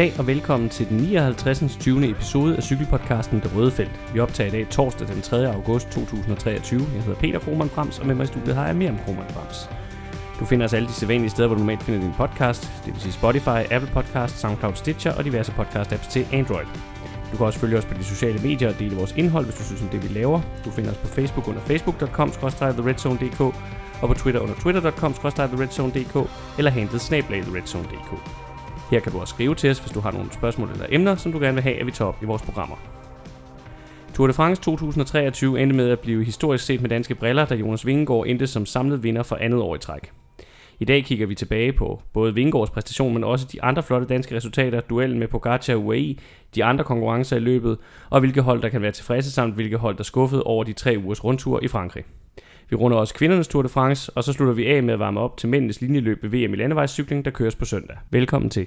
Goddag og velkommen til den 59. 20. episode af cykelpodcasten Det Røde Felt. Vi optager i dag torsdag den 3. august 2023. Jeg hedder Peter Krohmann Brams, og med mig i studiet har jeg Miriam Krohmann Brams. Du finder os alle de sædvanlige steder, hvor du normalt finder din podcast, det vil sige Spotify, Apple Podcast, SoundCloud, Stitcher og diverse podcast-apps til Android. Du kan også følge os på de sociale medier og dele vores indhold, hvis du synes om det, vi laver. Du finder os på Facebook under facebook.com-theredzone.dk og på Twitter under twitter.com-theredzone.dk eller handlet snablag.theredzone.dk. Her kan du også skrive til os, hvis du har nogle spørgsmål eller emner, som du gerne vil have, at vi tager op i vores programmer. Tour de France 2023 endte med at blive historisk set med danske briller, da Jonas Vingegaard endte som samlet vinder for andet år i træk. I dag kigger vi tilbage på både Vingegaards præstation, men også de andre flotte danske resultater, duellen med Pogacar og UAE, de andre konkurrencer i løbet, og hvilke hold der kan være tilfredse samt hvilke hold der skuffede over de tre ugers rundtur i Frankrig. Vi runder også kvindernes Tour de France, og så slutter vi af med at varme op til mændenes linjeløb ved VM i landevejscykling, der køres på søndag. Velkommen til.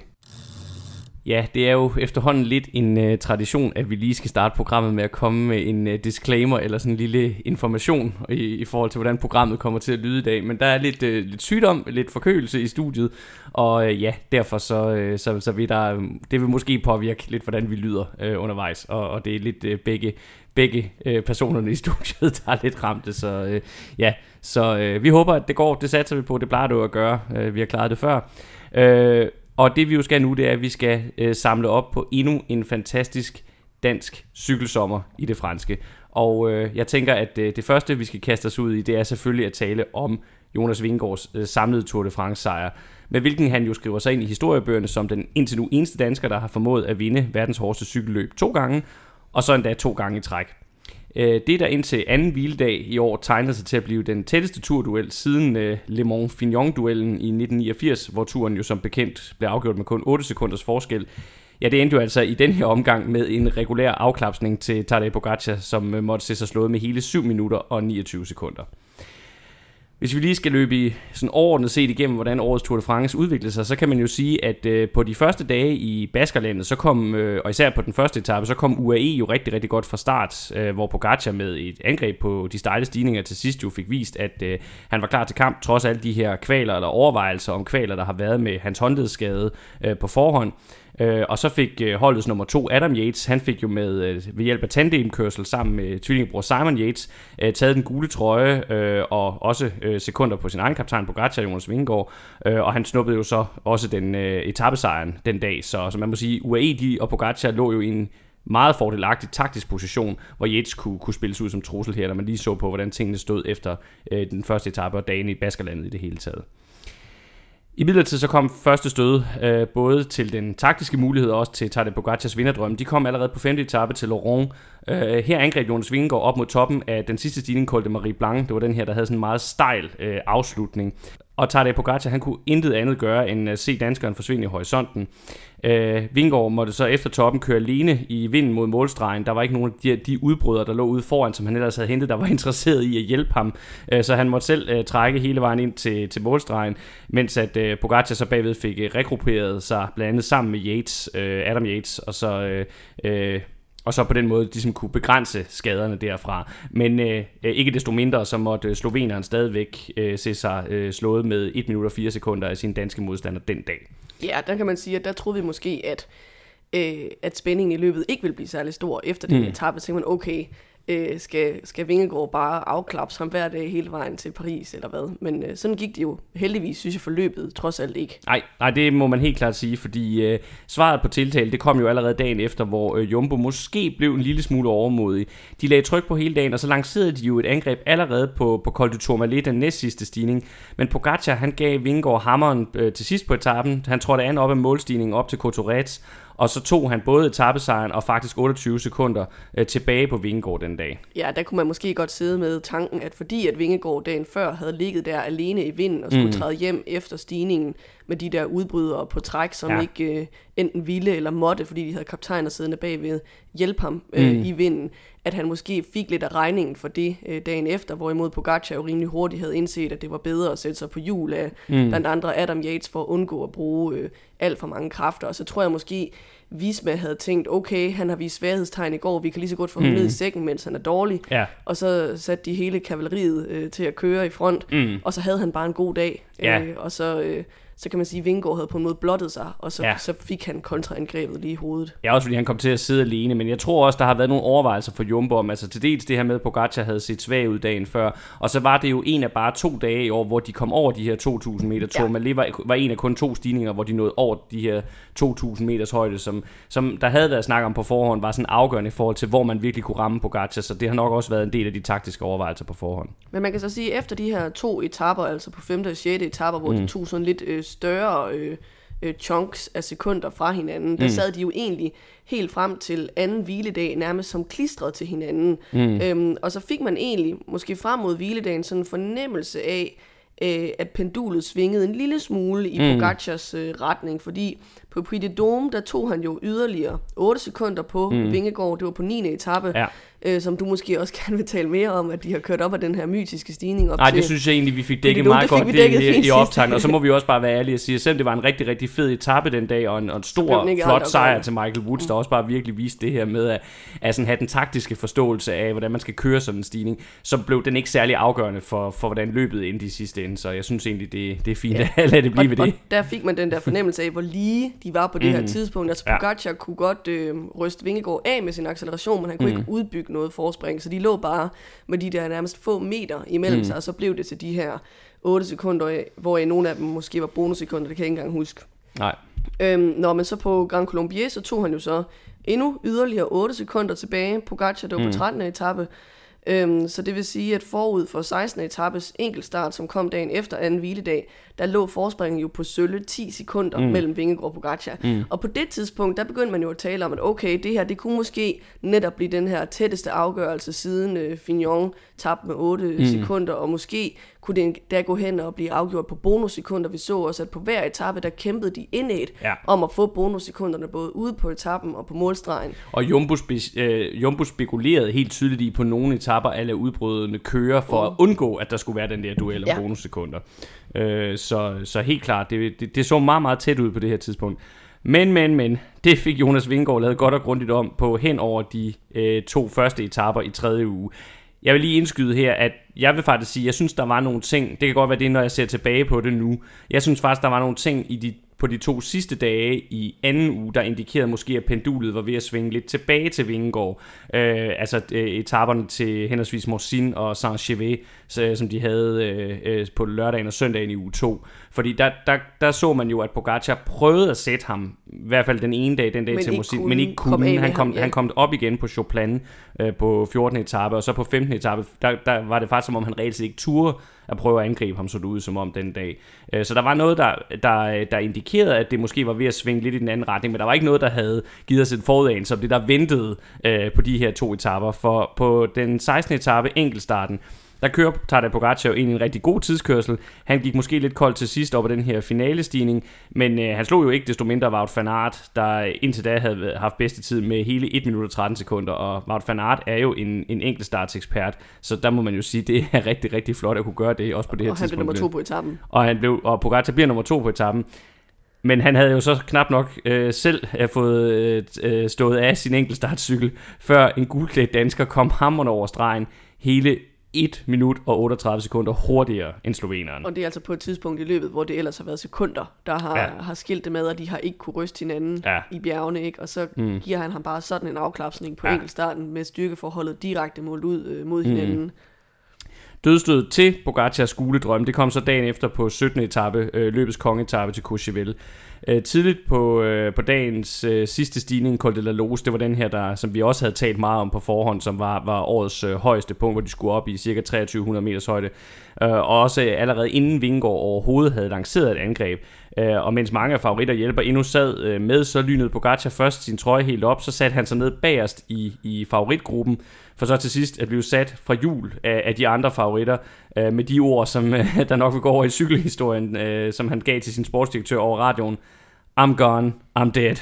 Ja, det er jo efterhånden lidt en uh, tradition, at vi lige skal starte programmet med at komme med en uh, disclaimer eller sådan en lille information i, i forhold til, hvordan programmet kommer til at lyde i dag. Men der er lidt, uh, lidt sygdom, lidt forkølelse i studiet, og uh, ja, derfor så, uh, så, så vil der, det vil måske påvirke lidt, hvordan vi lyder uh, undervejs, og, og det er lidt uh, begge, begge øh, personerne i studiet, der er lidt ramte, så øh, ja, så øh, vi håber, at det går, det satser vi på, det plejer det jo at gøre, Øh, vi har klaret det før. Øh, og det vi jo skal nu, det er, at vi skal øh, samle op på endnu en fantastisk dansk cykelsommer i det franske. Og øh, jeg tænker, at øh, det første, vi skal kaste os ud i, det er selvfølgelig at tale om Jonas Vingegaards øh, samlede Tour de France sejr. Med hvilken han jo skriver sig ind i historiebøgerne som den indtil nu eneste dansker, der har formået at vinde verdens hårdeste cykelløb to gange, og så endda to gange i træk. Øh, det, der indtil anden hviledag i år tegnede sig til at blive den tætteste turduel siden øh, Le Mans-Fignon-duellen i 1989, hvor turen jo som bekendt blev afgjort med kun 8 sekunders forskel. Ja, det endte jo altså i den her omgang med en regulær afklapsning til Tadej Pogacar, som øh, måtte se sig slået med hele 7 minutter og 29 sekunder. Hvis vi lige skal løbe i sådan overordnet set igennem, hvordan årets Tour de France udviklede sig, så kan man jo sige, at øh, på de første dage i Baskerlandet, så kom, øh, og især på den første etape, så kom UAE jo rigtig, rigtig godt fra start, øh, hvor Pogacar med et angreb på de stejle stigninger til sidst jo fik vist, at øh, han var klar til kamp, trods alle de her kvaler eller overvejelser om kvaler, der har været med hans håndledsskade øh, på forhånd. Øh, og så fik øh, holdets nummer to, Adam Yates, han fik jo med øh, ved hjælp af tandemkørsel sammen med tvillingebror Simon Yates øh, taget den gule trøje øh, og også øh, sekunder på sin egen kaptajn Pogacar, Jonas Vingegaard, øh, og han snuppede jo så også den øh, etappesejren den dag, så, så man må sige, UAE de og Pogacar lå jo i en meget fordelagtig taktisk position, hvor Yates kunne, kunne spilles ud som trussel her, når man lige så på, hvordan tingene stod efter øh, den første etape og dagen i Baskerlandet i det hele taget. I midlertid så kom første stød øh, både til den taktiske mulighed og også til Tadej Pogacars vinderdrøm. De kom allerede på 5. etape til Laurent. Øh, her angreb Jonas Vingegaard op mod toppen af den sidste stigning, kaldte Marie Blanc. Det var den her, der havde sådan en meget stejl øh, afslutning. Og Tadej Pogacar, han kunne intet andet gøre end at se danskeren forsvinde i horisonten. Øh, Vingård måtte så efter toppen køre alene i vinden mod målstregen. Der var ikke nogen af de, de udbrydere, der lå ude foran, som han ellers havde hentet, der var interesseret i at hjælpe ham. Øh, så han måtte selv øh, trække hele vejen ind til, til målstregen, mens at øh, Pogacar så bagved fik øh, rekrupperet sig blandt andet sammen med Yates, øh, Adam Yates, og så øh, øh, og så på den måde ligesom kunne begrænse skaderne derfra. Men øh, ikke desto mindre, så måtte sloveneren stadigvæk øh, se sig øh, slået med 1 minut og 4 sekunder af sin danske modstander den dag. Ja, der kan man sige, at der troede vi måske, at, øh, at spændingen i løbet ikke ville blive særlig stor efter den mm. etape. Så man, okay, øh, skal, skal Vingegaard bare afklappe ham hver dag hele vejen til Paris, eller hvad? Men øh, sådan gik det jo heldigvis, synes jeg, forløbet trods alt ikke. Nej, nej det må man helt klart sige, fordi øh, svaret på tiltale, det kom jo allerede dagen efter, hvor øh, Jumbo måske blev en lille smule overmodig. De lagde tryk på hele dagen, og så lancerede de jo et angreb allerede på, på Col du Tourmalet, den næst sidste stigning. Men Pogacar, han gav Vingegaard hammeren øh, til sidst på etappen. Han trådte an op ad målstigningen op til Cotorets, og så tog han både etappesejren og faktisk 28 sekunder øh, tilbage på Vingegaard den dag. Ja, der kunne man måske godt sidde med tanken, at fordi at Vingegaard dagen før havde ligget der alene i vinden og skulle mm. træde hjem efter stigningen med de der udbrydere på træk, som ja. ikke øh, enten ville eller måtte, fordi de havde kaptajner siddende bagved, hjælpe ham øh, mm. i vinden, at han måske fik lidt af regningen for det øh, dagen efter, hvorimod Pogacar jo rimelig hurtigt havde indset, at det var bedre at sætte sig på hjul af mm. blandt andre Adam Yates for at undgå at bruge øh, alt for mange kræfter. Og så tror jeg måske, Visma havde tænkt, okay, han har vist sværhedstegn i går, vi kan lige så godt få ham Mm. ned i sækken, mens han er dårlig. Ja, Og så satte de hele kavaleriet øh, til at køre i front, mm. og så havde han bare en god dag. Ja. Øh, og så, øh, så kan man sige, at Vingård havde på en måde blottet sig, og så, Ja. så fik han kontraangrebet lige i hovedet. Ja, også fordi han kom til at sidde alene, men jeg tror også, der har været nogle overvejelser for Jumbo om, altså til dels det her med, at Pogacar havde set svag ud dagen før, og så var det jo en af bare to dage i år, hvor de kom over de her 2.000 meter tur. Ja. Man var, var en af kun to stigninger, hvor de nåede over de her 2.000 meters højde, som, som der havde været snak om på forhånd, var sådan afgørende i forhold til, hvor man virkelig kunne ramme Pogacar, så det har nok også været en del af de taktiske overvejelser på forhånd. Men man kan så sige, at efter de her to etapper, altså på 5. og 6. etapper, hvor mm. de tog sådan lidt øh, større øh, øh, chunks af sekunder fra hinanden, der Mm. sad de jo egentlig helt frem til anden hviledag, nærmest som klistret til hinanden. Mm. Øhm, og så fik man egentlig, måske frem mod hviledagen, sådan en fornemmelse af, øh, at pendulet svingede en lille smule i Mm. Pogacars øh, retning, fordi på Puy de Dôme, der tog han jo yderligere 8 sekunder på mm. Vingegaard, det var på 9. etape, Ja. øh, som du måske også gerne vil tale mere om, at de har kørt op ad den her mytiske stigning op Nej, det synes jeg egentlig, vi fik dækket meget godt det, i, i sidst. optagen, og så må vi også bare være ærlige og sige, at selvom det var en rigtig, rigtig fed etape den dag, og en, og en stor, flot sejr til Michael Woods, der også bare virkelig viste det her med at, at sådan have den taktiske forståelse af, hvordan man skal køre sådan en stigning, så blev den ikke særlig afgørende for, for hvordan løbet endte i sidste ende, så jeg synes egentlig, det, det er fint Ja. at lade det blive ved og, det. og der fik man den der fornemmelse af, hvor lige de var på det Mm. her tidspunkt. Altså Ja. Pogacar kunne godt øh, ryste Vingegaard af med sin acceleration, men han kunne Mm. ikke udbygge noget forspring, så de lå bare med de der nærmest få meter imellem Mm. sig, og så blev det til de her 8 sekunder, hvor i nogle af dem måske var bonussekunder, det kan jeg ikke engang huske. Nej. Øhm, når man så på Grand Colombier, så tog han jo så endnu yderligere 8 sekunder tilbage. Pogacar, det var Mm. på 13. etape. Øhm, så det vil sige, at forud for 16. etapes enkeltstart, som kom dagen efter anden hviledag, der lå forspringen jo på sølle 10 sekunder mm. mellem Vingegaard og Pogacar. Mm. Og på det tidspunkt, der begyndte man jo at tale om, at okay, det her, det kunne måske netop blive den her tætteste afgørelse siden øh, Fignon tabte med 8 Mm. mm. sekunder, og måske kunne det der gå hen og blive afgjort på bonussekunder. Vi så også, at på hver etape, der kæmpede de indad Ja. om at få bonussekunderne både ude på etappen og på målstregen. Og Jumbo, spe- øh, Jumbo spekulerede helt tydeligt i på nogle etapper alle udbrydende køre for at undgå, at der skulle være den der duel om. Ja. bonussekunder. Øh, så, så helt klart, det, det, det så meget, meget tæt ud på det her tidspunkt. Men, men, men, det fik Jonas Vingård lavet godt og grundigt om på hen over de øh, to første etapper i tredje uge. Jeg vil lige indskyde her, at jeg vil faktisk sige, jeg synes, der var nogle ting, det kan godt være det, når jeg ser tilbage på det nu, jeg synes faktisk, der var nogle ting i de, på de to sidste dage i anden uge, der indikerede måske, at pendulet var ved at svinge lidt tilbage til Vingegaard. Øh, altså øh, etaperne til henholdsvis Morsin og Saint-Gervais, øh, som de havde øh, øh, på lørdagen og søndagen i uge 2. Fordi der, der, der så man jo, at Pogacar prøvede at sætte ham, i hvert fald den ene dag, den dag Men til kunne men ikke kunne. med Han kom, ham, ja. han kom op igen på Choplan øh, på 14. etape, og så på 15. etape, der, der var det faktisk som om, han reelt ikke turde at prøve at angribe ham, så det ud som om den dag. Øh, så der var noget, der, der, der indikerede, at det måske var ved at svinge lidt i den anden retning, men der var ikke noget, der havde givet os et forudanelse om det, der ventede øh, på de her to etapper. For på den 16. etape, enkeltstarten, der kører Tadej Pogacar jo egentlig en rigtig god tidskørsel. Han gik måske lidt koldt til sidst op ad den her finalestigning, men øh, han slog jo ikke desto mindre Wout van Aert, der indtil da havde haft bedste tid med hele 1 minut og 13 sekunder, og Wout van Aert er jo en, en enkeltstartsekspert, så der må man jo sige, det er rigtig, rigtig flot at kunne gøre det, også på det her Og han blev tidspunkt. nummer to på etappen. Og, han blev, og Pogacar bliver nummer to på etappen. Men han havde jo så knap nok øh, selv øh, fået øh, stået af sin enkeltstartcykel, før en gulklædt dansker kom hammerne over stregen hele 1 minut og 38 sekunder hurtigere end sloveneren. Og det er altså på et tidspunkt i løbet, hvor det ellers har været sekunder, der har, Ja. har skilt det med, og de har ikke kunne ryste hinanden Ja. i bjergene, ikke? Og så Mm. mm. giver han ham bare sådan en afklapsning på Ja. enkeltstarten med styrkeforholdet direkte målt ud øh, mod Mm. hinanden. Dødstød til Pogacars skuledrøm, det kom så dagen efter på 17. etape, øh, løbets kongeetape til Courchevel. Øh, tidligt på, øh, på dagens øh, sidste stigning, Col de la Loze, det var den her, der, som vi også havde talt meget om på forhånd, som var, var årets øh, højeste punkt, hvor de skulle op i cirka 2300 meters højde. Øh, og også øh, allerede inden Vingård overhovedet havde lanceret et angreb. Øh, og mens mange af favoritter hjælper endnu sad øh, med, så lynede Pogacar først sin trøje helt op, så satte han sig ned bagerst i, i favoritgruppen, for så til sidst at blive sat fra jul af, af de andre favoritter, øh, med de ord, som øh, der nok vil gå over i cykelhistorien, øh, som han gav til sin sportsdirektør over radioen. I'm gone, I'm dead.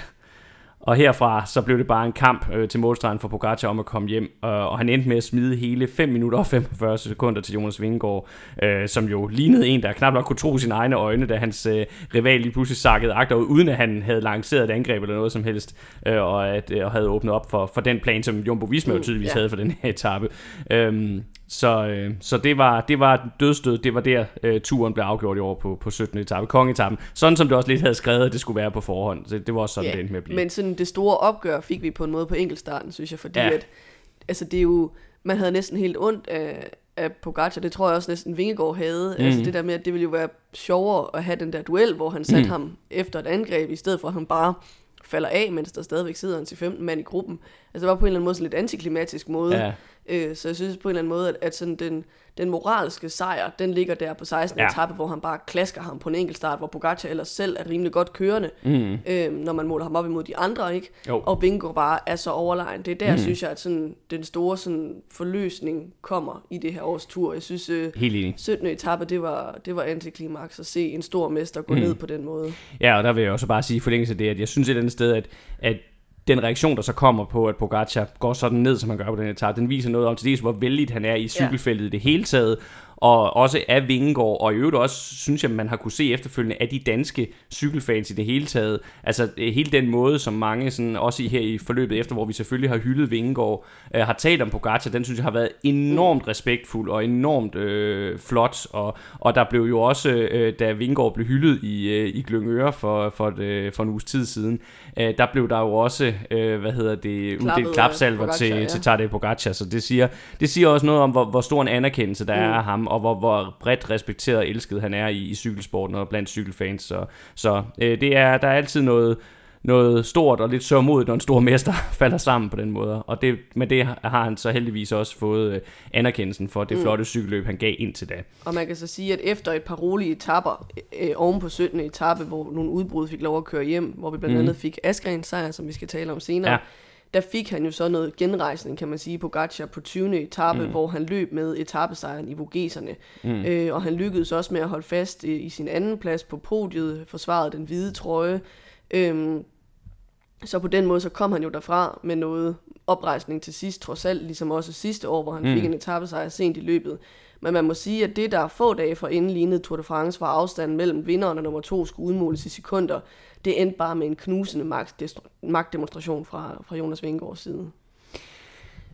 Og herfra så blev det bare en kamp øh, til målstregen for Pogacar om at komme hjem, øh, og han endte med at smide hele 5 minutter og 45 sekunder til Jonas Vingegaard, øh, som jo lignede en, der knap nok kunne tro sine egne øjne, da hans øh, rival lige pludselig sakkede agter ud, uden at han havde lanceret et angreb eller noget som helst, øh, og, at, øh, og havde åbnet op for, for den plan, som Jumbo Visma jo tydeligvis mm, ja. havde for den her etape. Øh, så, øh, så det var det var dødstød, det var der øh, turen blev afgjort i år på, på 17. etape, kongetappen. Sådan som det også lidt havde skrevet, at det skulle være på forhånd. Så det var også sådan, ja, det endte med at blive. Men sådan det store opgør fik vi på en måde på enkeltstarten, synes jeg, fordi ja. at, altså det er jo, man havde næsten helt ondt af, af Pogacar, det tror jeg også næsten Vingegaard havde. Mm. Altså det der med, at det ville jo være sjovere at have den der duel, hvor han satte mm. ham efter et angreb, i stedet for at han bare falder af, mens der stadigvæk sidder en til 15 mand i gruppen. Altså det var på en eller anden måde sådan lidt antiklimatisk måde. Ja. Øh, så jeg synes på en eller anden måde, at, at sådan den, den moralske sejr, den ligger der på 16. Ja. etape, hvor han bare klasker ham på en enkelt start, hvor Pogacar ellers selv er rimelig godt kørende, mm. øh, når man måler ham op imod de andre, ikke? Jo. Og Bingo bare er så overlegen. Det er der, mm. synes jeg, at sådan, den store sådan, forløsning kommer i det her års tur. Jeg synes, øh, Helt enig. 17. etape, det var, det var antiklimaks at se en stor mester gå mm. ned på den måde. Ja, og der vil jeg også bare sige forlængelse af det, at jeg synes et andet sted, at, at den reaktion, der så kommer på, at Pogacar går sådan ned, som han gør på den etape, den viser noget om til dels, hvor vældig han er i cykelfeltet ja. i det hele taget, og også af Vingegaard, og i øvrigt også, synes jeg, man har kunne se efterfølgende af de danske cykelfans i det hele taget. Altså hele den måde, som mange, sådan, også i her i forløbet efter, hvor vi selvfølgelig har hyldet Vingegaard, øh, har talt om Pogacar, den synes jeg har været enormt respektfuld og enormt øh, flot, og, og der blev jo også, øh, da Vingegaard blev hyldet i, øh, i Glyngøre for, for, øh, for en uges tid siden, øh, der blev der jo også, øh, hvad hedder det, uddelt klapsalver til, ja. til Tadej Pogacar, så det siger, det siger også noget om, hvor, hvor stor en anerkendelse der mm. er af ham, og hvor, hvor bredt respekteret og elsket han er i, i cykelsporten og blandt cykelfans. Så, så øh, det er, der er altid noget, noget stort og lidt sørmodigt, når en stor mester falder sammen på den måde. Og det, med det har han så heldigvis også fået øh, anerkendelsen for det mm. flotte cykelløb, han gav ind til da. Og man kan så sige, at efter et par rolige etapper øh, oven på 17. etape, hvor nogle udbrud fik lov at køre hjem, hvor vi blandt mm. andet fik Askren sejr, som vi skal tale om senere, ja der fik han jo så noget genrejsning, kan man sige, på Gacha på 20. etape, mm. hvor han løb med etappesejren i Vogeserne. Mm. Øh, og han lykkedes også med at holde fast i, i sin anden plads på podiet, forsvarede den hvide trøje. Øhm, så på den måde, så kom han jo derfra med noget oprejsning til sidst, trods alt, ligesom også sidste år, hvor han mm. fik en etappesejr sent i løbet. Men man må sige, at det, der få dage for inden lignede Tour de France, var afstanden mellem vinderen og nummer to skulle udmåles i sekunder det endte bare med en knusende magtdemonstration fra, fra Jonas Vingegaards side.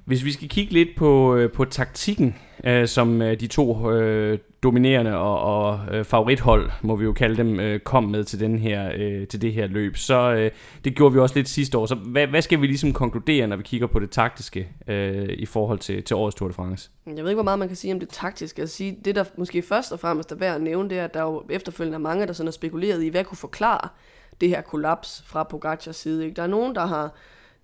Hvis vi skal kigge lidt på, øh, på taktikken, øh, som øh, de to øh, dominerende og, og øh, favorithold, må vi jo kalde dem, øh, kom med til, den her, øh, til det her løb, så øh, det gjorde vi også lidt sidste år. Så hvad, hvad skal vi ligesom konkludere, når vi kigger på det taktiske øh, i forhold til, til årets Tour de France? Jeg ved ikke, hvor meget man kan sige om det taktiske. Altså, sige, det, der måske først og fremmest er værd at nævne, det er, at der jo efterfølgende er mange, der sådan har spekuleret i, hvad kunne forklare det her kollaps fra Pogacars side. Ikke? Der er nogen, der har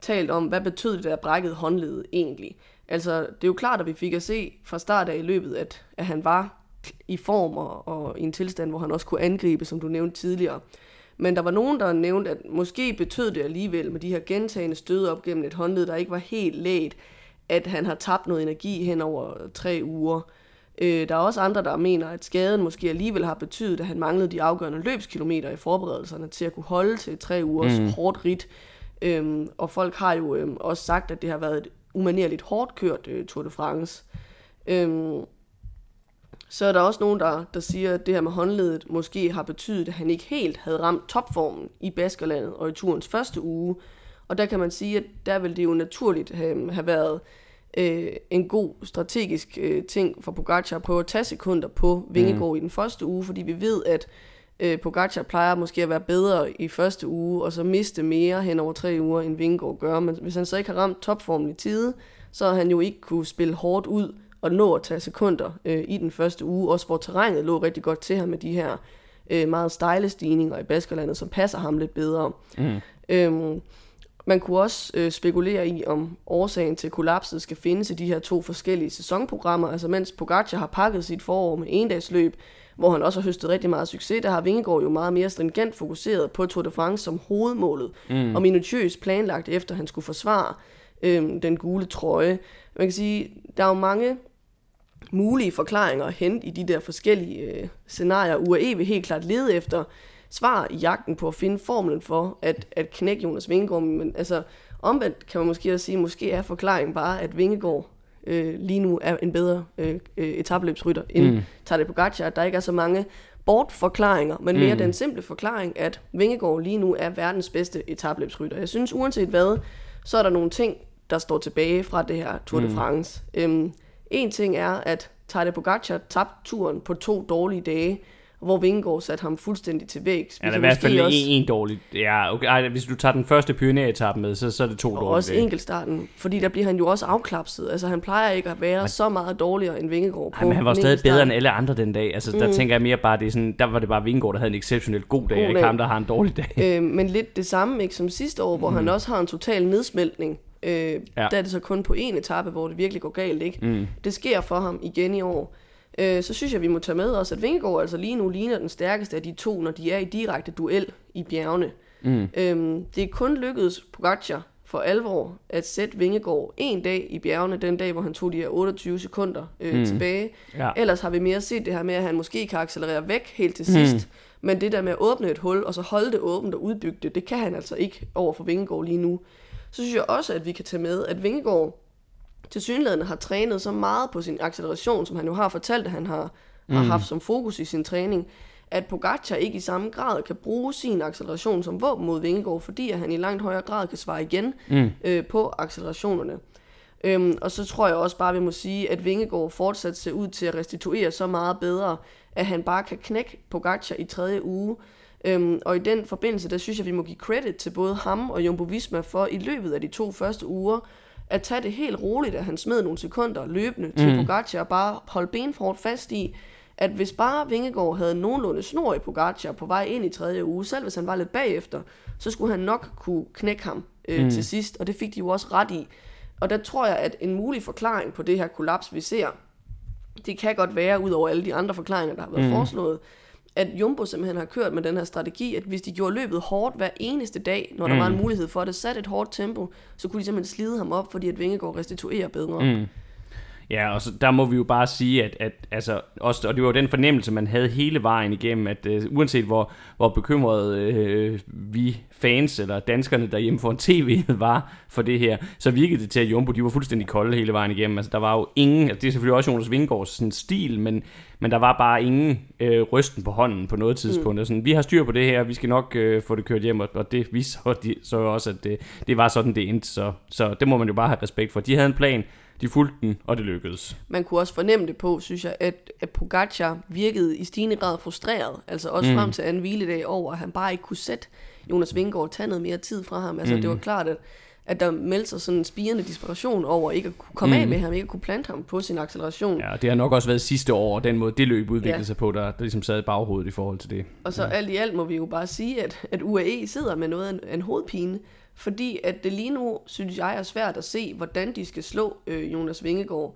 talt om, hvad betød det der brækket håndled egentlig. Altså, det er jo klart, at vi fik at se fra start af i løbet, at, at han var i form og, og i en tilstand, hvor han også kunne angribe, som du nævnte tidligere. Men der var nogen, der nævnte, at måske betød det alligevel med de her gentagende stød op gennem et håndled, der ikke var helt lægt, at han har tabt noget energi hen over tre uger. Øh, der er også andre, der mener, at skaden måske alligevel har betydet, at han manglede de afgørende løbskilometer i forberedelserne til at kunne holde til tre ugers mm. hårdt rit. Øhm, og folk har jo øhm, også sagt, at det har været et umanerligt hårdt kørt øh, Tour de France. Øhm, så er der også nogen, der, der siger, at det her med håndledet måske har betydet, at han ikke helt havde ramt topformen i Baskerlandet og i turens første uge. Og der kan man sige, at der vil det jo naturligt have, have været øh, en god strategisk øh, ting for Pogacar at prøve at tage sekunder på Vingegaard mm. i den første uge, fordi vi ved, at øh, Pogacar plejer måske at være bedre i første uge, og så miste mere hen over tre uger, end Vingegaard gør. Men hvis han så ikke har ramt topformen i tide, så har han jo ikke kunne spille hårdt ud og nå at tage sekunder øh, i den første uge, også hvor terrænet lå rigtig godt til ham med de her øh, meget stejle stigninger i Baskerlandet, som passer ham lidt bedre. Mm. Øhm, man kunne også øh, spekulere i, om årsagen til kollapset skal findes i de her to forskellige sæsonprogrammer. Altså mens Pogacar har pakket sit forår med endagsløb, hvor han også har høstet rigtig meget succes, der har Vingegaard jo meget mere stringent fokuseret på Tour de France som hovedmålet, mm. og minutiøst planlagt efter, at han skulle forsvare øh, den gule trøje. Man kan sige, der er jo mange mulige forklaringer at hente i de der forskellige øh, scenarier. UAE vil helt klart lede efter svar i jagten på at finde formlen for at, at knække Jonas Vingegaard, men altså omvendt kan man måske også sige, måske er forklaringen bare, at Vingegaard øh, lige nu er en bedre øh, øh, etabløbsrytter end mm. Tadej Pogacar, der ikke er så mange bortforklaringer, men mere mm. den simple forklaring, at Vingegaard lige nu er verdens bedste etabløbsrytter. Jeg synes uanset hvad, så er der nogle ting, der står tilbage fra det her Tour de mm. France. Mm. Øhm, en ting er, at Tadej Pogacar tabte turen på to dårlige dage, hvor Vingegaard satte ham fuldstændig til vægs. Ja, der er i hvert fald også... en, en dårlig. Ja, okay. Ej, hvis du tager den første pyrenæetappe med, så, så er det to og dårlige også enkeltstarten, fordi der bliver han jo også afklapset. Altså, han plejer ikke at være men... så meget dårligere end Vingegaard på Ej, men han var stadig bedre end alle andre den dag. Altså, mm. der tænker jeg mere bare, det er sådan, der var det bare Vingegaard, der havde en exceptionelt god dag, god ikke ham, der har en dårlig dag. Øh, men lidt det samme, ikke, som sidste år, hvor mm. han også har en total nedsmeltning. Øh, ja. Der er det så kun på en etape, hvor det virkelig går galt. Ikke? Mm. Det sker for ham igen i år øh, så synes jeg, vi må tage med os, at Vingegaard altså lige nu ligner den stærkeste af de to, når de er i direkte duel i bjergene. Mm. Øhm, det er kun lykkedes Pogacar for alvor at sætte Vingegaard en dag i bjergene, den dag, hvor han tog de her 28 sekunder øh, mm. tilbage. Ja. Ellers har vi mere set det her med, at han måske kan accelerere væk helt til sidst. Mm. Men det der med at åbne et hul, og så holde det åbent og udbygge det, det kan han altså ikke over for Vingegaard lige nu. Så synes jeg også, at vi kan tage med, at Vingegaard til synligheden har trænet så meget på sin acceleration, som han jo har fortalt, at han har, mm. har haft som fokus i sin træning, at Pogacar ikke i samme grad kan bruge sin acceleration som våben mod Vingegaard, fordi at han i langt højere grad kan svare igen mm. øh, på accelerationerne. Øhm, og så tror jeg også bare, at vi må sige, at Vingegaard fortsat ser ud til at restituere så meget bedre, at han bare kan knække Pogacar i tredje uge. Øhm, og i den forbindelse, der synes jeg, vi må give credit til både ham og Jumbo Visma for i løbet af de to første uger at tage det helt roligt, at han smed nogle sekunder løbende til mm. Pogacar og bare holde benfort fast i, at hvis bare Vingegaard havde nogenlunde snor i Pogacar på vej ind i tredje uge, selv hvis han var lidt bagefter, så skulle han nok kunne knække ham øh, mm. til sidst, og det fik de jo også ret i. Og der tror jeg, at en mulig forklaring på det her kollaps, vi ser, det kan godt være, ud over alle de andre forklaringer, der har været mm. foreslået, at Jumbo simpelthen har kørt med den her strategi, at hvis de gjorde løbet hårdt hver eneste dag, når der mm. var en mulighed for det, satte et hårdt tempo, så kunne de simpelthen slide ham op, fordi at Vingegaard restituerer bedre. Mm. Ja, og så der må vi jo bare sige, at, at altså, også, og det var jo den fornemmelse, man havde hele vejen igennem, at uh, uanset hvor, hvor bekymrede uh, vi fans eller danskerne derhjemme foran tv var for det her, så virkede det til, at Jumbo de var fuldstændig kolde hele vejen igennem. Altså, der var jo ingen, altså, det er selvfølgelig også Jonas Vingegaards sådan, stil, men, men der var bare ingen uh, rysten på hånden på noget tidspunkt. Mm. Sådan, vi har styr på det her, vi skal nok uh, få det kørt hjem, og, og det viste så, de, så også, at det, det var sådan, det endte. Så, så det må man jo bare have respekt for. De havde en plan, de fulgte den, og det lykkedes. Man kunne også fornemme det på, synes jeg, at, at Pogacar virkede i stigende grad frustreret. Altså også mm. frem til anden hviledag over, at han bare ikke kunne sætte Jonas Vingård tage noget mere tid fra ham. Altså mm. det var klart, at, at der meldte sig sådan en spirende desperation over ikke at kunne komme mm. af med ham, ikke at kunne plante ham på sin acceleration. Ja, det har nok også været sidste år, den måde det løb udviklede ja. sig på, der, der ligesom sad i baghovedet i forhold til det. Og så ja. alt i alt må vi jo bare sige, at, at UAE sidder med noget af en, en hovedpine, fordi at det lige nu, synes jeg, er svært at se, hvordan de skal slå øh, Jonas Vingegaard.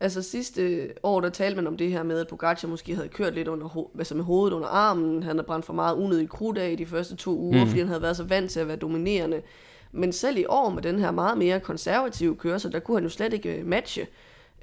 Altså sidste år, der talte man om det her med, at Pogacar måske havde kørt lidt under, altså med hovedet under armen. Han havde brændt for meget unødig krudt af i de første to uger, mm. fordi han havde været så vant til at være dominerende. Men selv i år med den her meget mere konservative kørsel, der kunne han jo slet ikke øh, matche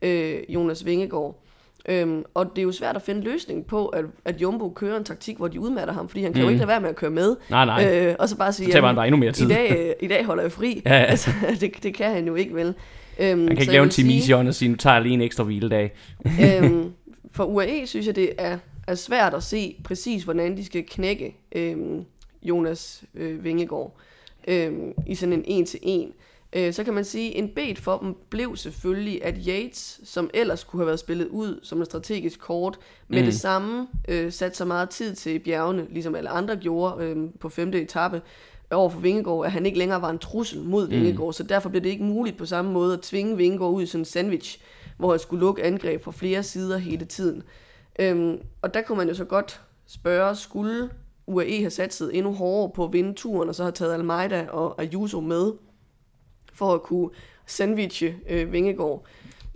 øh, Jonas Vingegaard. Øhm, og det er jo svært at finde løsning på, at, at Jumbo kører en taktik, hvor de udmatter ham, fordi han kan mm. jo ikke lade være med at køre med. Nej, nej. Øh, og så bare sige, så tager han bare endnu mere tid. I dag, øh, i dag holder jeg fri. ja, ja. Altså, det, det kan han jo ikke vel. Øhm, han kan ikke lave en Timision og sige, nu tager jeg lige en ekstra hviledag. øhm, for UAE synes jeg, det er, er svært at se præcis, hvordan de skal knække øhm, Jonas øh, Vingegaard øhm, i sådan en en-til-en. Øh, så kan man sige, en bed for dem blev selvfølgelig, at Yates, som ellers kunne have været spillet ud som en strategisk kort, med mm. det samme øh, satte så meget tid til bjergene, ligesom alle andre gjorde øh, på femte etape, over for Vingegaard, at han ikke længere var en trussel mod mm. Vingegaard, så derfor blev det ikke muligt på samme måde at tvinge Vingegaard ud i sådan en sandwich, hvor han skulle lukke angreb fra flere sider hele tiden. Øhm, og der kunne man jo så godt spørge, skulle UAE have satset endnu hårdere på at vinde turen, og så have taget Almeida og Ayuso med, for at kunne sandwiche øh, Vingegaard.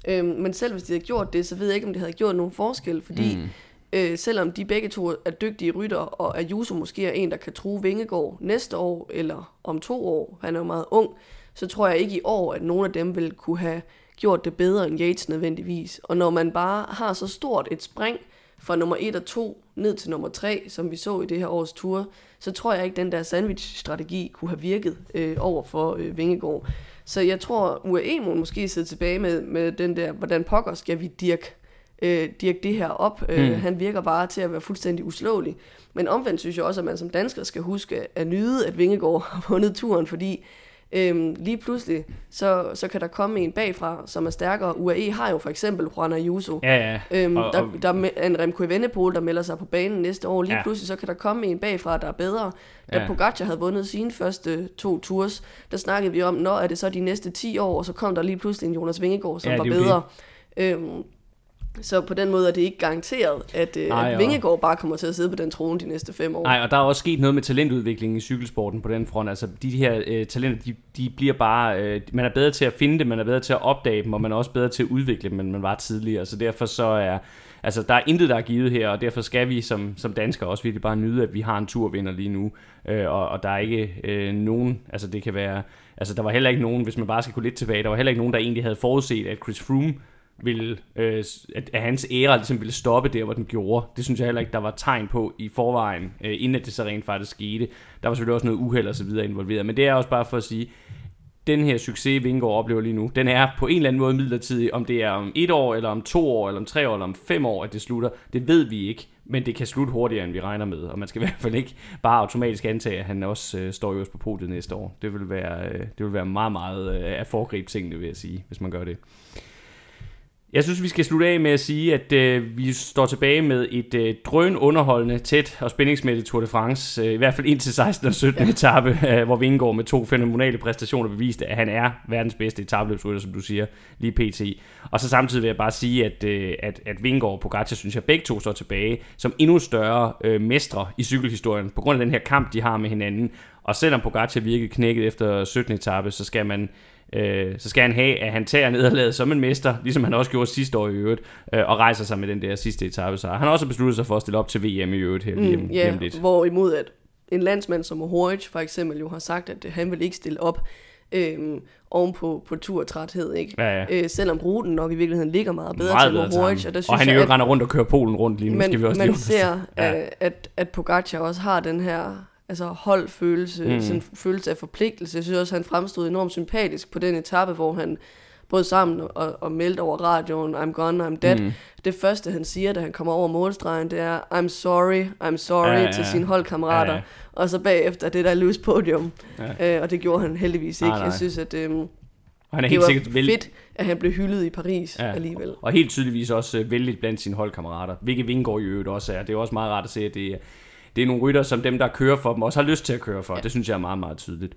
Øhm, men selv hvis de havde gjort det, så ved jeg ikke, om det havde gjort nogen forskel, fordi mm. øh, selvom de begge to er dygtige rytter, og Ayuso måske er en, der kan true Vingegaard næste år, eller om to år, han er jo meget ung, så tror jeg ikke i år, at nogen af dem vil kunne have gjort det bedre end Yates nødvendigvis. Og når man bare har så stort et spring fra nummer 1 og 2 ned til nummer 3, som vi så i det her års tur, så tror jeg ikke, den der sandwich-strategi kunne have virket øh, over for øh, Vingegaard. Så jeg tror, UAE må måske sidde tilbage med, med den der, hvordan pokker skal vi dirk, øh, dirk det her op. Øh, mm. Han virker bare til at være fuldstændig uslåelig. Men omvendt synes jeg også, at man som dansker skal huske at nyde, at Vingegaard har vundet turen, fordi Øhm, lige pludselig, så, så kan der komme en bagfra, som er stærkere. UAE har jo for eksempel Juan Ayuso. Ja, ja. Øhm, og, der, der er en Remco Evenepoel, der melder sig på banen næste år. Lige ja. pludselig, så kan der komme en bagfra, der er bedre. Da ja. Pogacar havde vundet sine første to tours, der snakkede vi om, når er det så de næste 10 år, og så kom der lige pludselig en Jonas Vingegaard, som ja, var bedre. Det. Øhm, så på den måde er det ikke garanteret, at, øh, Ej, at Vingegaard bare kommer til at sidde på den trone de næste fem år. Nej, og der er også sket noget med talentudviklingen i cykelsporten på den front. Altså de her øh, talenter, de, de bliver bare... Øh, man er bedre til at finde dem, man er bedre til at opdage dem, og man er også bedre til at udvikle dem, end man var tidligere. Så derfor så er... Altså, der er intet, der er givet her, og derfor skal vi som, som danskere også virkelig bare nyde, at vi har en turvinder lige nu. Øh, og, og der er ikke øh, nogen... Altså, det kan være... Altså, der var heller ikke nogen, hvis man bare skal gå lidt tilbage, der var heller ikke nogen, der egentlig havde forudset, at Chris Froome ville, øh, at, at hans æra ligesom ville stoppe der, hvor den gjorde. Det synes jeg heller ikke, der var tegn på i forvejen, øh, inden at det så rent faktisk skete. Der var selvfølgelig også noget uheld og så videre involveret, men det er også bare for at sige, den her succes, Vingård oplever lige nu, den er på en eller anden måde midlertidig. Om det er om et år, eller om to år, eller om tre år, eller om fem år, at det slutter, det ved vi ikke. Men det kan slutte hurtigere, end vi regner med. Og man skal i hvert fald ikke bare automatisk antage, at han også øh, står øverst på podiet næste år. Det vil være, øh, det vil være meget, meget øh, at foregribe tingene, vil jeg sige, hvis man gør det. Jeg synes, vi skal slutte af med at sige, at øh, vi står tilbage med et øh, drøn underholdende, tæt og spændingsmættet Tour de France. Øh, I hvert fald indtil 16. og 17. Ja. etape, øh, hvor Vingegaard med to fænomenale præstationer beviste, at han er verdens bedste etabløbsrytter, som du siger, lige pt. Og så samtidig vil jeg bare sige, at, øh, at, at Vingegaard og Pogacar, synes jeg, begge to står tilbage som endnu større øh, mestre i cykelhistorien, på grund af den her kamp, de har med hinanden. Og selvom Pogacar virkede knækket efter 17. etape, så skal man øh, så skal han have, at han tager nederlaget som en mester, ligesom han også gjorde sidste år i øvrigt, øh, og rejser sig med den der sidste etape. Så han har også besluttet sig for at stille op til VM i øvrigt her lige, mm, ja, lidt. Hvorimod at en landsmand som Mohoric for eksempel jo har sagt, at han vil ikke stille op øhm, oven på, på turtræthed, ikke? Ja, ja. Øh, selvom ruten nok i virkeligheden ligger meget bedre meget til Mohoric. Og, der synes og han jo render rundt og kører Polen rundt lige nu, man, skal vi også Man ser, ja. at, at Pogacar også har den her altså holdfølelse, mm. sådan følelse af forpligtelse. Jeg synes også, han fremstod enormt sympatisk på den etape, hvor han brød sammen og, og meldte over radioen, I'm gone, I'm dead. Mm. Det første, han siger, da han kommer over målstregen, det er, I'm sorry, I'm sorry ja, ja, til sine holdkammerater. Ja, ja. Og så bagefter det der løs podium. Ja. Øh, og det gjorde han heldigvis ikke. Nej, nej. Jeg synes, at øh, og han er helt det var sikkert vel... fedt, at han blev hyldet i Paris ja. alligevel. Og helt tydeligvis også øh, vældig blandt sine holdkammerater. Hvilket Vingård i øvrigt også er. Det er også meget rart at se, at det er det er nogle rytter, som dem, der kører for dem, også har lyst til at køre for. Ja. Det synes jeg er meget, meget tydeligt.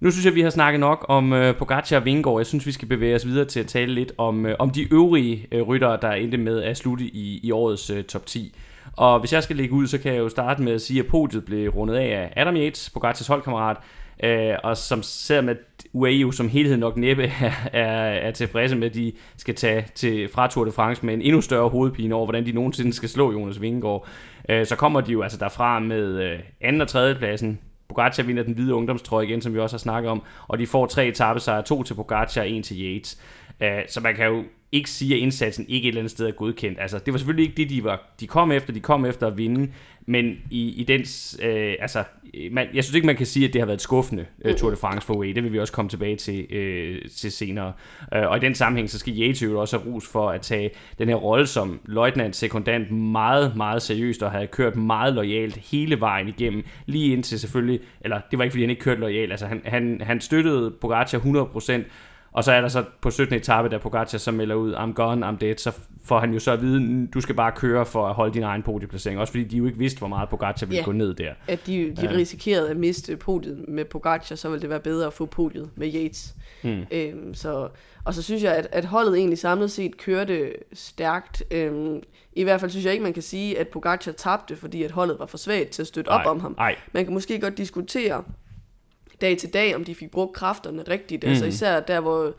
Nu synes jeg, vi har snakket nok om uh, Pogacar og Vingård. Jeg synes, vi skal bevæge os videre til at tale lidt om, uh, om de øvrige uh, ryttere, der endte med at slutte i, i årets uh, top 10. Og hvis jeg skal lægge ud, så kan jeg jo starte med at sige, at podiet blev rundet af af Adam Yates, Pogacars holdkammerat, uh, og som ser med UAE jo som helhed nok næppe er, er, er tilfredse med, at de skal tage til, fra Tour de France med en endnu større hovedpine over, hvordan de nogensinde skal slå Jonas Vingegaard. Øh, så kommer de jo altså derfra med øh, anden og tredje pladsen. Pogacar vinder den hvide ungdomstrøje igen, som vi også har snakket om, og de får tre etappesejre, to til Pogacar og en til Yates. Øh, så man kan jo ikke sige, at indsatsen ikke et eller andet sted er godkendt. Altså, det var selvfølgelig ikke det, de, var, de kom efter. De kom efter at vinde, men i, i dens, øh, altså, man, jeg synes ikke, man kan sige, at det har været skuffende uh, Tour de France for UAE. Det vil vi også komme tilbage til, øh, til senere. Uh, og i den sammenhæng, så skal Yates jo også have rus for at tage den her rolle som løjtnant sekundant meget, meget seriøst og have kørt meget lojalt hele vejen igennem. Lige indtil selvfølgelig, eller det var ikke, fordi han ikke kørte lojalt, altså han, han, han støttede Pogacar 100%, og så er der så på 17. etape, der Pogacar så melder ud, I'm gone, I'm dead, så får han jo så at vide, du skal bare køre for at holde din egen podieplacering. Også fordi de jo ikke vidste, hvor meget Pogacar ville ja, gå ned der. At de, de ja. risikerede at miste podiet med Pogacar, så ville det være bedre at få podiet med Yates. Hmm. Øhm, så, og så synes jeg, at, at holdet egentlig samlet set kørte stærkt. Øhm, I hvert fald synes jeg ikke, man kan sige, at Pogacar tabte, fordi at holdet var for svagt til at støtte ej, op om ham. Ej. Man kan måske godt diskutere, dag til dag, om de fik brugt kræfterne rigtigt. Mm. Altså især der, hvor,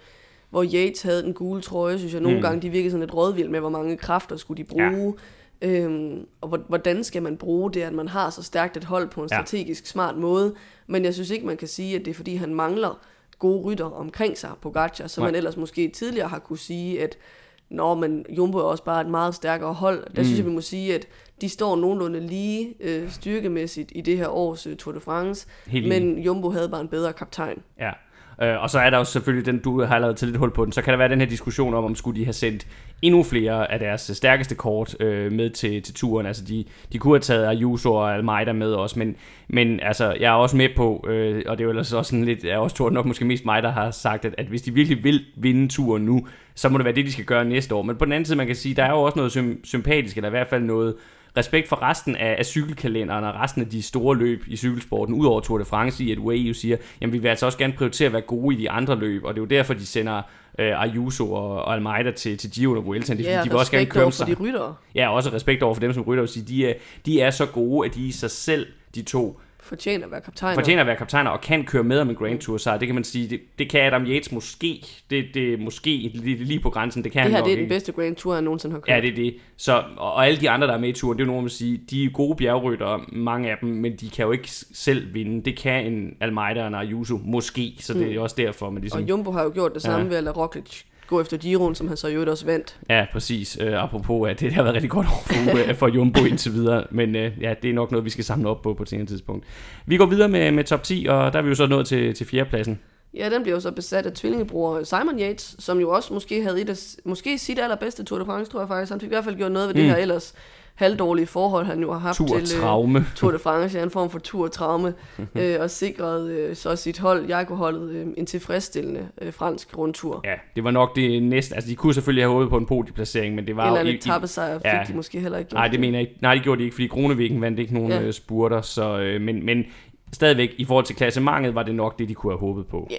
hvor Yates havde den gule trøje, synes jeg nogle mm. gange, de virkede sådan lidt rådvild med, hvor mange kræfter skulle de bruge. Ja. Øhm, og hvordan skal man bruge det, at man har så stærkt et hold på en strategisk ja. smart måde. Men jeg synes ikke, man kan sige, at det er fordi, han mangler gode rytter omkring sig, på Gacha, så man ellers måske tidligere har kunne sige, at Nå, men Jumbo er også bare et meget stærkere hold. Der mm. synes jeg, vi må sige, at de står nogenlunde lige øh, styrkemæssigt i det her års øh, Tour de France, Helt men Jumbo havde bare en bedre kaptajn. Ja, Øh, og så er der jo selvfølgelig den, du har lavet til lidt hul på den, så kan der være den her diskussion om, om skulle de have sendt endnu flere af deres stærkeste kort øh, med til, til turen. Altså de, de kunne have taget Ayuso og Almeida med også, men, men altså, jeg er også med på, øh, og det er jo ellers også sådan lidt, jeg er også tror nok måske mest mig, der har sagt, at, at hvis de virkelig vil vinde turen nu, så må det være det, de skal gøre næste år. Men på den anden side, man kan sige, der er jo også noget sympatisk, eller i hvert fald noget, respekt for resten af, af cykelkalenderen og resten af de store løb i cykelsporten, udover Tour de France, i at UAE jo siger, jamen vi vil altså også gerne prioritere at være gode i de andre løb, og det er jo derfor, de sender øh, Ayuso og, og Almeida til, til Giro og Vuelta. Ja, de vil også gerne købe sig. de rytter. Ja, også respekt over for dem som rytter, og sige, de er, de er så gode, at de i sig selv, de to, fortjener at være kaptajner. Fortjener at være kaptajner og kan køre med om en Grand Tour så Det kan man sige, det, det kan Adam Yates måske. Det, det er måske lige, lige på grænsen. Det, kan det her han det er den bedste Grand Tour, han nogensinde har kørt. Ja, det er det. Så, og, og alle de andre, der er med i turen, det er jo nogen, man sige, de er gode bjergryttere, mange af dem, men de kan jo ikke selv vinde. Det kan en Almeida og en Ayuso måske, så det er mm. også derfor. Men ligesom, og Jumbo har jo gjort det samme ja. ved at lade Roglic gå efter Giroen, som han så jo også vandt. Ja, præcis. Uh, apropos, at det har været rigtig godt år for, for Jumbo indtil videre, men uh, ja, det er nok noget, vi skal samle op på på et senere tidspunkt. Vi går videre med, med top 10, og der er vi jo så nået til, til fjerdepladsen. Ja, den bliver jo så besat af tvillingebror Simon Yates, som jo også måske havde et af, måske sit allerbedste Tour de France, tror jeg faktisk. Han fik i hvert fald gjort noget ved mm. det her ellers halvdårlige forhold, han jo har haft tur til uh, Tour de France, ja, en form for tur-traume, øh, og sikret øh, så sit hold, Jaiko-holdet, øh, en tilfredsstillende øh, fransk rundtur. Ja, det var nok det næste, altså de kunne selvfølgelig have håbet på en podieplacering, men det var Eller jo... en etappesejr fik ja, de måske heller ikke Nej, det mener jeg ikke. Nej, det gjorde de ikke, fordi Kronevikken vandt ikke nogen ja. Øh, spurter, så, øh, men, men stadigvæk i forhold til klassementet var det nok det, de kunne have håbet på. Ja.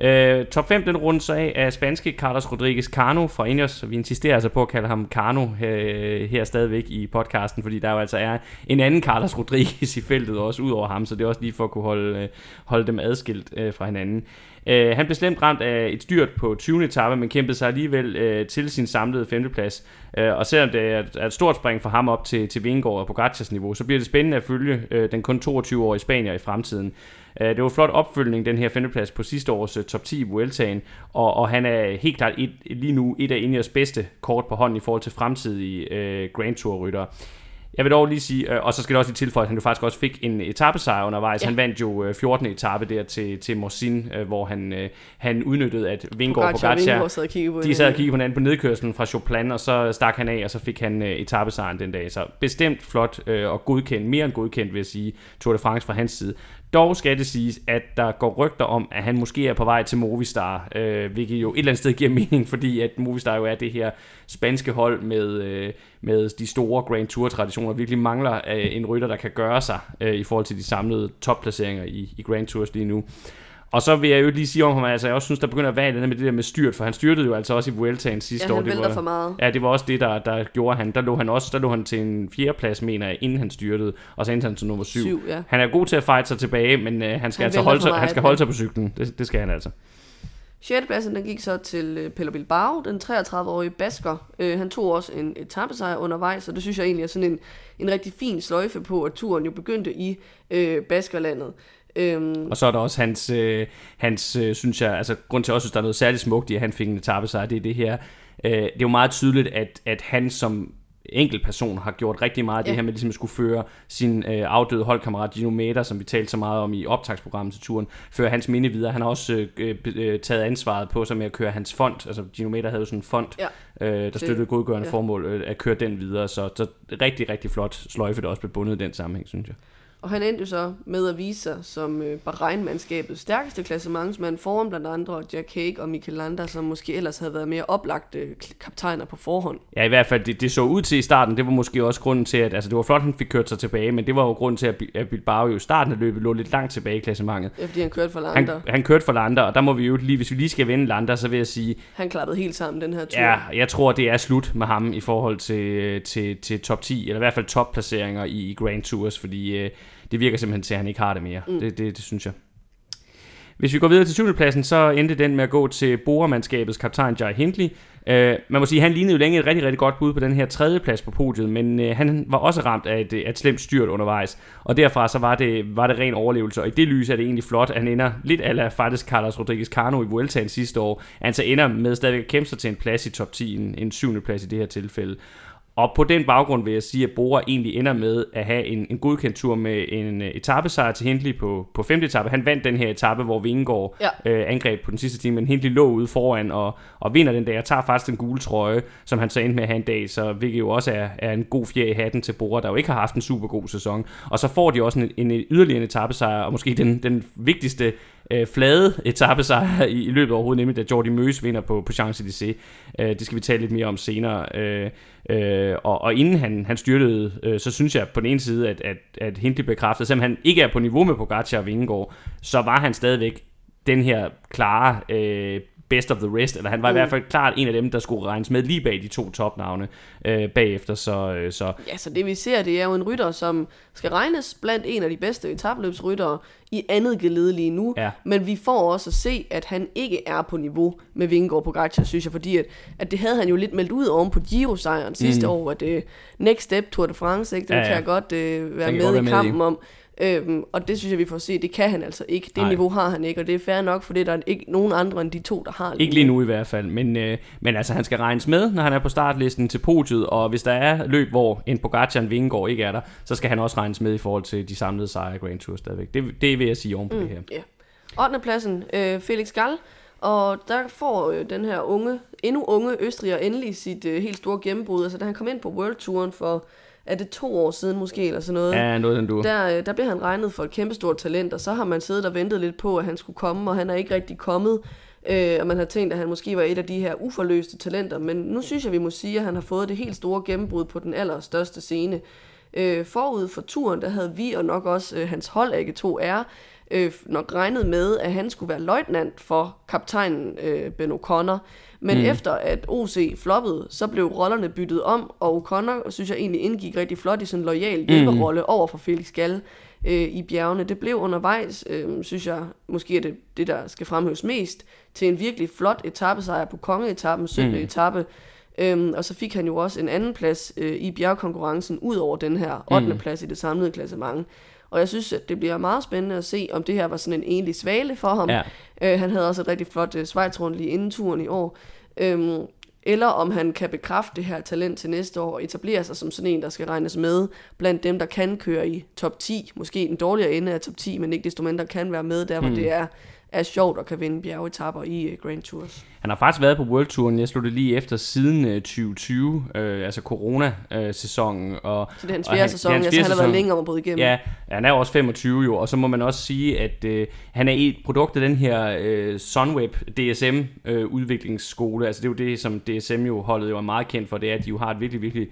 Øh, top 5 den runde så af af spanske Carlos Rodriguez Cano fra Ineos, vi insisterer altså på at kalde ham Cano øh, her stadigvæk i podcasten, fordi der jo altså er en anden Carlos Rodriguez i feltet også ud over ham, så det er også lige for at kunne holde, øh, holde dem adskilt øh, fra hinanden. Øh, han blev slemt ramt af et styrt på 20. etape, men kæmpede sig alligevel øh, til sin samlede femteplads. Øh, og selvom det er et, er et stort spring for ham op til, til Vingård og Pogacars niveau, så bliver det spændende at følge øh, den kun 22-årige Spanier i fremtiden. Øh, det var en flot opfølgning, den her femteplads på sidste års uh, top 10 i Vueltaen, og, og han er helt klart et, lige nu et af Indias bedste kort på hånden i forhold til fremtidige øh, Grand Tour-ryttere. Jeg vil dog lige sige, og så skal det også lige tilføje, at han jo faktisk også fik en etappesejr undervejs. Ja. Han vandt jo 14. etape der til, til Morsin, hvor han, han udnyttede, at Vingård og Pogacar, sad de sad og kiggede på hinanden på nedkørslen fra Chopin, og så stak han af, og så fik han etappesejren den dag. Så bestemt flot og godkendt, mere end godkendt vil jeg sige, Tour de France fra hans side. Dog skal det siges, at der går rygter om, at han måske er på vej til Movistar, øh, hvilket jo et eller andet sted giver mening, fordi at Movistar jo er det her spanske hold med, øh, med de store Grand Tour-traditioner, virkelig mangler øh, en rytter, der kan gøre sig øh, i forhold til de samlede topplaceringer i, i Grand Tours lige nu. Og så vil jeg jo lige sige om ham, altså jeg også synes, der begynder at være det med det der med styrt, for han styrtede jo altså også i Vueltaen sidste ja, år. Det var, for meget. Ja, det var også det, der, der gjorde han. Der lå han også der lå han til en fjerdeplads, mener jeg, inden han styrtede, og så endte han til nummer syv. syv ja. Han er god til at fight sig tilbage, men uh, han skal han altså holde sig, han skal holde sig på cyklen. Det, det skal han altså. 6. pladsen den gik så til uh, Pello Bilbao, den 33-årige basker. Uh, han tog også en etappesejr undervejs, og det synes jeg egentlig er sådan en, en rigtig fin sløjfe på, at turen jo begyndte i uh, Baskerlandet. Øhm. Og så er der også hans, øh, hans øh, synes jeg, altså grund til også, at der er noget særligt smukt i, at han fik en etape sig, det er det her. Øh, det er jo meget tydeligt, at, at han som enkelt person har gjort rigtig meget af ja. det her med ligesom at skulle føre sin øh, afdøde holdkammerat Gino Meda, som vi talte så meget om i optagsprogrammet til turen, føre hans minde videre. Han har også øh, øh, taget ansvaret på sig med at køre hans fond. Altså Gino Meda havde jo sådan en fond, ja. øh, der støttede godgørende ja. formål øh, at køre den videre. Så, så rigtig, rigtig flot sløjfe, der også blev bundet i den sammenhæng, synes jeg. Og han endte jo så med at vise sig som øh, Bahrein-mandskabets stærkeste klassementsmand foran blandt andre Jack Hague og Mikel Landa, som måske ellers havde været mere oplagte kaptajner på forhånd. Ja, i hvert fald det, det så ud til i starten. Det var måske også grunden til, at altså, det var flot, at han fik kørt sig tilbage, men det var jo grunden til, at Bilbao jo i starten af løbet lå lidt langt tilbage i klassementet. Ja, fordi han kørte for Landa. Han, han kørte for Landa, og der må vi jo lige, hvis vi lige skal vende Landa, så vil jeg sige... Han klappede helt sammen den her tur. Ja, jeg tror, det er slut med ham i forhold til, til, til top 10, eller i hvert fald topplaceringer i, i Grand Tours, fordi... Øh, det virker simpelthen til, at han ikke har det mere. Mm. Det, det, det synes jeg. Hvis vi går videre til syvendepladsen, så endte den med at gå til Bora-mandskabets kaptajn Jai Hindley. Uh, man må sige, at han lignede jo længe et rigtig, rigtig godt bud på den her tredje plads på podiet, men uh, han var også ramt af et, et slemt styrt undervejs, og derfra så var det, var det ren overlevelse, og i det lys er det egentlig flot, at han ender lidt ala faktisk Carlos Rodriguez Cano i Vueltaen sidste år, han så ender med stadigvæk at kæmpe sig til en plads i top 10, en, en syvende plads i det her tilfælde. Og på den baggrund vil jeg sige, at Bora egentlig ender med at have en, en godkendt tur med en uh, etappesejr til Hindley på, på femte etape. Han vandt den her etape, hvor Vingegaard ja. øh, angreb på den sidste time, men Hindley lå ude foran og, og vinder den dag og tager faktisk den gule trøje, som han så endte med at have en dag, så hvilket jo også er, er en god fjer i hatten til Bora, der jo ikke har haft en super god sæson. Og så får de også en, en yderligere etappesejr, og måske den, den vigtigste øh, flade etappesejr i, i løbet overhovedet, nemlig da Jordi Møs vinder på, på Champs-Élysées. Øh, det skal vi tale lidt mere om senere. Øh, øh, og, og inden han, han styrtede, øh, så synes jeg på den ene side, at, at, at Hindley bekræftede, selvom han ikke er på niveau med Pogacar og Vingegaard, så var han stadigvæk den her klare øh, best of the rest, eller han var mm. i hvert fald klart en af dem, der skulle regnes med lige bag de to topnavne øh, bagefter. Så, øh, så. Ja, så det vi ser, det er jo en rytter, som skal regnes blandt en af de bedste etabløbsryttere i andet gelede lige nu, ja. men vi får også at se, at han ikke er på niveau med Vingegaard på Pogacar, synes jeg, fordi at, at det havde han jo lidt meldt ud oven på Giro-sejren sidste mm. år, at uh, Next Step Tour de France, ikke, den ja, ja. kan jeg godt uh, være med i kampen med om. Øhm, og det synes jeg, vi får se, det kan han altså ikke. Det Nej. niveau har han ikke, og det er fair nok, for det er der ikke nogen andre end de to, der har. Ikke lige nu i hvert fald, men, øh, men altså han skal regnes med, når han er på startlisten til podiet, og hvis der er løb, hvor en Pogacar en Vingegaard ikke er der, så skal han også regnes med i forhold til de samlede sejre i Grand Tour stadigvæk. Det, det vil jeg sige oven på mm, det her. Yeah. 8. pladsen, øh, Felix Gall, og der får øh, den her unge, endnu unge Østriger endelig sit øh, helt store gennembrud. Altså da han kom ind på World Touren for er det to år siden måske, eller sådan noget. Ja, noget den du. Der, øh, der blev han regnet for et kæmpestort talent, og så har man siddet og ventet lidt på, at han skulle komme, og han er ikke rigtig kommet. Øh, og man har tænkt, at han måske var et af de her uforløste talenter, men nu synes jeg, vi må sige, at han har fået det helt store gennembrud på den allerstørste scene. Øh, forud for turen, der havde vi og nok også øh, hans hold, AG2R, øh, nok regnet med, at han skulle være løjtnant for kaptajnen øh, Ben O'Connor. Men mm. efter at OC floppede, så blev rollerne byttet om, og O'Connor, synes jeg egentlig indgik rigtig flot i sådan en lojal hjælperolle mm. over for Felix Gall øh, i bjergene. Det blev undervejs, øh, synes jeg, måske er det det, der skal fremhæves mest, til en virkelig flot etappesejr på kongeetappen, 17. Mm. etape. Øhm, og så fik han jo også en anden plads øh, i bjergkonkurrencen, ud over den her 8. Mm. plads i det samlede klassement. Og jeg synes, at det bliver meget spændende at se, om det her var sådan en egentlig svale for ham. Ja. Øh, han havde også et rigtig flot øh, Schweiz-rundt lige inden turen i år. Øhm, eller om han kan bekræfte det her talent til næste år og etablere sig som sådan en, der skal regnes med blandt dem, der kan køre i top 10. Måske en dårligere ende af top 10, men ikke desto mindre kan være med der, hvor mm. det er er sjovt at kan vinde bjergetapper i uh, Grand Tours. Han har faktisk været på World Touren, jeg slog det lige efter siden uh, 2020, uh, altså corona-sæsonen. og, så det er hans fjerde sæson, altså han har været længere om at bryde igennem. Ja, han er også 25 jo, og så må man også sige, at uh, han er et produkt af den her uh, Sunweb DSM uh, udviklingsskole, altså det er jo det, som DSM jo holdet jo er meget kendt for, det er, at de jo har et virkelig, virkelig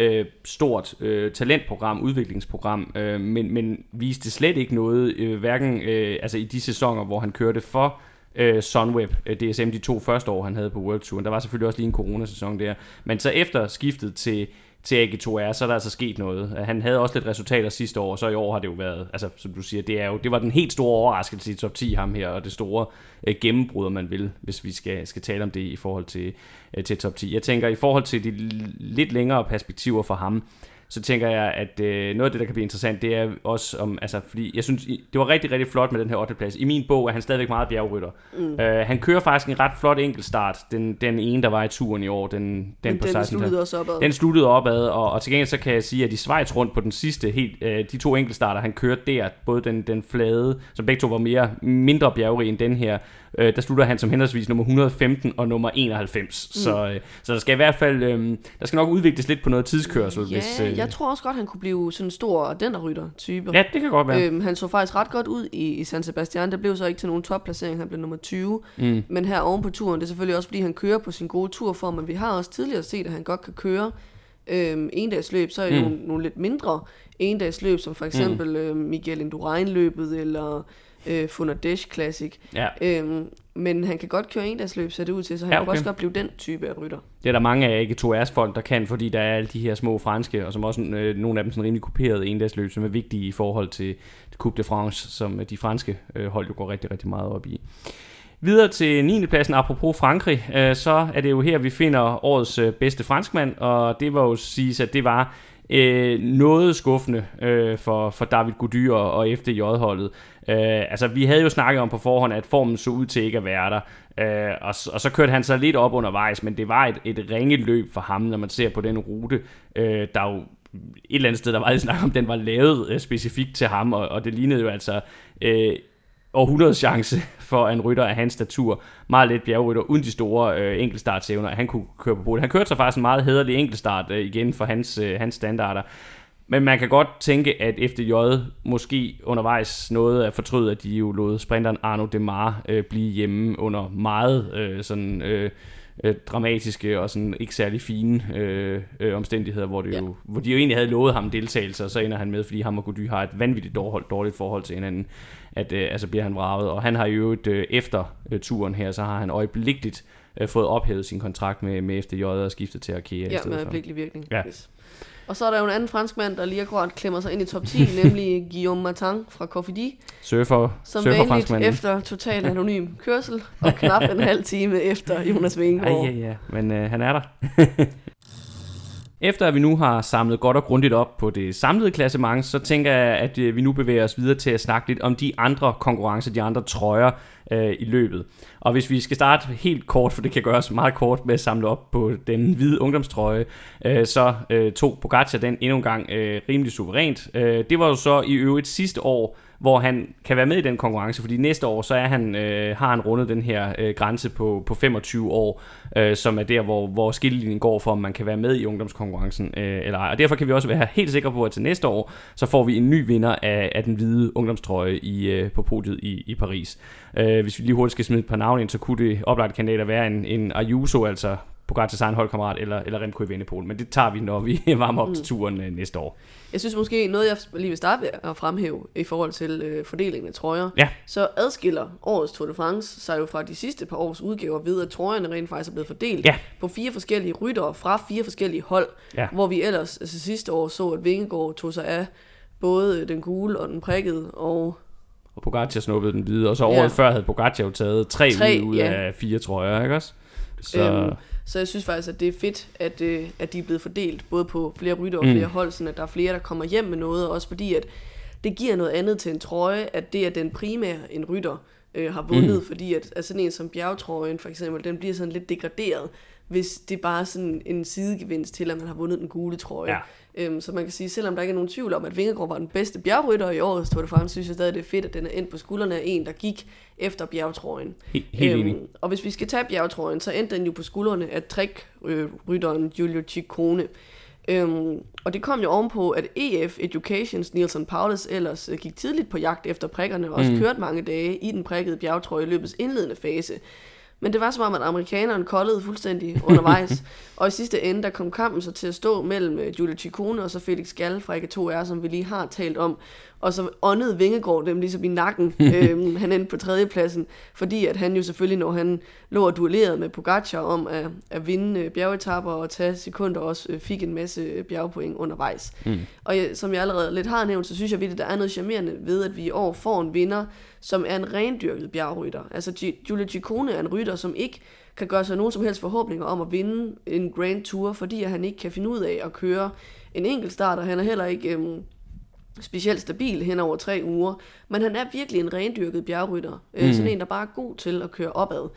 øh, stort øh, talentprogram, udviklingsprogram, øh, men, men viste slet ikke noget, øh, hverken øh, altså i de sæsoner, hvor han kørte for øh, Sunweb, øh, DSM, de to første år, han havde på World Tour. Der var selvfølgelig også lige en coronasæson der. Men så efter skiftet til til AG2R, så er der altså sket noget. Han havde også lidt resultater sidste år, så i år har det jo været, altså som du siger, det, er jo, det var den helt store overraskelse i top 10 ham her, og det store øh, gennembrud, man vil, hvis vi skal, skal tale om det i forhold til, øh, til top 10. Jeg tænker, i forhold til de lidt længere perspektiver for ham, så tænker jeg, at øh, noget af det, der kan blive interessant, det er også om, altså, fordi jeg synes, det var rigtig, rigtig flot med den her 8. plads. I min bog er han stadigvæk meget bjergrytter. Mm. Øh, han kører faktisk en ret flot enkeltstart, den, den ene, der var i turen i år, den, den på den 16. sluttede også opad. Den sluttede opad, og, og til gengæld så kan jeg sige, at i Schweiz rundt på den sidste, helt, øh, de to enkeltstarter, han kørte der, både den, den flade, som begge to var mere mindre bjergrig end den her, øh, der slutter han som henholdsvis nummer 115 og nummer 91. Mm. Så, øh, så der skal i hvert fald, øh, der skal nok udvikles lidt på noget tidskørsel. Ja, hvis, øh, jeg tror også godt, han kunne blive sådan en stor denderrytter-type. Ja, det kan godt være. Øhm, han så faktisk ret godt ud i, i San Sebastian. Der blev så ikke til nogen topplacering, han blev nummer 20. Mm. Men her oven på turen, det er selvfølgelig også, fordi han kører på sin gode turform, men vi har også tidligere set, at han godt kan køre øhm, endagsløb, så er det mm. nogle, nogle lidt mindre endagsløb, som for eksempel mm. øh, Miguel Indurain-løbet, eller øh, Funderdesh Classic. Ja. Øhm, men han kan godt køre en løb, ser det ud til, så han ja, okay. kan også godt blive den type af rytter. Det er der mange af ikke to folk, der kan, fordi der er alle de her små franske, og som også øh, nogle af dem sådan rimelig kuperet en løb, som er vigtige i forhold til, Coupe de France, som de franske øh, hold jo går rigtig, rigtig meget op i. Videre til 9. pladsen, apropos Frankrig, øh, så er det jo her, vi finder årets øh, bedste franskmand, og det var jo sige, at det var øh, noget skuffende øh, for, for David Gody og, og FDJ-holdet. Øh, altså, vi havde jo snakket om på forhånd, at formen så ud til ikke at være der, øh, og, og så kørte han sig lidt op undervejs, men det var et, et ringe løb for ham, når man ser på den rute, øh, der jo et eller andet sted, der var lidt snak om, den var lavet øh, specifikt til ham, og, og det lignede jo altså øh, århundredes chance for en rytter af hans statur. Meget let bjergrytter, uden de store øh, enkeltstartsevner, han kunne køre på podiet. Han kørte sig faktisk en meget hederlig enkeltstart øh, igen for hans, øh, hans standarder. Men man kan godt tænke, at FDJ måske undervejs noget at fortryde, at de jo lod sprinteren Arno Demar øh, blive hjemme under meget øh, sådan... Øh, øh, dramatiske og sådan ikke særlig fine øh, øh, omstændigheder, hvor, det ja. jo, hvor de jo egentlig havde lovet ham deltagelse, og så ender han med, fordi ham og Gody har et vanvittigt dårligt, dårligt forhold til hinanden, at øh, altså bliver han vraget. Og han har jo et, øh, efter øh, turen her, så har han øjeblikkeligt øh, fået ophævet sin kontrakt med, med FDJ og skiftet til Arkea ja, med øjeblikkelig virkning. Ja. Yes. Og så er der jo en anden franskmand, der lige akkurat klemmer sig ind i top 10, nemlig Guillaume Martin fra Cofidis. Surfer, som surfer efter total anonym kørsel, og knap en halv time efter Jonas Vingegaard. Ja, ja, ja, men øh, han er der. Efter at vi nu har samlet godt og grundigt op på det samlede klassement, så tænker jeg, at øh, vi nu bevæger os videre til at snakke lidt om de andre konkurrencer, de andre trøjer øh, i løbet. Og hvis vi skal starte helt kort, for det kan gøres meget kort med at samle op på den hvide ungdomstrøje, øh, så øh, tog Pogacar den endnu en gang øh, rimelig suverænt. Øh, det var jo så i øvrigt sidste år, hvor han kan være med i den konkurrence, fordi næste år så er han, øh, har han rundet den her øh, grænse på, på 25 år, øh, som er der, hvor, hvor skillelinjen går for, om man kan være med i ungdomskonkurrencen øh, eller ej. Og derfor kan vi også være helt sikre på, at til næste år, så får vi en ny vinder af, af den hvide ungdomstrøje i, øh, på podiet i, i Paris. Øh, hvis vi lige hurtigt skal smide et par navne ind, så kunne det oplagte kandidater være en, en Ayuso, altså Pogacar's egen holdkammerat, eller, eller Remco Evenepoel. Men det tager vi, når vi varmer op mm. til turen øh, næste år. Jeg synes måske, noget jeg lige vil starte med at fremhæve i forhold til øh, fordelingen af trøjer, ja. så adskiller årets Tour de France sig jo fra de sidste par års udgaver ved, at trøjerne rent faktisk er blevet fordelt ja. på fire forskellige ryttere fra fire forskellige hold, ja. hvor vi ellers altså, sidste år så, at Vingegaard tog sig af både den gule og den prikkede, og og Pogacar snuppede den hvide, og så året ja. før havde Pogacar jo taget tre, tre ud ja. af fire trøjer, ikke også? Så... Øhm, så jeg synes faktisk, at det er fedt, at, øh, at de er blevet fordelt, både på flere rytter og mm. flere hold, sådan at der er flere, der kommer hjem med noget, og også fordi, at det giver noget andet til en trøje, at det er den primære, en rytter øh, har vundet, mm. fordi at, at sådan en som bjergtrøjen for eksempel, den bliver sådan lidt degraderet, hvis det er bare sådan en sidegevinst til, at man har vundet den gule trøje. Ja. Øhm, så man kan sige, selvom der ikke er nogen tvivl om, at Vingegaard var den bedste bjergrytter i årets Tour de France, synes jeg stadig, det er fedt, at den er endt på skuldrene af en, der gik efter bjergtrøjen. Helt, helt øhm, enig. Og hvis vi skal tage bjergtrøjen, så endte den jo på skuldrene af trækrytteren Giulio Ciccone. Øhm, og det kom jo ovenpå, at EF Educations Nielsen Paulus ellers øh, gik tidligt på jagt efter prikkerne, og også mm. kørte mange dage i den prikkede bjergtrøje i løbets indledende fase. Men det var som om, at amerikanerne koldede fuldstændig undervejs. og i sidste ende, der kom kampen så til at stå mellem øh, Julia Ciccone og så Felix Gall fra ikke 2 r som vi lige har talt om. Og så åndede Vingegaard dem ligesom i nakken. øhm, han endte på tredjepladsen, fordi at han jo selvfølgelig, når han lå og duellerede med Pogacar om at, at vinde uh, bjergetapper og tage sekunder, også uh, fik en masse bjergpoint undervejs. Mm. Og jeg, som jeg allerede lidt har nævnt, så synes jeg, at der er noget charmerende ved, at vi i år får en vinder, som er en rendyrket bjergrytter. Altså Giulio Ciccone er en rytter, som ikke kan gøre sig nogen som helst forhåbninger om at vinde en Grand Tour, fordi han ikke kan finde ud af at køre en enkelt start, og han er heller ikke øhm, specielt stabil hen over tre uger. Men han er virkelig en rendyrket bjergrytter. Øh, mm. Sådan en, der bare er god til at køre opad.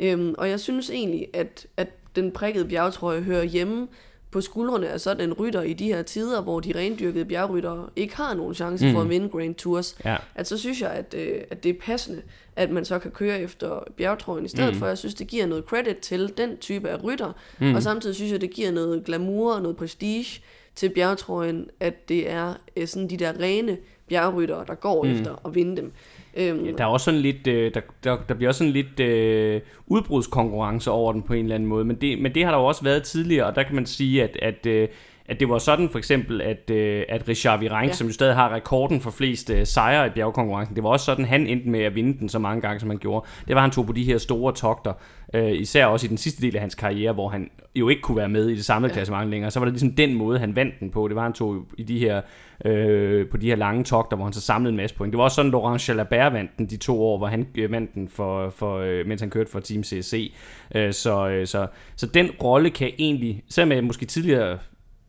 Øhm, og jeg synes egentlig, at, at den prikkede bjergtrøje hører hjemme på skuldrene af sådan en rytter i de her tider, hvor de rendyrkede bjergryttere ikke har nogen chance mm. for at vinde Grand Tours, ja. at så synes jeg, at, øh, at det er passende, at man så kan køre efter bjergtrøjen i stedet mm. for. Jeg synes, det giver noget credit til den type af rytter, mm. og samtidig synes jeg, det giver noget glamour og noget prestige til bjergtrøjen, at det er øh, sådan de der rene bjergryttere, der går mm. efter at vinde dem. Øhm, ja, der er også sådan lidt, øh, der, der, der bliver også sådan lidt øh, udbrudskonkurrence over den på en eller anden måde, men det, men det har der jo også været tidligere, og der kan man sige, at, at, øh, at det var sådan for eksempel, at, øh, at Richard Virenque, ja. som jo stadig har rekorden for flest øh, sejre i bjergkonkurrencen, det var også sådan, han endte med at vinde den så mange gange, som han gjorde. Det var, han tog på de her store togter, øh, især også i den sidste del af hans karriere, hvor han jo ikke kunne være med i det samlede ja. klassement længere. Så var det ligesom den måde, han vandt den på. Det var, han tog i de her, øh, på de her lange togter, hvor han så samlede en masse point. Det var også sådan, Laurent Jalabert vandt den de to år, hvor han øh, vandt den, for, for, øh, mens han kørte for Team CSC. Øh, så, øh, så, så den rolle kan egentlig, selvom jeg måske tidligere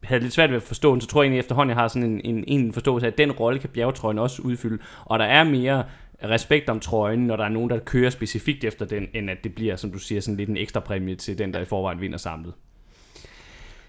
havde lidt svært ved at forstå den, så tror jeg egentlig efterhånden, jeg har sådan en, en, en forståelse af, at den rolle kan bjergetrøjen også udfylde. Og der er mere respekt om trøjen, når der er nogen, der kører specifikt efter den, end at det bliver, som du siger, sådan lidt en ekstra præmie til den, der i forvejen vinder samlet.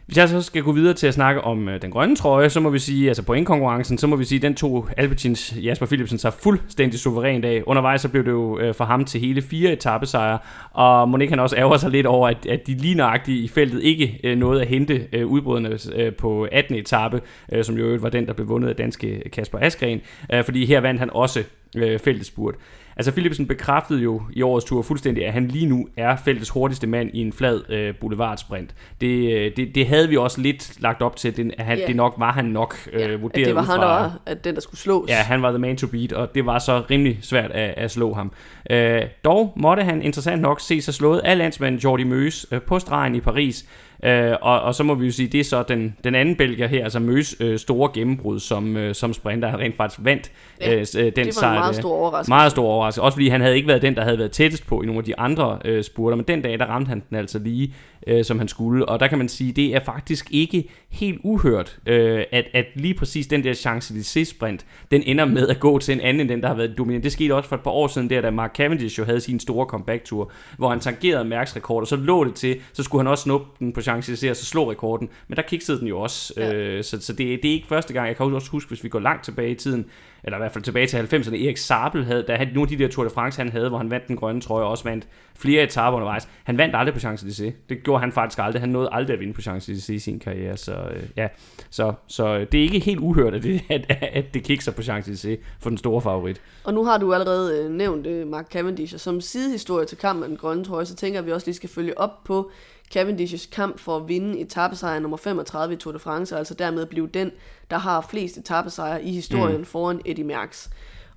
Hvis jeg så skal gå videre til at snakke om øh, den grønne trøje, så må vi sige, altså pointkonkurrencen, så må vi sige, den to Alpecins Jasper Philipsen sig fuldstændig suverænt af. Undervejs så blev det jo øh, for ham til hele fire etappesejre, og Monique han også ærger sig lidt over, at, at de lige nøjagtigt i feltet ikke øh, nåede at hente øh, udbryderne øh, på 18. etape, øh, som jo var den, der blev vundet af danske Kasper Askren, øh, fordi her vandt han også øh, feltets spurt. Altså Philipsen bekræftede jo i årets tur fuldstændig, at han lige nu er feltets hurtigste mand i en flad øh, boulevardsprint. Det, øh, det, det havde vi også lidt lagt op til, at, at han, yeah. det nok var han nok øh, yeah. vurderet at det var han, der var at den, der skulle slås. Ja, han var the man to beat, og det var så rimelig svært at, at slå ham. Øh, dog måtte han interessant nok se sig slået af landsmanden Jordi Møs øh, på stregen i Paris, Øh, og, og så må vi jo sige, det er så den, den anden belgier her, altså Møs øh, store gennembrud som, øh, som sprinter, han rent faktisk vandt ja, øh, den det var sejr. en meget stor overraskelse. Meget stor overraskelse. Også fordi han havde ikke været den, der havde været tættest på i nogle af de andre øh, spurter, men den dag, der ramte han den altså lige, øh, som han skulle. Og der kan man sige, det er faktisk ikke helt uhørt, øh, at, at lige præcis den der Champs-Élysées-sprint, den ender med at gå til en anden end den, der har været dominant. Det skete også for et par år siden, der da Mark Cavendish jo havde sin store comeback-tur, hvor han tangerede Mærks rekord, og så lå det til, så skulle han også snuppe den på Champs-Élysées og så slå rekorden. Men der kiksede den jo også, ja. øh, så, så det, det er ikke første gang. Jeg kan også huske, hvis vi går langt tilbage i tiden, eller i hvert fald tilbage til 90'erne, Erik Sabel havde, der havde nogle af de der Tour de France, han havde, hvor han vandt den grønne trøje, og også vandt flere etaper undervejs. Han vandt aldrig på Champs-Élysées. Det gjorde han faktisk aldrig. Han nåede aldrig at vinde på Champs-Élysées i sin karriere. Så, øh, ja. så, så det er ikke helt uhørt, at det, at, at det kikser på Champs-Élysées for den store favorit. Og nu har du allerede øh, nævnt øh, Mark Cavendish, og som sidehistorie til kampen med den grønne trøje, så tænker vi også lige skal følge op på Cavendish's kamp for at vinde etappesejr nummer 35 i Tour de France, og altså dermed blive den, der har flest etappesejre i historien mm. foran Eddie Merckx.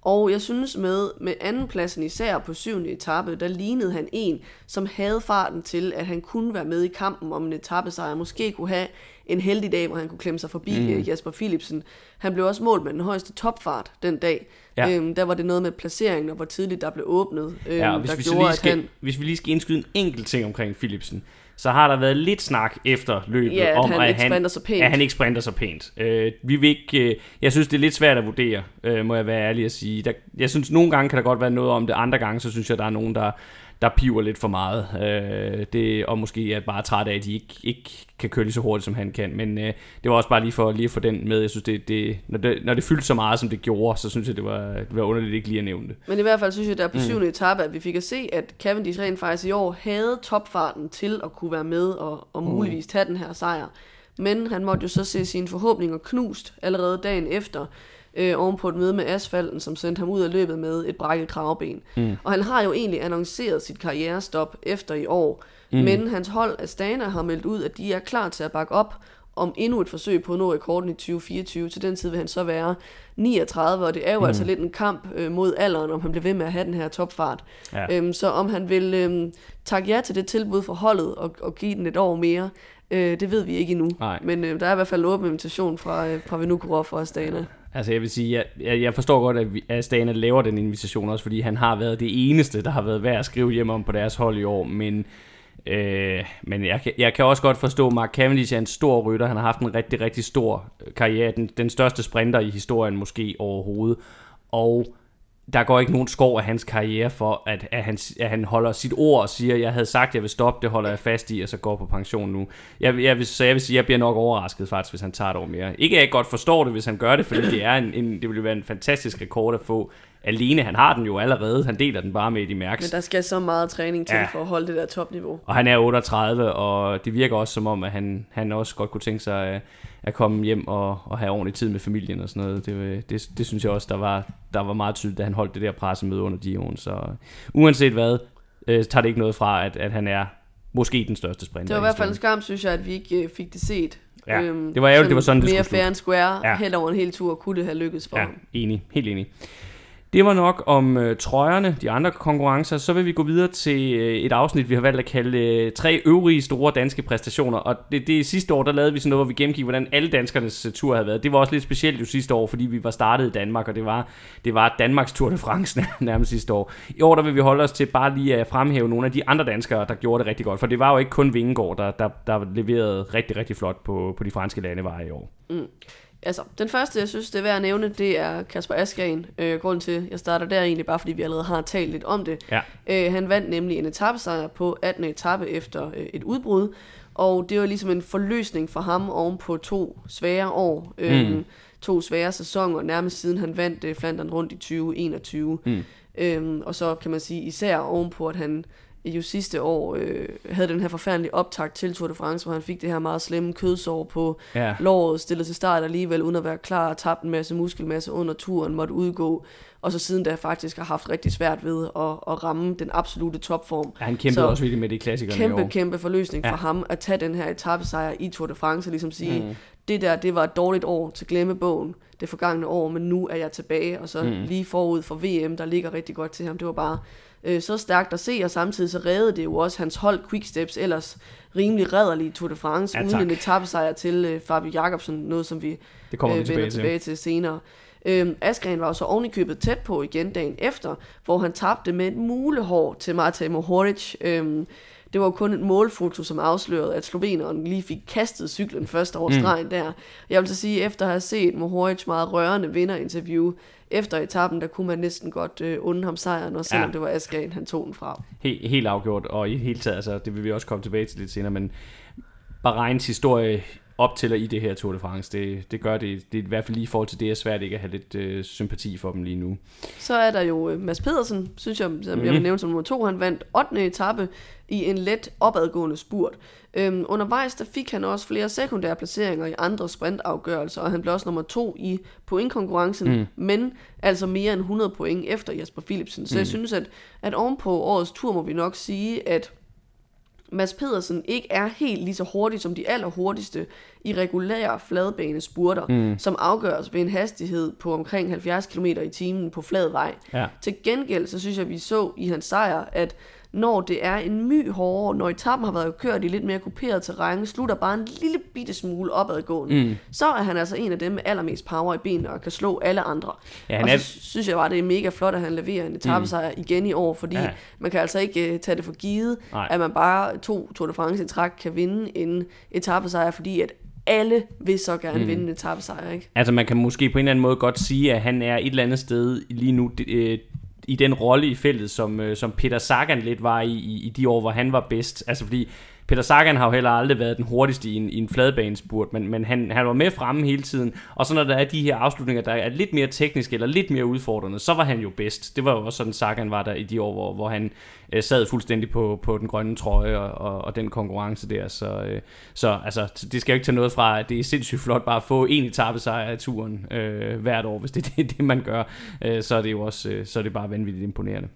Og jeg synes med, med andenpladsen især på syvende etape, der lignede han en, som havde farten til, at han kunne være med i kampen om en etappesejr. Måske kunne have en heldig dag, hvor han kunne klemme sig forbi mm. Jasper Philipsen. Han blev også målt med den højeste topfart den dag. Ja. Øhm, der var det noget med placeringen, og hvor tidligt der blev åbnet. Øhm, ja, og hvis, der vi gjorde, lige skal, han... hvis vi lige skal indskyde en enkelt ting omkring Philipsen, så har der været lidt snak efter løbet ja, at om, han at, han, så pænt. at han ikke sprinter så pænt. Øh, vi vil ikke, øh, jeg synes, det er lidt svært at vurdere, øh, må jeg være ærlig at sige. Der, jeg synes, nogle gange kan der godt være noget om det, andre gange, så synes jeg, der er nogen, der der piver lidt for meget. Øh, det, og måske er bare træt af, at de ikke, ikke kan køre lige så hurtigt, som han kan. Men øh, det var også bare lige for lige at få den med. Jeg synes, det, det, når, det, når det fyldte så meget, som det gjorde, så synes jeg, det var, det var underligt ikke lige at nævne det. Men i hvert fald synes jeg, der på mm. syvende mm. etape, at vi fik at se, at Cavendish rent faktisk i år havde topfarten til at kunne være med og, og mm. muligvis tage den her sejr. Men han måtte jo så se sine forhåbninger knust allerede dagen efter øh, ovenpå et møde med asfalten, som sendte ham ud af løbet med et brækket kravben. Mm. Og han har jo egentlig annonceret sit karrierestop efter i år, mm. men hans hold Astana har meldt ud, at de er klar til at bakke op om endnu et forsøg på at nå rekorden i 2024. Til den tid vil han så være 39, og det er jo mm. altså lidt en kamp øh, mod alderen, om han bliver ved med at have den her topfart. Ja. Øhm, så om han vil øhm, takke ja til det tilbud for holdet og, og give den et år mere, øh, det ved vi ikke endnu. Nej. Men øh, der er i hvert fald en åben invitation fra, øh, fra Vinokurov og Astana. Altså jeg vil sige, jeg, jeg forstår godt, at Astana laver den invitation også, fordi han har været det eneste, der har været værd at skrive hjem om på deres hold i år, men Øh, men jeg, jeg kan også godt forstå, at Mark Cavendish er en stor rytter. Han har haft en rigtig, rigtig stor karriere. Den, den største sprinter i historien måske overhovedet. Og der går ikke nogen skov af hans karriere for, at, at, han, at han holder sit ord og siger, jeg havde sagt, jeg vil stoppe, det holder jeg fast i, og så går på pension nu. Jeg, jeg vil, så jeg vil sige, jeg bliver nok overrasket faktisk, hvis han tager et år mere. Ikke at jeg godt forstår det, hvis han gør det, fordi det, er en, en, det vil være en fantastisk rekord at få alene. Han har den jo allerede. Han deler den bare med Eddie Merckx. Men der skal så meget træning til ja. for at holde det der topniveau. Og han er 38, og det virker også som om, at han, han også godt kunne tænke sig at, at komme hjem og, og have ordentlig tid med familien og sådan noget. Det, det, det synes jeg også, der var, der var meget tydeligt, da han holdt det der pressemøde under Dion. Så uanset hvad, øh, tager det ikke noget fra, at, at han er måske den største sprinter. Det var i hvert fald en skam, synes jeg, at vi ikke øh, fik det set Ja, øhm, det var ærgerligt, det var sådan, det mere skulle fair and square, ja. hen over en hel tur, kunne det have lykkedes for ja, ham. enig. Helt enig. Det var nok om øh, trøjerne, de andre konkurrencer. Så vil vi gå videre til øh, et afsnit, vi har valgt at kalde øh, tre øvrige store danske præstationer. Og det, det sidste år, der lavede vi sådan noget, hvor vi gennemgik, hvordan alle danskernes øh, tur havde været. Det var også lidt specielt jo sidste år, fordi vi var startet i Danmark, og det var, det var Danmarks Tour de France nærmest sidste år. I år, der vil vi holde os til bare lige at fremhæve nogle af de andre danskere, der gjorde det rigtig godt. For det var jo ikke kun Vingegaard, der, der, der leverede rigtig, rigtig flot på, på de franske landeveje i år. Mm. Altså, den første, jeg synes, det er værd at nævne, det er Kasper Askren. Øh, grunden til, at jeg starter der egentlig bare, fordi vi allerede har talt lidt om det. Ja. Øh, han vandt nemlig en etappesejr på 18. etape efter øh, et udbrud, og det var ligesom en forløsning for ham oven på to svære år. Øh, mm. To svære sæsoner, nærmest siden han vandt øh, Flandern rundt i 2021. Mm. Øh, og så kan man sige især ovenpå, at han jo sidste år øh, havde den her forfærdelige optakt til Tour de France, hvor han fik det her meget slemme kødsår på ja. låret, stillede til start alligevel uden at være klar, tabte en masse muskelmasse under turen, måtte udgå, og så siden da faktisk har haft rigtig svært ved at, at ramme den absolute topform. Ja, han kæmpede så også virkelig med de klassikere Kæmpe, i år. kæmpe forløsning ja. for ham at tage den her etappesejr i Tour de France, og ligesom sige, mm. det der, det var et dårligt år til glemmebogen, det forgangne år, men nu er jeg tilbage, og så mm. lige forud for VM, der ligger rigtig godt til ham. Det var bare øh, så stærkt at se, og samtidig så reddede det jo også hans hold Quicksteps, ellers rimelig redderlige Tour de France, ja, uden en etappesejr til øh, Fabio Jacobsen, noget som vi, det kommer øh, vi tilbage, vender tilbage til, senere. Øhm, Askren var så ovenikøbet tæt på igen dagen efter, hvor han tabte med et mulehår til Marta Mohoric. Øhm, det var kun et målfoto, som afslørede, at sloveneren lige fik kastet cyklen først over mm. stregen mm. der. Jeg vil så sige, efter at have set Mohoric meget rørende vinderinterview, efter etappen, der kunne man næsten godt øh, unde ham sejren, og selvom ja. det var Askren, han tog den fra. Helt, helt afgjort, og i hele taget, altså, det vil vi også komme tilbage til lidt senere, men Bahreins historie op til og i det her Tour de France. Det, det gør det, det er i hvert fald lige i forhold til det, er svært ikke at have lidt øh, sympati for dem lige nu. Så er der jo øh, Mads Pedersen, synes jeg, som mm-hmm. jeg vil nævne som nummer to. Han vandt 8. etape i en let opadgående spurt. Øhm, undervejs der fik han også flere sekundære placeringer i andre sprintafgørelser, og han blev også nummer to i pointkonkurrencen, mm. men altså mere end 100 point efter Jasper Philipsen. Så mm. jeg synes, at, at ovenpå årets tur må vi nok sige, at Mads Pedersen ikke er helt lige så hurtig som de allerhurtigste i regulære fladbanespurter, mm. som afgøres ved en hastighed på omkring 70 km i timen på flad vej. Ja. Til gengæld, så synes jeg, vi så i hans sejr, at når det er en my hårdere, når etappen har været kørt i lidt mere kuperet terræn, slutter bare en lille bitte smule opadgående, mm. så er han altså en af dem med allermest power i benene og kan slå alle andre. Ja, og så er... synes jeg bare, det er mega flot, at han leverer en etappesejr mm. igen i år, fordi ja. man kan altså ikke uh, tage det for givet, Nej. at man bare to Tour de France i træk kan vinde en etappesejr, fordi at alle vil så gerne mm. vinde en etappesejr, ikke? Altså man kan måske på en eller anden måde godt sige, at han er et eller andet sted lige nu øh, i den rolle i feltet, som, øh, som Peter Sagan lidt var i, i, i de år, hvor han var bedst. Altså fordi Peter Sagan har jo heller aldrig været den hurtigste i en, i en fladbanespurt, men, men han, han var med fremme hele tiden. Og så når der er de her afslutninger, der er lidt mere tekniske eller lidt mere udfordrende, så var han jo bedst. Det var jo også sådan, Sagan var der i de år, hvor, hvor han øh, sad fuldstændig på, på den grønne trøje og, og, og den konkurrence der. Så, øh, så altså, det skal jo ikke tage noget fra, at det er sindssygt flot bare at få en etape sejr af turen øh, hvert år, hvis det er det, det man gør. Øh, så er det jo også øh, så er det bare vanvittigt imponerende.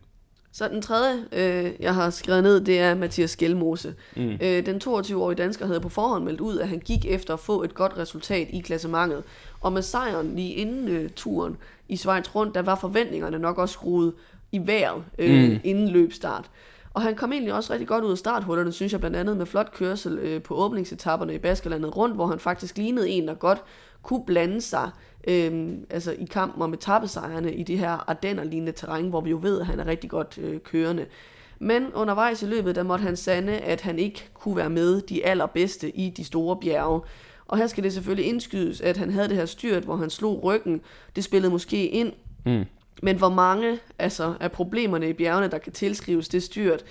Så den tredje, øh, jeg har skrevet ned, det er Mathias Gjelmose. Mm. Øh, den 22-årige dansker havde på forhånd meldt ud, at han gik efter at få et godt resultat i klassementet. Og med sejren lige inden øh, turen i Schweiz rundt, der var forventningerne nok også skruet i vejret øh, mm. inden løbstart. Og han kom egentlig også rigtig godt ud af starthullerne, synes jeg, blandt andet med flot kørsel øh, på åbningsetapperne i Baskerlandet rundt, hvor han faktisk lignede en, der godt kunne blande sig øhm, altså i kampen om etappesejrene i det her Ardenner-lignende terræn, hvor vi jo ved, at han er rigtig godt øh, kørende. Men undervejs i løbet, der måtte han sande, at han ikke kunne være med de allerbedste i de store bjerge. Og her skal det selvfølgelig indskydes, at han havde det her styrt, hvor han slog ryggen. Det spillede måske ind. Mm. Men hvor mange altså, af problemerne i bjergene, der kan tilskrives det styrt,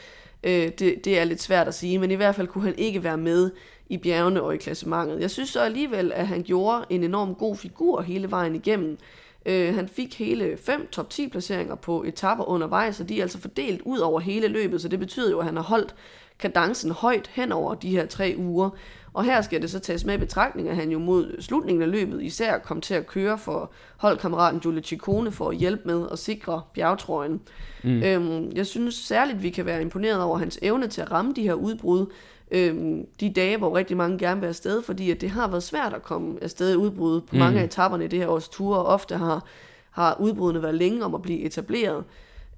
øh, det, det er lidt svært at sige. Men i hvert fald kunne han ikke være med i bjergene og i klassementet. Jeg synes så alligevel, at han gjorde en enorm god figur hele vejen igennem. Øh, han fik hele fem top 10 placeringer på etapper undervejs, og de er altså fordelt ud over hele løbet, så det betyder jo, at han har holdt kadencen højt hen over de her tre uger. Og her skal det så tages med i betragtning, at han jo mod slutningen af løbet især kom til at køre for holdkammeraten Giulio Ciccone for at hjælpe med at sikre bjergtrøjen. Mm. Øhm, jeg synes særligt, vi kan være imponeret over hans evne til at ramme de her udbrud, øhm, de dage, hvor rigtig mange gerne vil afsted, fordi at det har været svært at komme afsted i udbrud på mm. mange af etaperne i det her års ture, og ofte har, har udbrudene været længe om at blive etableret.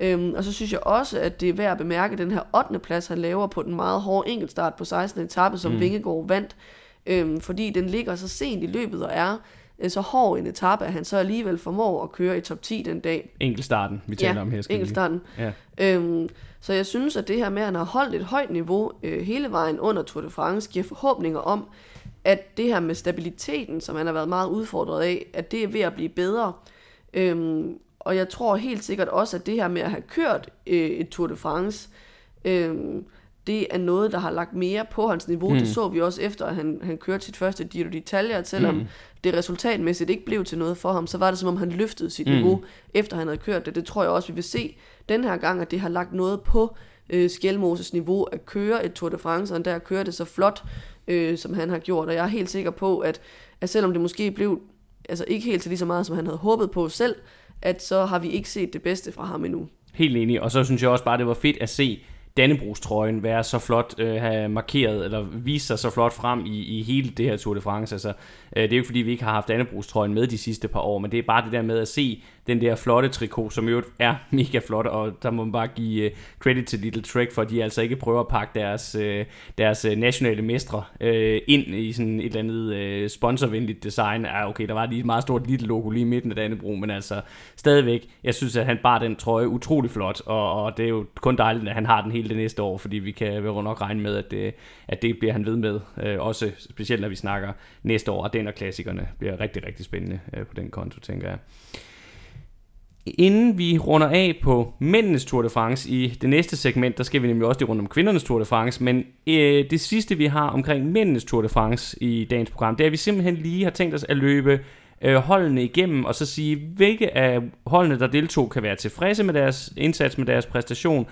Øhm, og så synes jeg også, at det er værd at bemærke den her 8. plads, han laver på den meget hårde enkeltstart på 16. etape, som mm. Vingegaard vandt. Øhm, fordi den ligger så sent i løbet og er øh, så hård en etape, at han så alligevel formår at køre i top 10 den dag. Enkeltstarten, vi taler ja, om her. Skal enkeltstarten. Ja. Øhm, så jeg synes, at det her med, at han har holdt et højt niveau øh, hele vejen under Tour de France, giver forhåbninger om, at det her med stabiliteten, som han har været meget udfordret af, at det er ved at blive bedre. Øhm, og jeg tror helt sikkert også, at det her med at have kørt øh, et Tour de France, øh, det er noget, der har lagt mere på hans niveau. Mm. Det så vi også efter, at han, han kørte sit første Giro d'Italia, at selvom mm. det resultatmæssigt ikke blev til noget for ham, så var det som om, han løftede sit mm. niveau, efter han havde kørt det. Det tror jeg også, vi vil se den her gang, at det har lagt noget på øh, Skjelmoses niveau at køre et Tour de France, og der køre det så flot, øh, som han har gjort. Og jeg er helt sikker på, at, at selvom det måske blev altså ikke helt til lige så meget, som han havde håbet på selv, at så har vi ikke set det bedste fra ham endnu. Helt enig, og så synes jeg også bare, det var fedt at se Dannebrogstrøjen være så flot, øh, have markeret, eller vise sig så flot frem i, i hele det her Tour de France. Altså, øh, det er jo ikke fordi, vi ikke har haft Dannebrogstrøjen med de sidste par år, men det er bare det der med at se den der flotte trikot, som jo er mega flot, og der må man bare give uh, credit til Little Trek, for de altså ikke prøver at pakke deres, uh, deres øh, nationale mestre uh, ind i sådan et eller andet uh, sponsorvenligt design. Ja, okay, der var lige et meget stort lille logo lige i midten af Dannebro, men altså stadigvæk, jeg synes, at han bar den trøje utrolig flot, og, og det er jo kun dejligt, at han har den hele det næste år, fordi vi kan jo nok regne med, at det, at det bliver han ved med, uh, også specielt når vi snakker næste år, og den og klassikerne bliver rigtig, rigtig spændende uh, på den konto, tænker jeg. Inden vi runder af på mændenes Tour de France i det næste segment, der skal vi nemlig også lige rundt om kvindernes Tour de France, men øh, det sidste vi har omkring mændenes Tour de France i dagens program, det er, at vi simpelthen lige har tænkt os at løbe øh, holdene igennem, og så sige, hvilke af holdene, der deltog, kan være tilfredse med deres indsats, med deres præstation,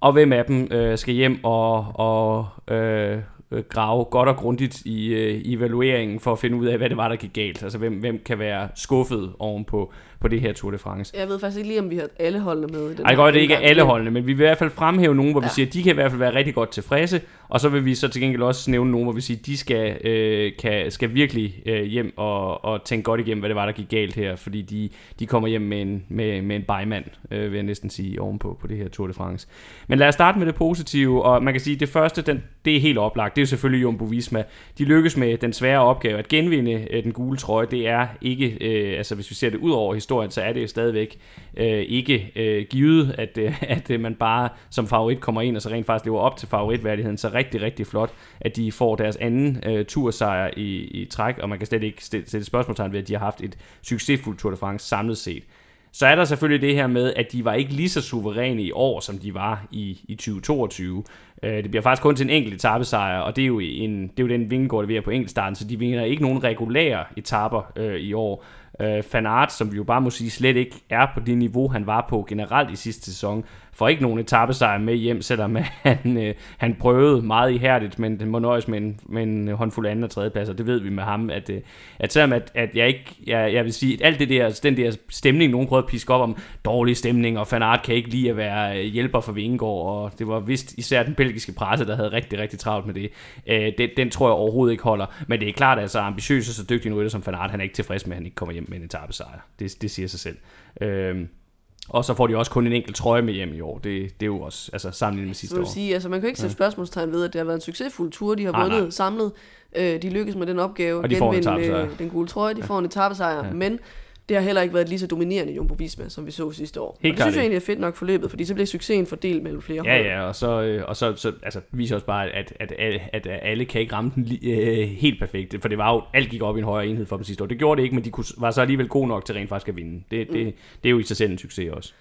og hvem af dem øh, skal hjem og, og øh, øh grave godt og grundigt i øh, evalueringen for at finde ud af, hvad det var, der gik galt. Altså, hvem, hvem kan være skuffet ovenpå på, det her Tour de France. Jeg ved faktisk ikke lige, om vi har alle holdene med i den Ej, godt, det ikke er alle holdene, men vi vil i hvert fald fremhæve nogen, hvor ja. vi siger, de kan i hvert fald være rigtig godt tilfredse, og så vil vi så til gengæld også nævne nogen, hvor vi siger, at de skal, øh, kan, skal virkelig øh, hjem og, og tænke godt igennem, hvad det var, der gik galt her, fordi de, de kommer hjem med en, med, med en bymand, øh, vil jeg næsten sige, ovenpå på det her Tour de France. Men lad os starte med det positive, og man kan sige, at det første, den, det er helt oplagt, det er selvfølgelig Jumbo Visma. De lykkes med den svære opgave at genvinde øh, den gule trøje. Det er ikke, øh, altså hvis vi ser det ud over historien, så er det stadigvæk øh, ikke øh, givet, at, øh, at øh, man bare som favorit kommer ind og så rent faktisk lever op til favoritværdigheden. Så rigtig, rigtig flot, at de får deres anden øh, tursejr i, i træk, og man kan slet ikke sætte spørgsmålstegn ved, at de har haft et succesfuldt Tour de France samlet set. Så er der selvfølgelig det her med, at de var ikke lige så suveræne i år, som de var i, i 2022. Øh, det bliver faktisk kun til en enkelt etappesejr, og det er jo, en, det er jo den vingegård, vi er på enkeltstarten, så de vinder ikke nogen regulære etapper øh, i år. Øh, Fanart, som vi jo bare må sige slet ikke er på det niveau, han var på generelt i sidste sæson, får ikke nogen etappesejr med hjem, selvom han, øh, han prøvede meget ihærdigt, men det må nøjes med en, med en håndfuld anden og tredjepladser. Det ved vi med ham, at, øh, at selvom at, at jeg ikke, jeg, jeg vil sige, at alt det der, den der stemning, nogen prøvede at piske op om, dårlig stemning, og Fanart kan ikke lide at være øh, hjælper for Vingegaard, og det var vist især den belgiske presse, der havde rigtig, rigtig travlt med det. Øh, den, den tror jeg overhovedet ikke holder, men det er klart, at så ambitiøs og så dygtig en rytter som Fanart, han er ikke tilfreds med, at han ikke kommer hjem med en etappesejr. Det, det siger sig selv. Øh, og så får de også kun en enkelt trøje med hjem i år. Det, det er jo også altså, sammenlignet med sidste år. Sige, altså, man kan ikke sætte spørgsmålstegn ved, at det har været en succesfuld tur. De har vundet nej. samlet. Øh, de lykkes med den opgave. Og de får en øh, den gule trøje. De ja. får en etappesejr. Ja. Men det har heller ikke været lige så dominerende Jumbo Visma, som vi så sidste år. Helt og det synes jeg egentlig er fedt nok forløbet, fordi så bliver succesen fordelt mellem flere Ja, hold. ja, og så, øh, og så, så altså, viser også bare, at, at, at, at alle kan ikke ramme den øh, helt perfekt, for det var jo, alt gik op i en højere enhed for dem sidste år. Det gjorde det ikke, men de kunne, var så alligevel gode nok til rent faktisk at vinde. Det, mm. det, det er jo i sig selv en succes også.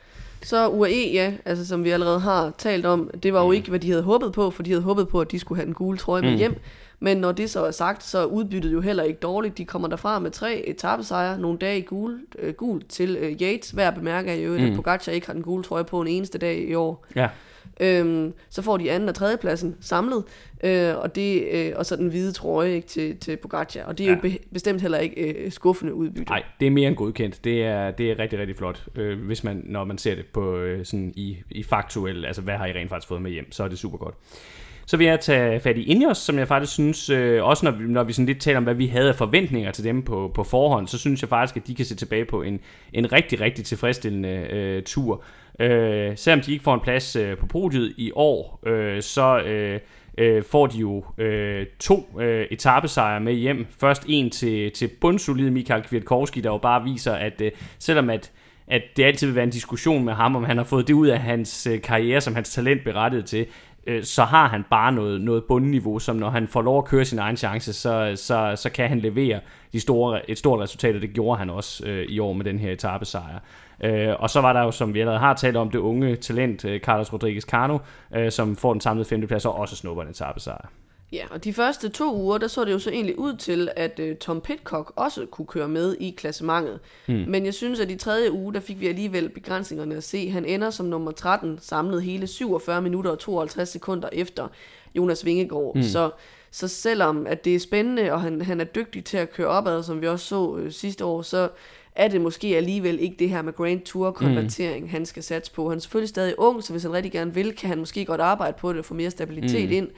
Så UAE, ja, altså som vi allerede har talt om, det var jo mm. ikke, hvad de havde håbet på, for de havde håbet på, at de skulle have den gule trøje med mm. hjem. Men når det så er sagt, så er udbyttet jo heller ikke dårligt. De kommer derfra med tre etappesejre, nogle dage i gul, øh, gul til øh, Yates. Hver bemærker jo, mm. at Pogacar ikke har den gule trøje på en eneste dag i år. Ja. Øhm, så får de anden og tredje pladsen samlet, øh, og, det, øh, og så den hvide trøje ikke, til, til Pogacar. Og det er ja. jo be, bestemt heller ikke øh, skuffende udbytte. Nej, det er mere end godkendt. Det er, det er rigtig, rigtig flot. Øh, hvis man, når man ser det på øh, sådan i, i faktuel, altså hvad har I rent faktisk fået med hjem, så er det super godt. Så vil jeg tage fat i Ineos, som jeg faktisk synes, øh, også når vi, når vi sådan lidt taler om, hvad vi havde af forventninger til dem på, på forhånd, så synes jeg faktisk, at de kan se tilbage på en, en rigtig, rigtig tilfredsstillende øh, tur. Øh, selvom de ikke får en plads øh, på podiet i år, øh, så øh, øh, får de jo øh, to øh, etappesejre med hjem. Først en til, til bundsolid Michael Kwiatkowski, der jo bare viser, at øh, selvom at at det altid vil være en diskussion med ham, om han har fået det ud af hans øh, karriere, som hans talent berettiget til, øh, så har han bare noget, noget bundniveau, som når han får lov at køre sin egen chance, så, så, så kan han levere de store, et stort resultat, og det gjorde han også øh, i år med den her etappesejr. Øh, og så var der jo, som vi allerede har talt om, det unge talent, øh, Carlos Rodriguez Cano, øh, som får den samlede femteplads og også snupper en etappesejr. Ja, og de første to uger, der så det jo så egentlig ud til, at uh, Tom Pitcock også kunne køre med i klassementet. Mm. Men jeg synes, at i tredje uge, der fik vi alligevel begrænsningerne at se. Han ender som nummer 13, samlet hele 47 minutter og 52 sekunder efter Jonas Vingegaard. Mm. Så, så selvom at det er spændende, og han, han er dygtig til at køre opad, som vi også så uh, sidste år, så er det måske alligevel ikke det her med Grand Tour-konvertering, mm. han skal satse på. Han er selvfølgelig stadig ung, så hvis han rigtig gerne vil, kan han måske godt arbejde på det og få mere stabilitet mm. ind.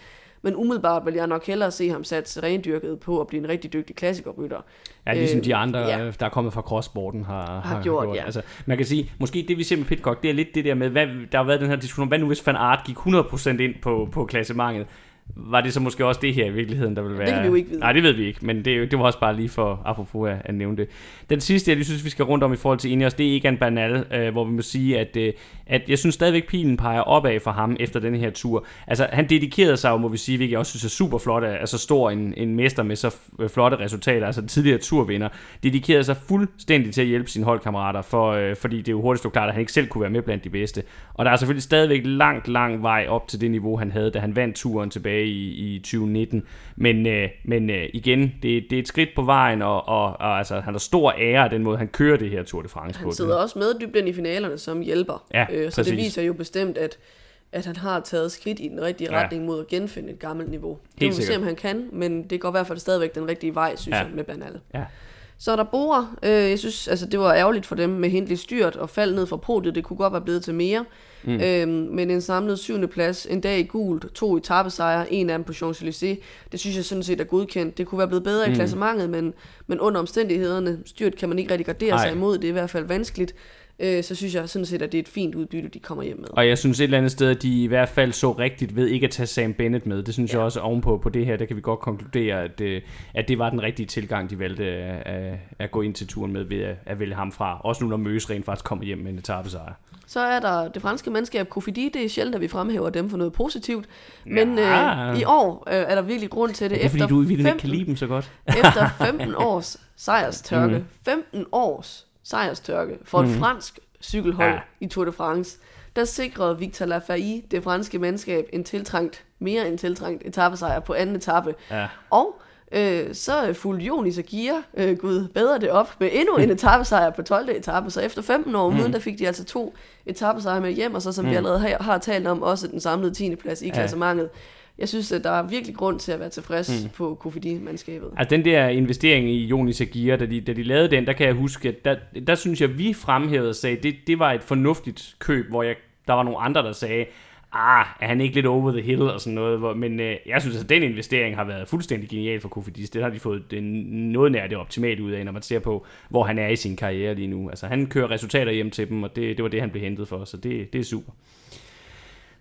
Men umiddelbart vil jeg nok hellere se ham sat rendyrket på at blive en rigtig dygtig klassikerrytter. Ja, ligesom øh, de andre, ja. der er kommet fra crosssporten, har, har, har gjort. gjort. Ja. Altså, man kan sige, måske det vi ser med Pitcock, det er lidt det der med, hvad, der har været den her diskussion, hvad nu hvis Van Aert gik 100% ind på, på klassementet? Var det så måske også det her i virkeligheden, der vil være... Det kan vi jo ikke vide. Nej, det ved vi ikke, men det, det var også bare lige for, apropos at, at nævne det. Den sidste, jeg lige synes, vi skal rundt om i forhold til Ineos, det er ikke en banal, øh, hvor vi må sige, at, øh, at jeg synes stadigvæk, pilen peger opad for ham efter den her tur. Altså, han dedikerede sig jo, må vi sige, hvilket jeg også synes er super flot, at så stor en, en mester med så flotte resultater, altså tidligere turvinder, dedikerede sig fuldstændig til at hjælpe sine holdkammerater, for, øh, fordi det jo hurtigt stod klart, at han ikke selv kunne være med blandt de bedste. Og der er selvfølgelig stadigvæk langt, lang vej op til det niveau, han havde, da han vandt turen tilbage i, i 2019. Men, øh, men øh, igen, det, det er et skridt på vejen, og, og, og altså, han har stor ære af den måde, han kører det her Tour de France på. Han sidder også med dybden i finalerne som hjælper. Ja, øh, så præcis. det viser jo bestemt, at at han har taget skridt i den rigtige ja. retning mod at genfinde et gammelt niveau. Det må vi se, om han kan, men det går i hvert fald stadigvæk den rigtige vej, synes ja. jeg, med Bernal. Ja. Så er der Bora. Øh, jeg synes, altså, det var ærgerligt for dem med Hindley styrt og fald ned fra podiet. Det kunne godt være blevet til mere. Mm. Øhm, men en samlet syvende plads, en dag i gult, to etappesejre, en af dem på Champs-Élysées. Det synes jeg sådan set er godkendt. Det kunne være blevet bedre mm. i klassementet, men, men under omstændighederne, styrt kan man ikke rigtig gardere Ej. sig imod. Det er i hvert fald vanskeligt øh, så synes jeg sådan set, at det er et fint udbytte, de kommer hjem med. Og jeg synes et eller andet sted, at de i hvert fald så rigtigt ved ikke at tage Sam Bennett med. Det synes ja. jeg også ovenpå på det her, der kan vi godt konkludere, at, øh, at det var den rigtige tilgang, de valgte at, at gå ind til turen med ved at, at vælge ham fra. Også nu, når Møs rent faktisk kommer hjem med en etappesejr. Så er der det franske mandskab Kofidi. Det er sjældent, at vi fremhæver dem for noget positivt. Men ja. øh, i år øh, er der virkelig grund til det. det er, efter fordi du 15, ikke kan lide dem så godt. efter 15 års sejrstørke. Mm. 15 års sejrstørke for et mm. fransk cykelhold ja. i Tour de France, der sikrede Victor Lafayette det franske mandskab en tiltrængt, mere end tiltrængt etappesejr på anden etape. Ja. Og øh, så fulgte Jonis og Gia, øh, gud bedre det op, med endnu en etappesejr på 12. etape. Så efter 15 år mm. uden, der fik de altså to etappesejre med hjem, og så som mm. vi allerede har, har talt om, også den samlede 10. plads i klassementet. Jeg synes, at der er virkelig grund til at være tilfreds mm. på Kofidi-mandskabet. Altså den der investering i Jonis Aguirre, da de, da de lavede den, der kan jeg huske, at der, der synes jeg, vi fremhævede og sagde, det, det var et fornuftigt køb, hvor jeg, der var nogle andre, der sagde, ah, er han ikke lidt over the hill og sådan noget, hvor, men øh, jeg synes, at den investering har været fuldstændig genial for Kofidis. Det har de fået det, noget nær det optimalt ud af, når man ser på, hvor han er i sin karriere lige nu. Altså han kører resultater hjem til dem, og det, det var det, han blev hentet for, så det, det er super.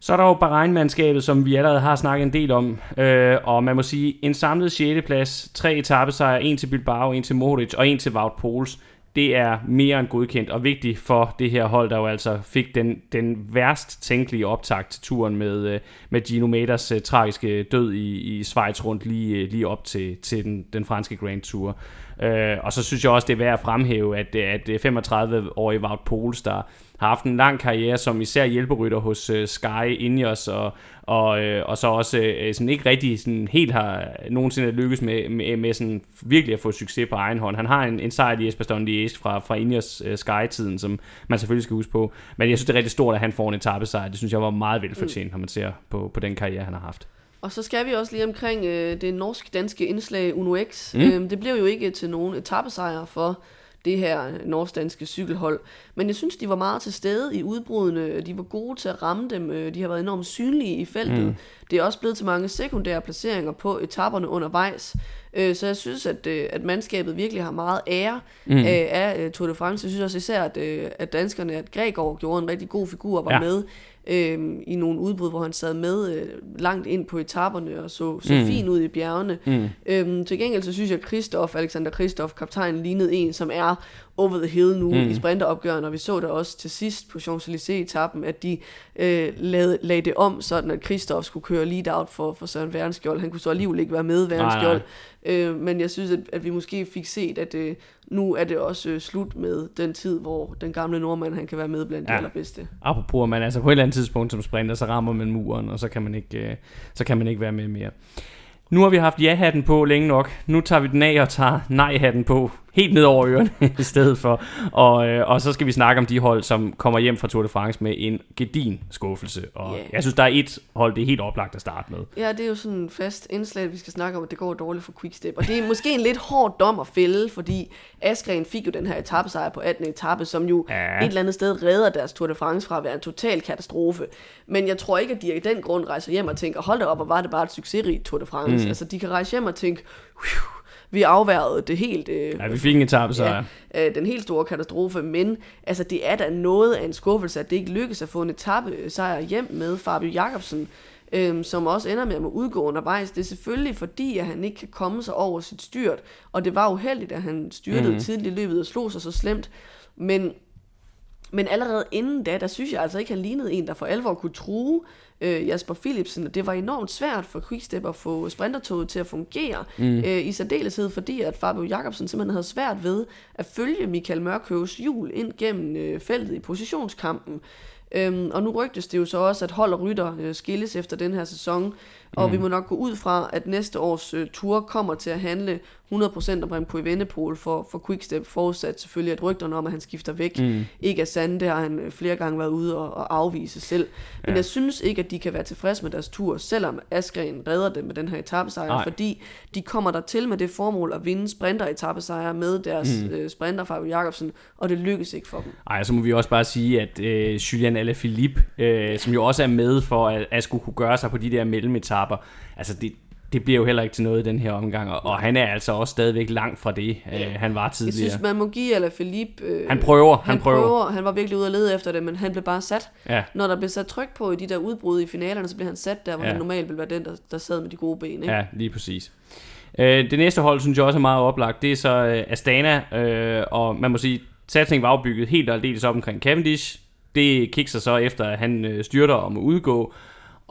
Så er der jo Bahrein-mandskabet, som vi allerede har snakket en del om, øh, og man må sige, en samlet 6. plads, tre etappesejre, en til Bilbao, en til Modric og en til Wout Poels. Det er mere end godkendt og vigtigt for det her hold, der jo altså fik den, den værst tænkelige optakt til turen med, øh, med Gino Meders øh, tragiske død i, i Schweiz rundt lige, øh, lige op til, til den, den franske Grand Tour. Øh, og så synes jeg også, det er værd at fremhæve, at, at 35-årige Wout Poels, der har haft en lang karriere som især hjælperytter hos uh, Sky, Ineos og, og, øh, og så også øh, sådan ikke rigtig sådan helt har nogensinde lykkes med, med, med sådan virkelig at få succes på egen hånd. Han har en, en sejr i Esperston Liège fra, fra Ineos uh, Sky-tiden, som man selvfølgelig skal huske på. Men jeg synes, det er rigtig stort, at han får en etappesejr. Det synes jeg var meget velfortjent, mm. når man ser på, på den karriere, han har haft. Og så skal vi også lige omkring øh, det norsk-danske indslag Uno X. Mm. Øhm, det blev jo ikke til nogen etappesejr for det her norsk-danske cykelhold. Men jeg synes, de var meget til stede i udbrudene. De var gode til at ramme dem. Øh, de har været enormt synlige i feltet. Mm. Det er også blevet til mange sekundære placeringer på etapperne undervejs. Øh, så jeg synes, at, øh, at mandskabet virkelig har meget ære mm. af, af Tour de France. Jeg synes også især, at, at danskerne, at Gregor gjorde en rigtig god figur og var ja. med øh, i nogle udbrud, hvor han sad med øh, langt ind på etaperne og så, så mm. fin ud i bjergene. Mm. Øh, til gengæld så synes jeg, at Christoph, Alexander Christoph, kaptajnen, lignede en, som er over the hill nu mm. i sprinteropgøren, og vi så det også til sidst på Champs-Élysées-etappen, at de øh, lagde, lagde det om, sådan at Christoph skulle køre lead out for, for Søren Værenskjold. Han kunne så alligevel ikke være med, Værenskjold. Øh, men jeg synes, at, at vi måske fik set, at øh, nu er det også øh, slut med den tid, hvor den gamle nordmand han kan være med blandt ja. de allerbedste. Apropos, man altså på et eller andet tidspunkt som sprinter, så rammer man muren, og så kan man ikke, øh, så kan man ikke være med mere. Nu har vi haft ja-hatten på længe nok. Nu tager vi den af og tager nej-hatten på helt ned over ørerne i stedet for. Og, øh, og så skal vi snakke om de hold, som kommer hjem fra Tour de France med en gedin skuffelse. Og yeah. jeg synes, der er et hold, det er helt oplagt at starte med. Ja, det er jo sådan en fast indslag, at vi skal snakke om, at det går dårligt for Quickstep. Og det er måske en lidt hård dom at fælde, fordi Askren fik jo den her etappesejr på 18. etape, som jo ja. et eller andet sted redder deres Tour de France fra at være en total katastrofe. Men jeg tror ikke, at de i den grund rejser hjem og tænker, hold da op, og var det bare et succesrigt Tour de France. Mm. Altså, de kan rejse hjem og tænke, vi afværede det helt... Øh, ja, vi fik en etape, så ja, øh, den helt store katastrofe, men altså, det er da noget af en skuffelse, at det ikke lykkes at få en etape sejr hjem med Fabio Jacobsen, øh, som også ender med at udgå undervejs. Det er selvfølgelig fordi, at han ikke kan komme sig over sit styrt, og det var uheldigt, at han styrtede mm. tidligt i løbet og slog sig så slemt, men men allerede inden da, der synes jeg altså ikke, han lignede en, der for alvor kunne true øh, Jasper Philipsen, og det var enormt svært for Quickstep at få sprintertoget til at fungere, mm. øh, i særdeleshed fordi, at Fabio Jacobsen simpelthen havde svært ved at følge Michael Mørkøves hjul ind gennem øh, feltet i positionskampen. Øhm, og nu rygtes det jo så også, at hold og rytter øh, skilles efter den her sæson, og mm. vi må nok gå ud fra, at næste års øh, tur kommer til at handle 100% om Remco Evenepoel for, for Quickstep, forudsat selvfølgelig, at rygterne om, at han skifter væk, mm. ikke er sande. Det har han øh, flere gange været ude og, og afvise selv. Men ja. jeg synes ikke, at de kan være tilfredse med deres tur, selvom Askren redder dem med den her etappesejr, fordi de kommer der til med det formål at vinde sprinter med deres mm. øh, sprinter Fabio Jacobsen, og det lykkes ikke for dem. Nej, så må vi også bare sige, at øh, Julian Alaphilippe, øh, som jo også er med for at, skulle kunne gøre sig på de der mellemetapper, altså det, det bliver jo heller ikke til noget i den her omgang, og, og han er altså også stadigvæk langt fra det, ja. øh, han var tidligere. Jeg synes, man må give eller Philippe... Øh, han prøver, han, han prøver. prøver. Han var virkelig ude at lede efter det, men han blev bare sat. Ja. Når der blev sat tryk på i de der udbrud i finalerne, så blev han sat der, hvor ja. han normalt ville være den, der, der sad med de gode ben. Ikke? Ja, lige præcis. Øh, det næste hold, synes jeg også er meget oplagt, det er så øh, Astana, øh, og man må sige, satsningen var opbygget helt og aldeles op omkring Cavendish. Det kikser så efter, at han øh, styrter om at udgå,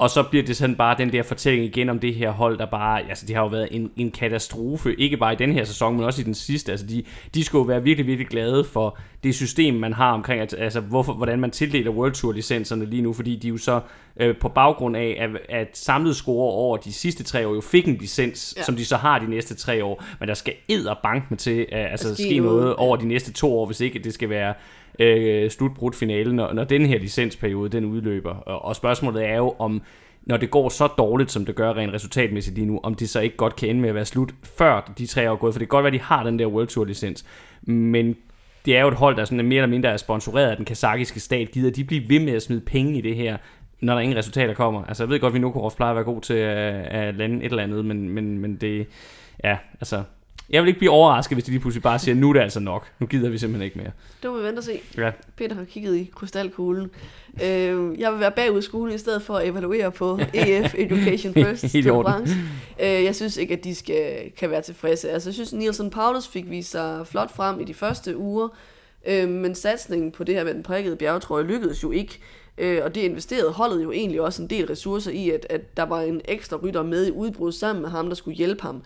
og så bliver det sådan bare den der fortælling igen om det her hold, der bare, altså det har jo været en, en katastrofe, ikke bare i den her sæson, men også i den sidste. Altså de, de skulle jo være virkelig, virkelig glade for det system, man har omkring, at, altså hvorfor, hvordan man tildeler World Tour licenserne lige nu, fordi de jo så øh, på baggrund af, at, at samlet score over de sidste tre år jo fik en licens, ja. som de så har de næste tre år, men der skal æder bank med til, uh, altså ske noget over de næste to år, hvis ikke det skal være øh, slutbrudt finalen, når, når den her licensperiode den udløber. Og, og spørgsmålet er jo, om når det går så dårligt, som det gør rent resultatmæssigt lige nu, om det så ikke godt kan ende med at være slut, før de tre år er gået. For det kan godt være, at de har den der World Tour licens, men det er jo et hold, der sådan er mere eller mindre er sponsoreret af den kazakiske stat. Gider de blive ved med at smide penge i det her, når der ingen resultater kommer? Altså, jeg ved godt, at vi nu plejer at være god til at, at lande et eller andet, men, men, men det, ja, altså, jeg vil ikke blive overrasket, hvis de lige pludselig bare siger, nu er det altså nok. Nu gider vi simpelthen ikke mere. Det må vi vente og se. Ja. Peter har kigget i krystalkuglen. Øh, jeg vil være bagud i skolen i stedet for at evaluere på EF Education First. Helt i orden. Øh, jeg synes ikke, at de skal, kan være tilfredse. Altså, jeg synes, Nielsen Paulus fik vist sig flot frem i de første uger. Øh, men satsningen på det her med den prikkede bjergetrøje lykkedes jo ikke. Øh, og det investerede holdet jo egentlig også en del ressourcer i, at, at der var en ekstra rytter med i udbrud sammen med ham, der skulle hjælpe ham.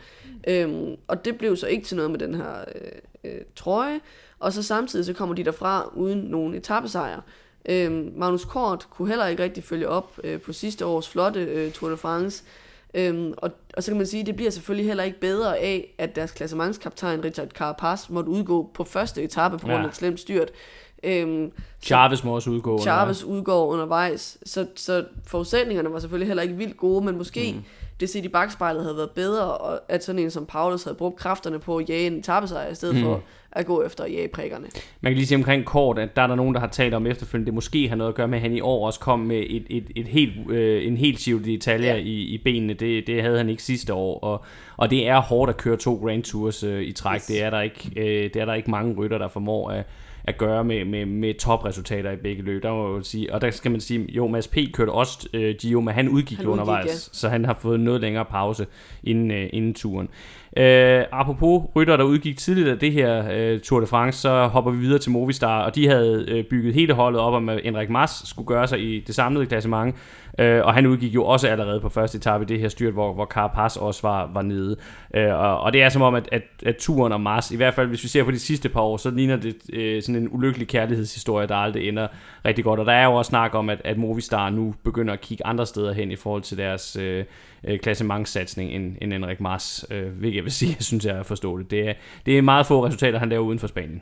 Øhm, og det blev så ikke til noget med den her øh, øh, trøje. Og så samtidig så kommer de derfra uden nogen etappesejr. Øhm, Magnus Kort kunne heller ikke rigtig følge op øh, på sidste års flotte øh, Tour de France. Øhm, og, og så kan man sige, at det bliver selvfølgelig heller ikke bedre af, at deres klassementskaptajn Richard Carapaz måtte udgå på første etape på grund af ja. et slemt styrt. Øhm, Chavez må også udgå. Chavez udgår undervejs, så, så forudsætningerne var selvfølgelig heller ikke vildt gode, men måske mm. det set i bagspejlet havde været bedre, og at sådan en som Paulus havde brugt kræfterne på at jage en etappesejr, i stedet mm. for at gå efter at jage prikkerne. Man kan lige sige omkring kort, at der er der nogen, der har talt om efterfølgende, det måske har noget at gøre med, at han i år også kom med et, et, et helt, øh, en helt sivt detaljer ja. i, i benene. Det, det havde han ikke sidste år, og, og det er hårdt at køre to Grand Tours øh, i træk. Yes. Det, er der ikke, øh, det er der ikke mange rytter, der formår at at gøre med, med, med topresultater i begge løb. Der må jeg sige, og der skal man sige, jo, Mads P. kørte også øh, Gio, men han udgik han jo undervejs, ja. så han har fået noget længere pause inden, øh, inden turen. Øh, apropos rytter, der udgik tidligt af det her øh, Tour de France, så hopper vi videre til Movistar, og de havde øh, bygget hele holdet op om, at Henrik Mas skulle gøre sig i det samlede klassement, øh, og han udgik jo også allerede på første etape i det her styrt, hvor, hvor Carapaz også var, var nede. Øh, og, og det er som om, at, at, at turen og Mars, i hvert fald hvis vi ser på de sidste par år, så ligner det øh, sådan en ulykkelig kærlighedshistorie, der aldrig ender rigtig godt. Og der er jo også snak om, at, at Movistar nu begynder at kigge andre steder hen i forhold til deres øh, øh klassementssatsning end, end Henrik Mars, øh, hvilket jeg vil sige, jeg synes jeg er forståeligt. Det er, det er meget få resultater, han laver uden for Spanien.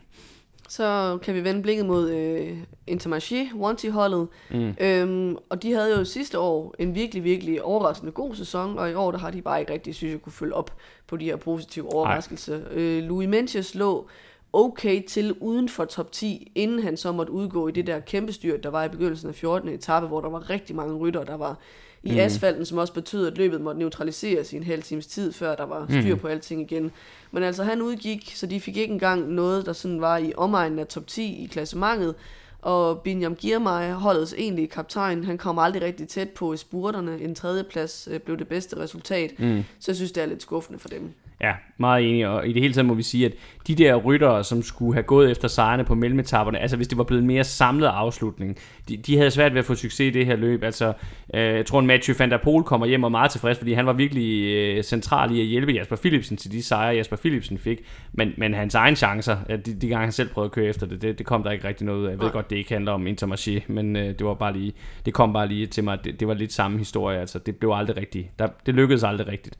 Så kan vi vende blikket mod øh, Intermarché, Wanty-holdet. Mm. Øhm, og de havde jo sidste år en virkelig, virkelig overraskende god sæson, og i år der har de bare ikke rigtig, synes jeg, kunne følge op på de her positive overraskelser. Øh, Louis Menches lå okay til uden for top 10, inden han så måtte udgå i det der kæmpe styr, der var i begyndelsen af 14. etape, hvor der var rigtig mange rytter, der var i mm. asfalten, som også betød, at løbet måtte neutraliseres i en halv times tid, før der var styr mm. på alting igen. Men altså, han udgik, så de fik ikke engang noget, der sådan var i omegnen af top 10 i klassementet, og Binyam Girmay, holdets egentlige kaptajn, han kom aldrig rigtig tæt på i spurterne. En tredjeplads øh, blev det bedste resultat, mm. så jeg synes, det er lidt skuffende for dem. Ja, meget enig, og i det hele taget må vi sige, at de der ryttere, som skulle have gået efter sejrene på mellemetapperne, altså hvis det var blevet en mere samlet afslutning, de, de havde svært ved at få succes i det her løb. Altså, øh, jeg tror, at Mathieu van der Poel kommer hjem og er meget tilfreds, fordi han var virkelig øh, central i at hjælpe Jasper Philipsen til de sejre, Jasper Philipsen fik. Men, men hans egen chancer, de, de gange han selv prøvede at køre efter det, det, det kom der ikke rigtig noget af. Jeg ved godt, det ikke handler om Intermarché, men øh, det var bare lige, det kom bare lige til mig, det, det var lidt samme historie. Altså, det blev aldrig rigtigt. Der, det lykkedes aldrig rigtigt.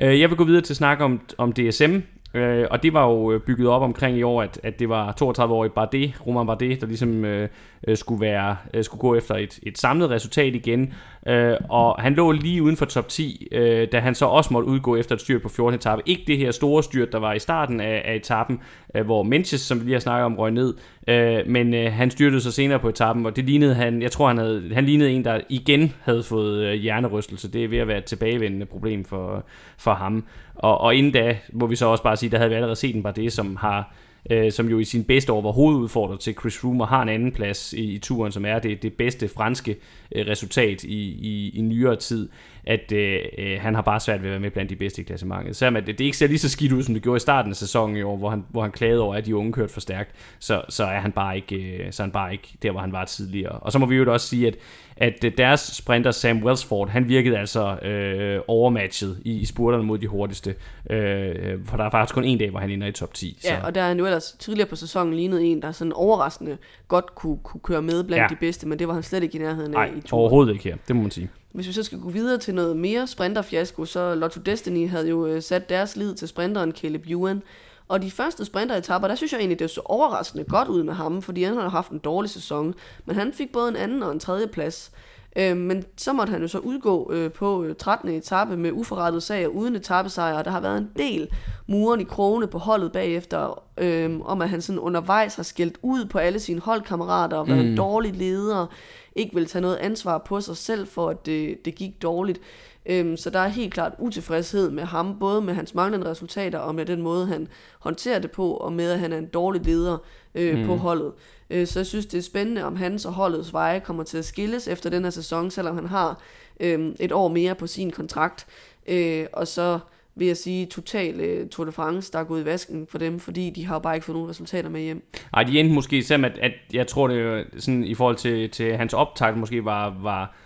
Øh, jeg vil gå videre til at snakke om, om DSM, øh, og det var jo øh, bygget op omkring i år, at, at det var 32-årig Bardet, Roman Bardet, der ligesom øh, øh, skulle, være, øh, skulle gå efter et, et samlet resultat igen. Øh, og han lå lige uden for top 10, øh, da han så også måtte udgå efter et styrt på 14. etape. Ikke det her store styrt, der var i starten af, af etappen, øh, hvor Menches, som vi lige har snakket om, røg ned. Øh, men øh, han styrtede sig senere på etappen, og det lignede han, jeg tror han, havde, han lignede en, der igen havde fået øh, hjernerystelse. Det er ved at være et tilbagevendende problem for, for ham. Og, og inden da, må vi så også bare sige, der havde vi allerede set en bare det, som har øh, som jo i sin bedste år var hovedudfordrer til Chris Froome og har en anden plads i, i turen, som er det, det bedste franske øh, resultat i, i, i nyere tid, at øh, øh, han har bare svært ved at være med blandt de bedste i klassementet. Selvom at det, det ikke ser lige så skidt ud, som det gjorde i starten af sæsonen i år, hvor han, hvor han klagede over, at de unge kørte for stærkt, så, så er han bare ikke, øh, så er han bare ikke der, hvor han var tidligere. Og så må vi jo også sige, at at øh, deres sprinter Sam Welsford, han virkede altså øh, overmatchet i, i spurterne mod de hurtigste. Øh, for der er faktisk kun en dag, hvor han ender i top 10. Så. Ja, og der er han jo ellers tidligere på sæsonen lignet en, der sådan overraskende godt kunne, kunne køre med blandt ja. de bedste, men det var han slet ikke i nærheden af Nej, i turen. overhovedet ikke her, det må man sige. Hvis vi så skal gå videre til noget mere sprinterfiasko, så Lotto Destiny havde jo øh, sat deres lid til sprinteren Caleb Ewan, og de første sprinteretapper, der synes jeg egentlig, det så overraskende godt ud med ham, fordi han har haft en dårlig sæson. Men han fik både en anden og en tredje plads. Øh, men så måtte han jo så udgå øh, på 13. Øh, etape med uforrettet sag og uden etappesejr. Der har været en del muren i krone på holdet bagefter, øh, om at han sådan undervejs har skældt ud på alle sine holdkammerater og været mm. en dårlig leder, ikke vil tage noget ansvar på sig selv for, at det, det gik dårligt. Øhm, så der er helt klart utilfredshed med ham, både med hans manglende resultater og med den måde, han håndterer det på, og med, at han er en dårlig leder øh, mm. på holdet. Øh, så jeg synes, det er spændende, om hans og holdets veje kommer til at skilles efter den her sæson, selvom han har øh, et år mere på sin kontrakt. Øh, og så vil jeg sige, total uh, Tour de France, der er gået i vasken for dem, fordi de har bare ikke fået nogen resultater med hjem. Nej, de endte måske, selvom at, at jeg tror, det er sådan i forhold til, til hans optag, måske var, var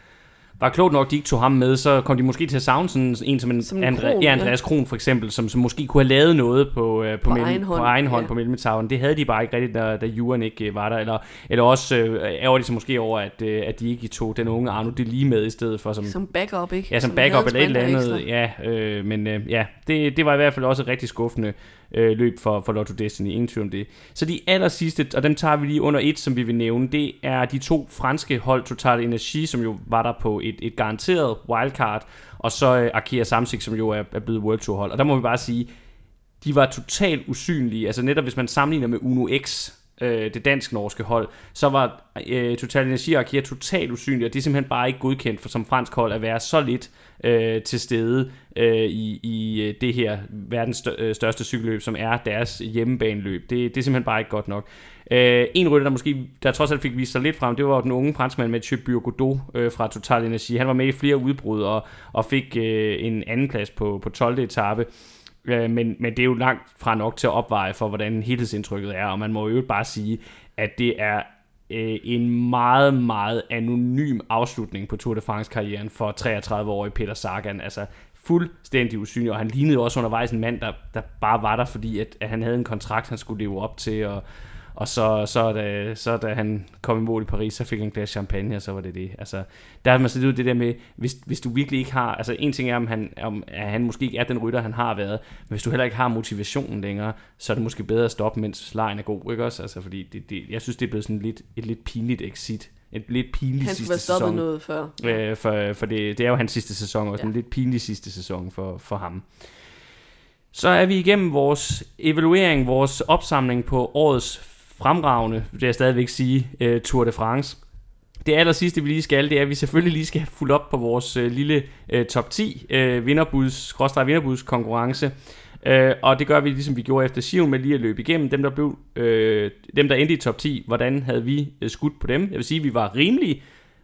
var klogt nok, de ikke tog ham med, så kom de måske til at savne sådan en som, en som Andre, Kron, ja, Andreas. Kron for eksempel, som, som måske kunne have lavet noget på, uh, på, på, mellem, egen hånd, på egen hånd ja. på Mellemetaven. Det havde de bare ikke rigtigt, da, da Juren ikke uh, var der. Eller, eller også uh, ærger de sig måske over, at, uh, at de ikke tog den unge Arno det lige med i stedet for. Som, som backup, ikke? Ja, som, som backup eller et eller andet. Ja, øh, men uh, ja, det, det var i hvert fald også rigtig skuffende øh, løb for, for Lotto Destiny, ingen tvivl om det. Så de aller sidste, og dem tager vi lige under et, som vi vil nævne, det er de to franske hold, Total Energy, som jo var der på et, et garanteret wildcard, og så øh, Arkea Samsic, som jo er, er blevet World Tour hold. Og der må vi bare sige, de var totalt usynlige. Altså netop hvis man sammenligner med Uno X, øh, det dansk-norske hold, så var øh, Total Energy og Arkea totalt usynlige, og det er simpelthen bare ikke godkendt for som fransk hold at være så lidt øh, til stede øh, i, i øh, det her verdens øh, største cykelløb, som er deres hjemmebaneløb. Det, det er simpelthen bare ikke godt nok. Øh, en rytter, der måske der trods alt fik vist sig lidt frem, det var den unge franskmand Mathieu Burgodeau øh, fra Total Energy. Han var med i flere udbrud og, og fik øh, en anden plads på, på 12. etape. Øh, men, men det er jo langt fra nok til at opveje for, hvordan helhedsindtrykket er, og man må jo bare sige, at det er øh, en meget, meget anonym afslutning på Tour de France-karrieren for 33-årige Peter Sagan. Altså fuldstændig usynlig, og han lignede også undervejs en mand, der, der bare var der, fordi at, at han havde en kontrakt, han skulle leve op til, og, og så, så, da, så da han kom i mål i Paris, så fik han en glas champagne, og så var det det. Altså, der har man set ud det der med, hvis, hvis du virkelig ikke har, altså en ting er, om han, om, at han måske ikke er den rytter, han har været, men hvis du heller ikke har motivationen længere, så er det måske bedre at stoppe, mens lejen er god, ikke også? Altså, fordi det, det, jeg synes, det er blevet sådan lidt, et lidt pinligt exit et lidt pinligt han sidste sæson. Han noget før. Øh, for for det, det er jo hans sidste sæson, og ja. en lidt pinlig sidste sæson for, for ham. Så er vi igennem vores evaluering, vores opsamling på årets fremragende, vil jeg stadigvæk sige, uh, Tour de France. Det aller sidste, vi lige skal, det er, at vi selvfølgelig lige skal have fuldt op på vores uh, lille uh, top 10 uh, vinderbuds, vinderbuds konkurrence. Uh, og det gør vi ligesom vi gjorde efter Sion med lige at løbe igennem dem der blev uh, dem der endte i top 10 hvordan havde vi uh, skudt på dem jeg vil sige vi var rimelig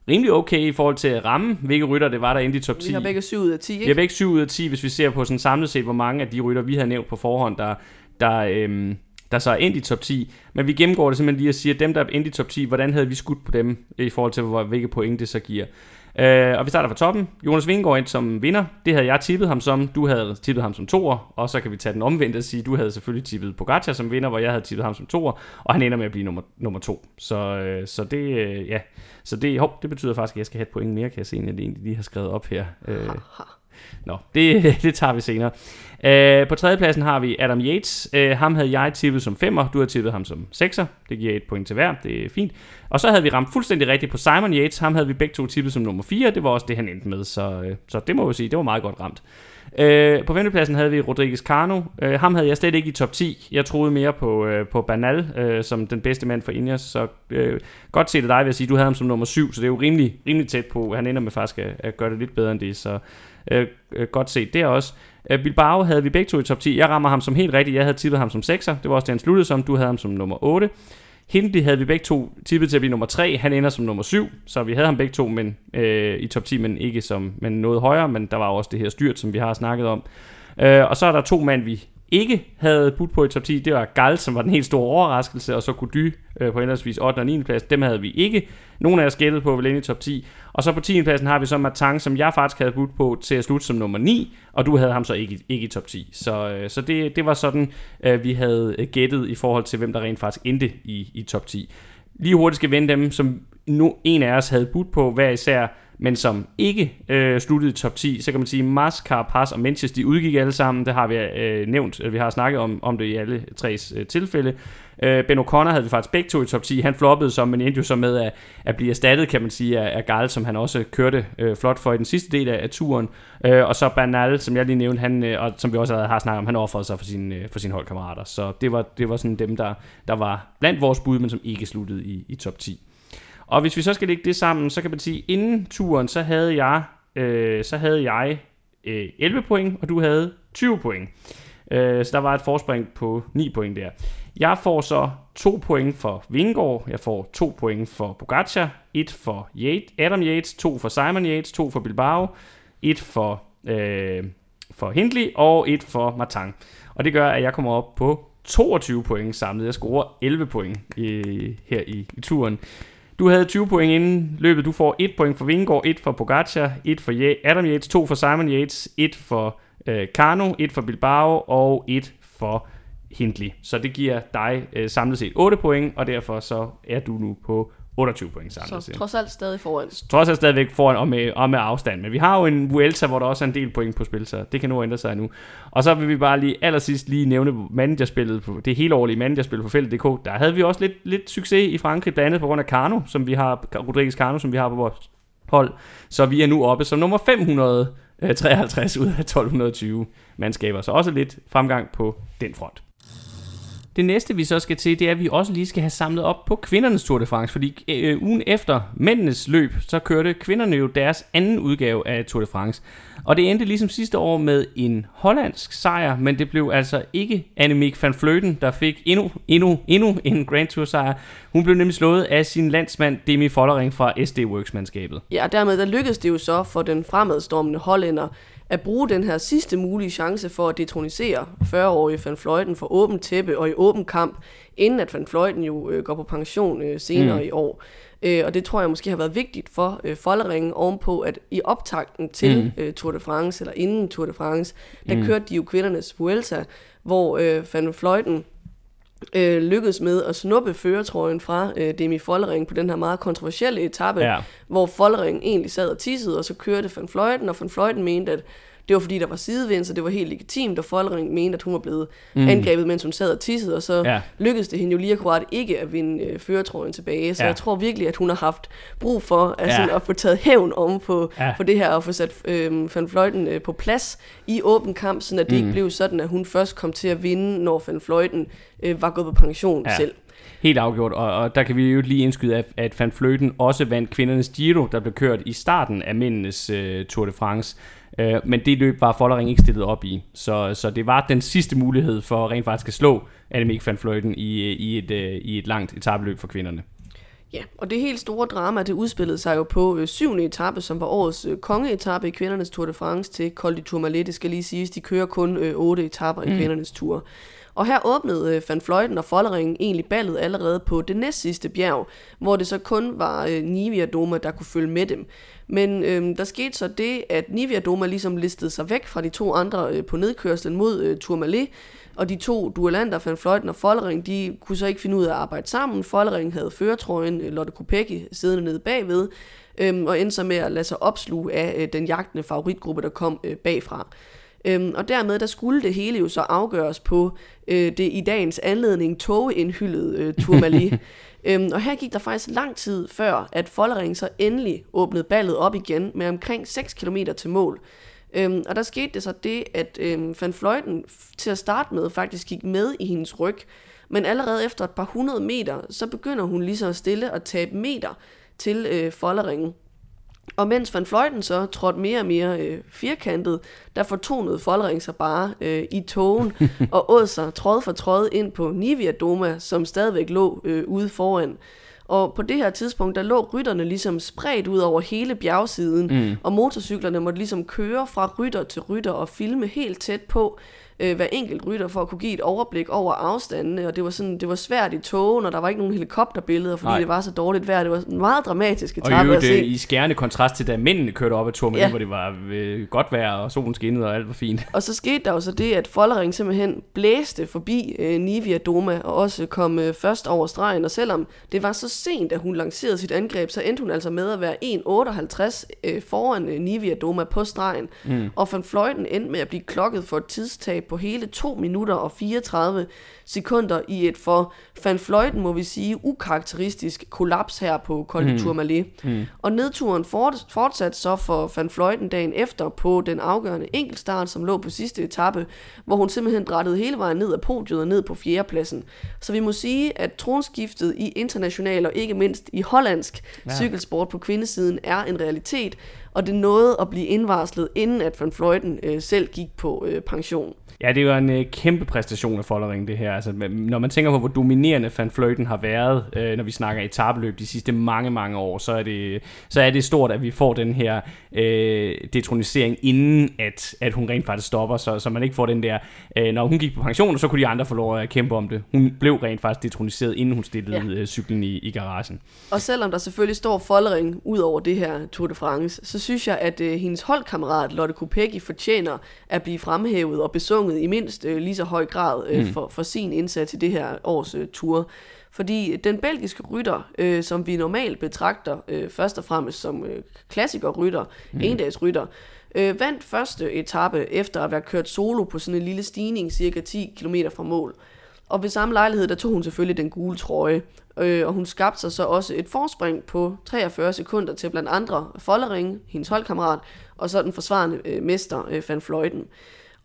rimelig okay i forhold til at ramme hvilke rytter det var der endte i top 10 vi har begge 7 ud af 10 ikke? vi har begge 7 ud af 10 hvis vi ser på sådan samlet set hvor mange af de rytter vi havde nævnt på forhånd der der øhm, der så er endt i top 10. Men vi gennemgår det simpelthen lige og siger, dem der er endt i top 10, hvordan havde vi skudt på dem i forhold til, hvor, hvilke point det så giver. Uh, og vi starter fra toppen. Jonas Vingegaard ind som vinder. Det havde jeg tippet ham som. Du havde tippet ham som toer. Og så kan vi tage den omvendt og sige, du havde selvfølgelig tippet Pogacar som vinder, hvor jeg havde tippet ham som toer. Og han ender med at blive nummer, nummer to. Så, uh, så det, uh, ja. Så det, hov, det betyder faktisk, at jeg skal have et point mere, kan jeg se, end jeg egentlig lige har skrevet op her. Uh, Nå, det, det tager vi senere. Øh, på tredjepladsen har vi Adam Yates. Øh, ham havde jeg tippet som femmer, du har tippet ham som sekser. Det giver et point til hver, det er fint. Og så havde vi ramt fuldstændig rigtigt på Simon Yates. Ham havde vi begge to tippet som nummer 4. Det var også det, han endte med, så, øh, så det må vi sige, det var meget godt ramt. Øh, på femtepladsen havde vi Rodriguez Cano. Øh, ham havde jeg slet ikke i top 10. Jeg troede mere på, øh, på Banal øh, som den bedste mand for Ineos. Så øh, godt set af dig, vil jeg sige. Du havde ham som nummer 7, så det er jo rimelig, rimelig tæt på. Han ender med faktisk at, at gøre det lidt bedre end det, så Øh, øh, godt set der også. Øh, Bilbao havde vi begge to i top 10. Jeg rammer ham som helt rigtigt. Jeg havde tippet ham som 6'er. Det var også det, han sluttede som. Du havde ham som nummer 8. Hindley havde vi begge to tippet til at blive nummer 3. Han ender som nummer 7, så vi havde ham begge to men, øh, i top 10, men ikke som men noget højere. Men der var også det her styrt, som vi har snakket om. Øh, og så er der to mand, vi ikke havde budt på i top 10, det var Gal, som var den helt store overraskelse, og så Kudy øh, på henholdsvis 8. og 9. plads. Dem havde vi ikke. Nogle af os gættede på vel i top 10. Og så på 10. pladsen har vi så Matang, som jeg faktisk havde budt på til at slutte som nummer 9, og du havde ham så ikke, ikke i top 10. Så, øh, så det, det var sådan, øh, vi havde gættet i forhold til, hvem der rent faktisk endte i, i top 10. Lige hurtigt skal vende dem, som nu en af os havde budt på hver især men som ikke øh, sluttede i top 10, så kan man sige, Mars, Carapaz og Menches, de udgik alle sammen, det har vi øh, nævnt, vi har snakket om, om det i alle tre øh, tilfælde. Øh, ben O'Connor havde vi faktisk begge to i top 10, han floppede så, men endte jo så med at, at blive erstattet, kan man sige, af, af Gal, som han også kørte øh, flot for i den sidste del af, af turen. Øh, og så Bernal, som jeg lige nævnte, han, øh, og som vi også har snakket om, han offrede sig for, sin, øh, for sine holdkammerater. Så det var, det var sådan dem, der, der var blandt vores bud, men som ikke sluttede i, i top 10. Og hvis vi så skal lægge det sammen, så kan man sige, inden turen, så havde jeg, øh, så havde jeg øh, 11 point, og du havde 20 point. Øh, så der var et forspring på 9 point der. Jeg får så 2 point for Vingård, jeg får 2 point for Pogacar, 1 for Yates, Adam Yates, 2 for Simon Yates, 2 for Bilbao, 1 for, øh, for Hindley og et for Matang. Og det gør, at jeg kommer op på 22 point samlet. Jeg scorer 11 point i, her i, i turen. Du havde 20 point inden løbet. Du får 1 point for Vingegaard, 1 for Pogacar, 1 for Adam Yates, 2 for Simon Yates, 1 for øh, Kano, 1 for Bilbao og 1 for Hindley. Så det giver dig øh, samlet set 8 point, og derfor så er du nu på 28 point samlet Så trods alt stadig foran. Trods alt stadigvæk foran og med, og med afstand. Men vi har jo en Vuelta, hvor der også er en del point på spil, så det kan nu ændre sig nu. Og så vil vi bare lige allersidst lige nævne managerspillet, på, det hele årlige managerspil på feltet.dk. Der havde vi også lidt, lidt succes i Frankrig, blandt andet på grund af Carno, som vi har, Rodriguez Carno, som vi har på vores hold. Så vi er nu oppe som nummer 553 ud af 1220 mandskaber. Så også lidt fremgang på den front. Det næste vi så skal til, det er, at vi også lige skal have samlet op på kvindernes Tour de France, fordi øh, ugen efter mændenes løb, så kørte kvinderne jo deres anden udgave af Tour de France. Og det endte ligesom sidste år med en hollandsk sejr, men det blev altså ikke Annemiek van Vleuten, der fik endnu, endnu, endnu en Grand Tour sejr. Hun blev nemlig slået af sin landsmand Demi Follering fra SD Works-mandskabet. Ja, og dermed der lykkedes det jo så for den fremadstormende hollænder at bruge den her sidste mulige chance for at detronisere 40-årige Van Fløjten for åbent tæppe og i åben kamp, inden at Van Fløjten jo øh, går på pension øh, senere mm. i år. Øh, og det tror jeg måske har været vigtigt for øh, Folleringen ovenpå, at i optakten til mm. øh, Tour de France, eller inden Tour de France, der mm. kørte de jo kvindernes Vuelta, hvor øh, Van Fløjten øh, lykkedes med at snuppe føretrøjen fra øh, Demi Follering på den her meget kontroversielle etape, ja. hvor Follering egentlig sad og tissede, og så kørte Van Fløjten, og Van Fløjten mente, at det var fordi, der var sidevind, så det var helt legitimt, og Follering mente, at hun var blevet mm. angrebet, mens hun sad og tissede, og så ja. lykkedes det hende jo lige akkurat ikke at vinde øh, føretrøjen tilbage. Så ja. jeg tror virkelig, at hun har haft brug for altså, ja. at få taget hævn om på, ja. på det her, og få sat øh, Van Fløjten øh, på plads i åben kamp, så det mm. ikke blev sådan, at hun først kom til at vinde, når Van Fløjten øh, var gået på pension ja. selv. Helt afgjort, og, og der kan vi jo lige indskyde, at, at Van Fløten også vandt kvindernes Giro, der blev kørt i starten af mændenes uh, Tour de France. Uh, men det løb var Follering ikke stillet op i, så, så det var den sidste mulighed for rent faktisk at slå Annemiek van Fløten i, i, et, uh, i et langt etabeløb for kvinderne. Ja, og det helt store drama, det udspillede sig jo på øh, syvende etape, som var årets øh, kongeetappe i kvindernes Tour de France til Col du Tourmalet. Det skal lige siges, de kører kun øh, otte etaper mm. i kvindernes Tour. Og her åbnede øh, Van Fløjten og Follering egentlig ballet allerede på det næstsidste bjerg, hvor det så kun var øh, Nivia Doma, der kunne følge med dem. Men øh, der skete så det, at Nivia Doma ligesom listede sig væk fra de to andre øh, på nedkørslen mod øh, Tourmalet, og de to duellanter, Van Fløjten og Follering, de kunne så ikke finde ud af at arbejde sammen. Follering havde føretrøjen, øh, Lotte Kopecki siddende nede bagved, øh, og endte så med at lade sig opsluge af øh, den jagtende favoritgruppe, der kom øh, bagfra. Øhm, og dermed der skulle det hele jo så afgøres på øh, det i dagens anledning togindhyldede øh, Tourmalet. øhm, og her gik der faktisk lang tid før, at Follering så endelig åbnede ballet op igen med omkring 6 km til mål. Øhm, og der skete det så det, at øhm, Van Fløjten til at starte med faktisk gik med i hendes ryg. Men allerede efter et par hundrede meter, så begynder hun lige så stille at tabe meter til øh, Folleringen. Og mens Van Fløjten så trådte mere og mere øh, firkantet, der fortonede Follering sig bare øh, i togen og åd sig tråd for tråd ind på Nivia Doma, som stadigvæk lå øh, ude foran. Og på det her tidspunkt, der lå rytterne ligesom spredt ud over hele bjergsiden, mm. og motorcyklerne måtte ligesom køre fra rytter til rytter og filme helt tæt på, øh, hver enkelt rytter for at kunne give et overblik over afstandene, og det var, sådan, det var svært i togen, og der var ikke nogen helikopterbilleder, fordi Nej. det var så dårligt vejr. Det var en meget dramatisk etape og at se. i skærende kontrast til, da mændene kørte op ad Tourmalet, ja. hvor det var øh, godt vejr, og solen skinnede, og alt var fint. Og så skete der jo så det, at Follering simpelthen blæste forbi øh, Nivia Doma, og også kom øh, først over stregen, og selvom det var så sent, at hun lancerede sit angreb, så endte hun altså med at være 1.58 øh, foran øh, Nivia Doma på stregen, mm. og Van Fløjten endte med at blive klokket for et tidstab på hele 2 minutter og 34 sekunder i et for Van Fløjten, må vi sige, ukarakteristisk kollaps her på Col mm. Tourmalet. Mm. Og nedturen fort, fortsatte så for Van Fløjten dagen efter på den afgørende enkeltstart, som lå på sidste etape, hvor hun simpelthen drættede hele vejen ned af podiet og ned på fjerdepladsen. Så vi må sige, at tronskiftet i international og ikke mindst i hollandsk ja. cykelsport på kvindesiden er en realitet, og det nåede at blive indvarslet, inden at Van Fløjten øh, selv gik på øh, pension. Ja, det var en øh, kæmpe præstation af Follering, det her. Altså, når man tænker på, hvor dominerende Van Fløjten har været, øh, når vi snakker etabeløb de sidste mange, mange år, så er det, så er det stort, at vi får den her øh, detronisering, inden at, at hun rent faktisk stopper, så, så man ikke får den der, øh, når hun gik på pension, så kunne de andre få lov at kæmpe om det. Hun blev rent faktisk detroniseret, inden hun stillede ja. øh, cyklen i, i garagen. Og selvom der selvfølgelig står Follering ud over det her Tour de France, så synes jeg, at øh, hendes holdkammerat Lotte Kopecky fortjener at blive fremhævet og besunget i mindst øh, lige så høj grad øh, mm. for, for sin indsats i det her års øh, tur. Fordi den belgiske rytter, øh, som vi normalt betragter øh, først og fremmest som øh, klassikerrytter, mm. endagsrytter, øh, vandt første etape efter at være kørt solo på sådan en lille stigning, cirka 10 km fra mål. Og ved samme lejlighed, der tog hun selvfølgelig den gule trøje, øh, og hun skabte sig så også et forspring på 43 sekunder til blandt andre Follering, hendes holdkammerat, og så den forsvarende øh, mester øh, Van Fløjten.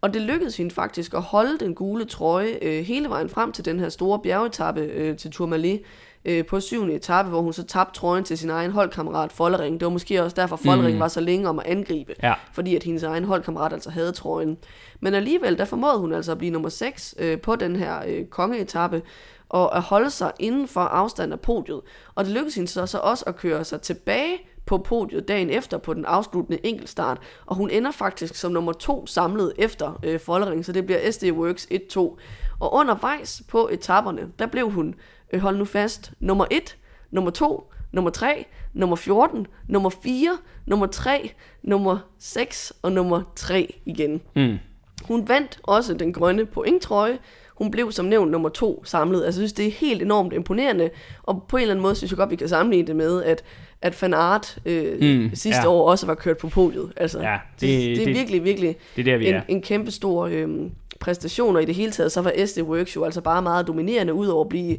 Og det lykkedes hende faktisk at holde den gule trøje øh, hele vejen frem til den her store bjergetappe øh, til Tourmalet øh, på syvende etape, hvor hun så tabte trøjen til sin egen holdkammerat Follering. Det var måske også derfor, Follering mm. var så længe om at angribe, ja. fordi at hendes egen holdkammerat altså havde trøjen. Men alligevel, der formåede hun altså at blive nummer 6 øh, på den her øh, kongeetappe, og at holde sig inden for afstand af podiet. Og det lykkedes hende så, så også at køre sig tilbage på podiet dagen efter på den afsluttende enkeltstart, og hun ender faktisk som nummer to samlet efter øh, Follering, så det bliver SD Works 1-2. Og undervejs på etaperne, der blev hun, øh, hold nu fast, nummer 1, nummer 2, nummer 3, nummer 14, nummer 4, nummer 3, nummer 6 og nummer 3 igen. Mm. Hun vandt også den grønne pointtrøje, hun blev som nævnt nummer to samlet. Altså, jeg synes, det er helt enormt imponerende, og på en eller anden måde synes jeg godt, vi kan sammenligne det med, at at Fan Art øh, mm, sidste ja. år også var kørt på podiet. Altså, ja, det, det, det er det, virkelig, virkelig det er der, vi en, er. en kæmpe stor øh, præstation, og i det hele taget, så var SD Works jo altså bare meget dominerende, udover at blive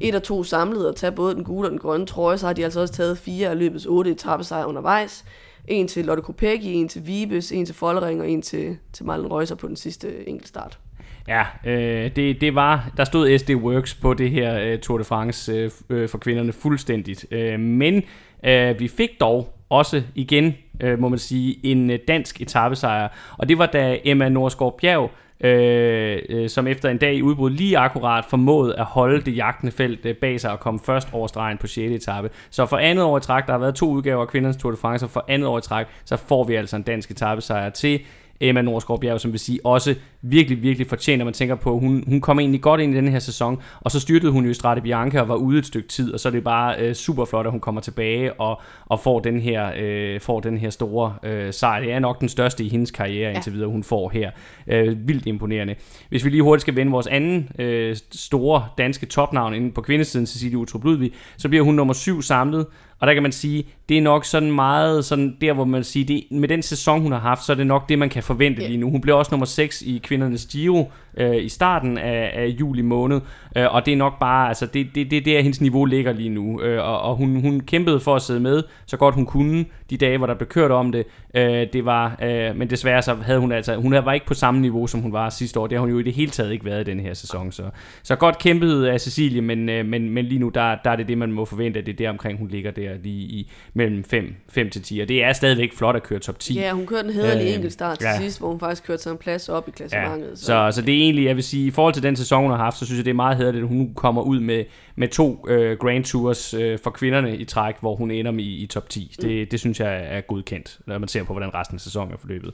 et og to samlet og tage både den gule og den grønne trøje, så har de altså også taget fire af løbets otte etappesejre undervejs. En til Lotte Kopecky, en til Vibes, en til Follering og en til, til Marlen Reuser på den sidste enkeltstart. Ja, øh, det, det var, der stod SD Works på det her øh, Tour de France øh, øh, for kvinderne fuldstændigt. Øh, men øh, vi fik dog også igen, øh, må man sige, en øh, dansk etappesejr. Og det var da Emma Norsgaard Bjerg, øh, øh, som efter en dag i udbrud lige akkurat formåede at holde det jagtende felt øh, bag sig og komme først over stregen på 6. etape. Så for andet år i træk, der har været to udgaver af kvindernes Tour de France, og for andet år i træk, så får vi altså en dansk etappesejr til Emma Norsgaard Bjerg, som vil sige også virkelig, virkelig fortjener, man tænker på, hun, hun kom egentlig godt ind i den her sæson, og så styrtede hun jo i Strade Bianca og var ude et stykke tid, og så er det bare øh, super flot, at hun kommer tilbage og, og får, den her, øh, får den her store øh, sejr. Det er nok den største i hendes karriere ja. indtil videre, hun får her. Øh, vildt imponerende. Hvis vi lige hurtigt skal vende vores anden øh, store danske topnavn inde på kvindesiden, Cecilie Utrup Ludvig, så bliver hun nummer syv samlet, og der kan man sige, det er nok sådan meget sådan der, hvor man siger, det, med den sæson, hun har haft, så er det nok det, man kan forvente yeah. lige nu. Hun blev også nummer 6 i kvindernes Giro øh, i starten af, af juli måned, øh, og det er nok bare, altså det, det, det er der, hendes niveau ligger lige nu, øh, og, og hun, hun kæmpede for at sidde med, så godt hun kunne, de dage, hvor der blev kørt om det, øh, det var, øh, men desværre så havde hun altså, hun var ikke på samme niveau, som hun var sidste år, det har hun jo i det hele taget ikke været i den her sæson, så, så godt kæmpet af Cecilie, men, øh, men, men lige nu, der, der er det det, man må forvente, at det er der omkring, hun ligger der lige i mellem 5, 5 til 10, og det er stadigvæk flot at køre top 10. Ja, hun kørte en hederlig øh, enkeltstart til ja. sidst, hvor hun faktisk kørte sig en plads op i klassementet. Ja. Så. Så, så det egentlig, jeg vil sige, i forhold til den sæson, hun har haft, så synes jeg, det er meget hederligt, at hun kommer ud med, med to øh, Grand Tours øh, for kvinderne i træk, hvor hun ender i, i top 10. Mm. Det, det synes jeg er godkendt, når man ser på, hvordan resten af sæsonen er forløbet.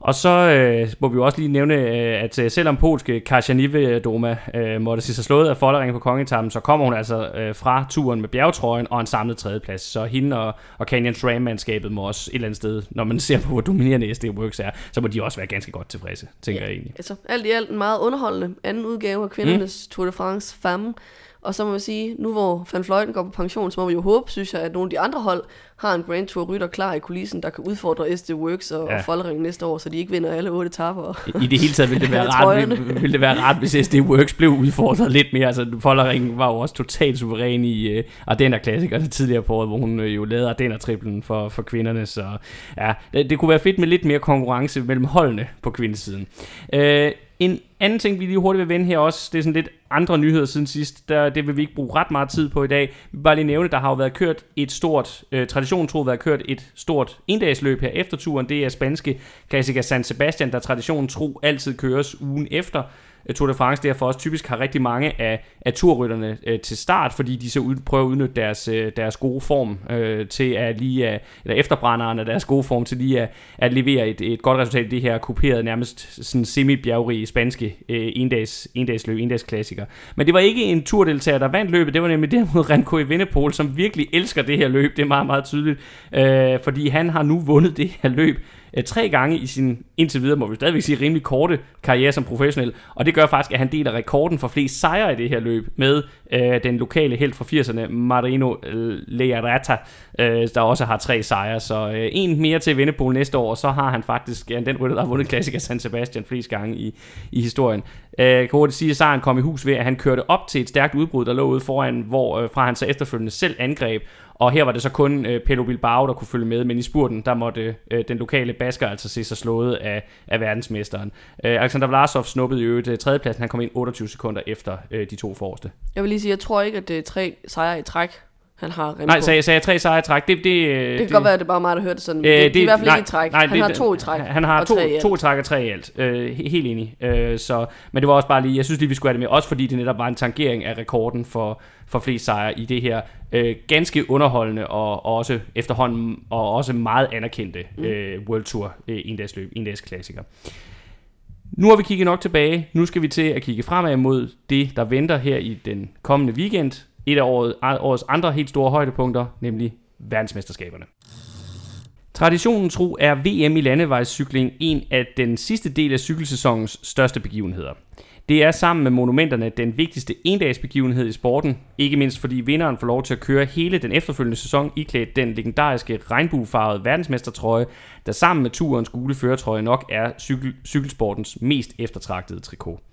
Og så øh, må vi jo også lige nævne, øh, at øh, selvom polske Kasia Doma øh, måtte se sig slået af Follering på kongetappen, så kommer hun altså øh, fra turen med bjergtrøjen og en samlet tredjeplads. Så hende og, og Canyon SRAM-mandskabet må også et eller andet sted, når man ser på, hvor dominerende SD Works er, så må de også være ganske godt tilfredse, tænker ja, jeg egentlig. Altså alt i alt en meget underholdende anden udgave af kvindernes mm. Tour de France Femme. Og så må vi sige, nu hvor Van Fløjten går på pension, så må vi jo håbe, synes jeg, at nogle af de andre hold har en Grand Tour rytter klar i kulissen, der kan udfordre SD Works og, ja. og Follering næste år, så de ikke vinder alle otte etapper. I, I det hele taget ville det være rart, ville, ville det være rart, hvis SD Works blev udfordret lidt mere. Altså Follering var jo også totalt suveræn i uh, Ardenner klassikerne tidligere på året, hvor hun uh, jo lavede Ardenner triplen for, for kvinderne, så ja, det, det kunne være fedt med lidt mere konkurrence mellem holdene på kvindesiden. Uh, en anden ting, vi lige hurtigt vil vende her også, det er sådan lidt andre nyheder siden sidst. Der, det vil vi ikke bruge ret meget tid på i dag. Vi vil bare lige nævne, der har jo været kørt et stort, øh, traditionen tro, været kørt et stort endagsløb her efter turen. Det er spanske klassiker San Sebastian, der traditionen tro altid køres ugen efter. Øh, Tour de France derfor også typisk har rigtig mange af, af turrytterne øh, til start, fordi de så ud, prøver at udnytte deres, øh, deres gode form øh, til at lige, uh, eller efterbrænderen af deres gode form til lige at, at levere et, et godt resultat i det her kuperede, nærmest sådan semi-bjergrige spanske øh, endags, endagsløb, endagsklassiker. Men det var ikke en turdeltager, der vandt løbet, det var nemlig derimod Remco Evenepoel, som virkelig elsker det her løb, det er meget, meget tydeligt, øh, fordi han har nu vundet det her løb øh, tre gange i sin indtil videre, må vi stadigvæk sige, rimelig korte karriere som professionel. Og det gør faktisk, at han deler rekorden for flest sejre i det her løb med øh, den lokale helt fra 80'erne, Marino øh, Learata, øh, der også har tre sejre. Så øh, en mere til Vindepol næste år, og så har han faktisk ja, den rytter, der har vundet klassiker San Sebastian flest gange i, i historien. Øh, kan hurtigt sige, at sejren kom i hus ved, at han kørte op til et stærkt udbrud, der lå ude foran, hvor øh, fra han så efterfølgende selv angreb, og her var det så kun øh, Pelo Bilbao, der kunne følge med, men i spurten, der måtte øh, den lokale basker altså se sig slået af, af verdensmesteren. Øh, Alexander Vlasov snuppede i øvrigt øh, tredjepladsen, han kom ind 28 sekunder efter øh, de to forreste. Jeg vil lige sige, jeg tror ikke, at det er tre sejre i træk, han har Remco. Nej, så jeg sagde tre sejre i træk. Det, det, det kan det, godt være, at det bare mig, der hørte det sådan. Øh, det, det, det er i hvert fald nej, ikke i træk. Nej, han det, har to i træk. Han har to, to i træk og tre i alt. Øh, helt enig. Øh, så, men det var også bare lige, jeg synes lige, vi skulle have det med. Også fordi det netop var en tangering af rekorden for, for flest sejre i det her. Øh, ganske underholdende og, og også efterhånden og også meget anerkendte mm. øh, World Tour øh, endagsløb, klassiker. Nu har vi kigget nok tilbage. Nu skal vi til at kigge fremad mod det, der venter her i den kommende weekend et af årets andre helt store højdepunkter, nemlig verdensmesterskaberne. Traditionen tro er VM i landevejscykling en af den sidste del af cykelsæsonens største begivenheder. Det er sammen med monumenterne den vigtigste endagsbegivenhed i sporten, ikke mindst fordi vinderen får lov til at køre hele den efterfølgende sæson iklædt den legendariske regnbuefarvede verdensmestertrøje, der sammen med turens gule føretrøje nok er cykel, cykelsportens mest eftertragtede trikot.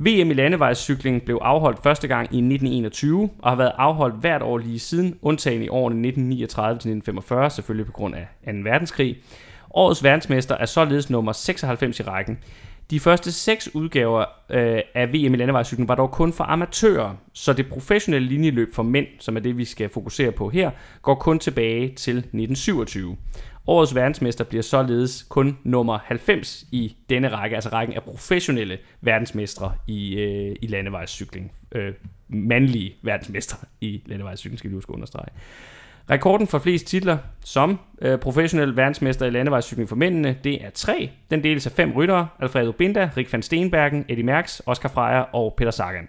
VM i landevejscykling blev afholdt første gang i 1921 og har været afholdt hvert år lige siden, undtagen i årene 1939-1945, selvfølgelig på grund af 2. verdenskrig. Årets verdensmester er således nummer 96 i rækken. De første seks udgaver øh, af VM i landevejscykling var dog kun for amatører, så det professionelle linjeløb for mænd, som er det vi skal fokusere på her, går kun tilbage til 1927. Årets verdensmester bliver således kun nummer 90 i denne række, altså rækken af professionelle verdensmestre i, øh, i landevejscykling. Øh, mandlige verdensmestre i landevejscykling, skal vi huske understrege. Rekorden for flest titler som øh, professionel verdensmester i landevejscykling for mændene, det er tre. Den deles af fem ryttere, Alfredo Binda, Rik van Steenbergen, Eddie Merckx, Oscar Freire og Peter Sagan.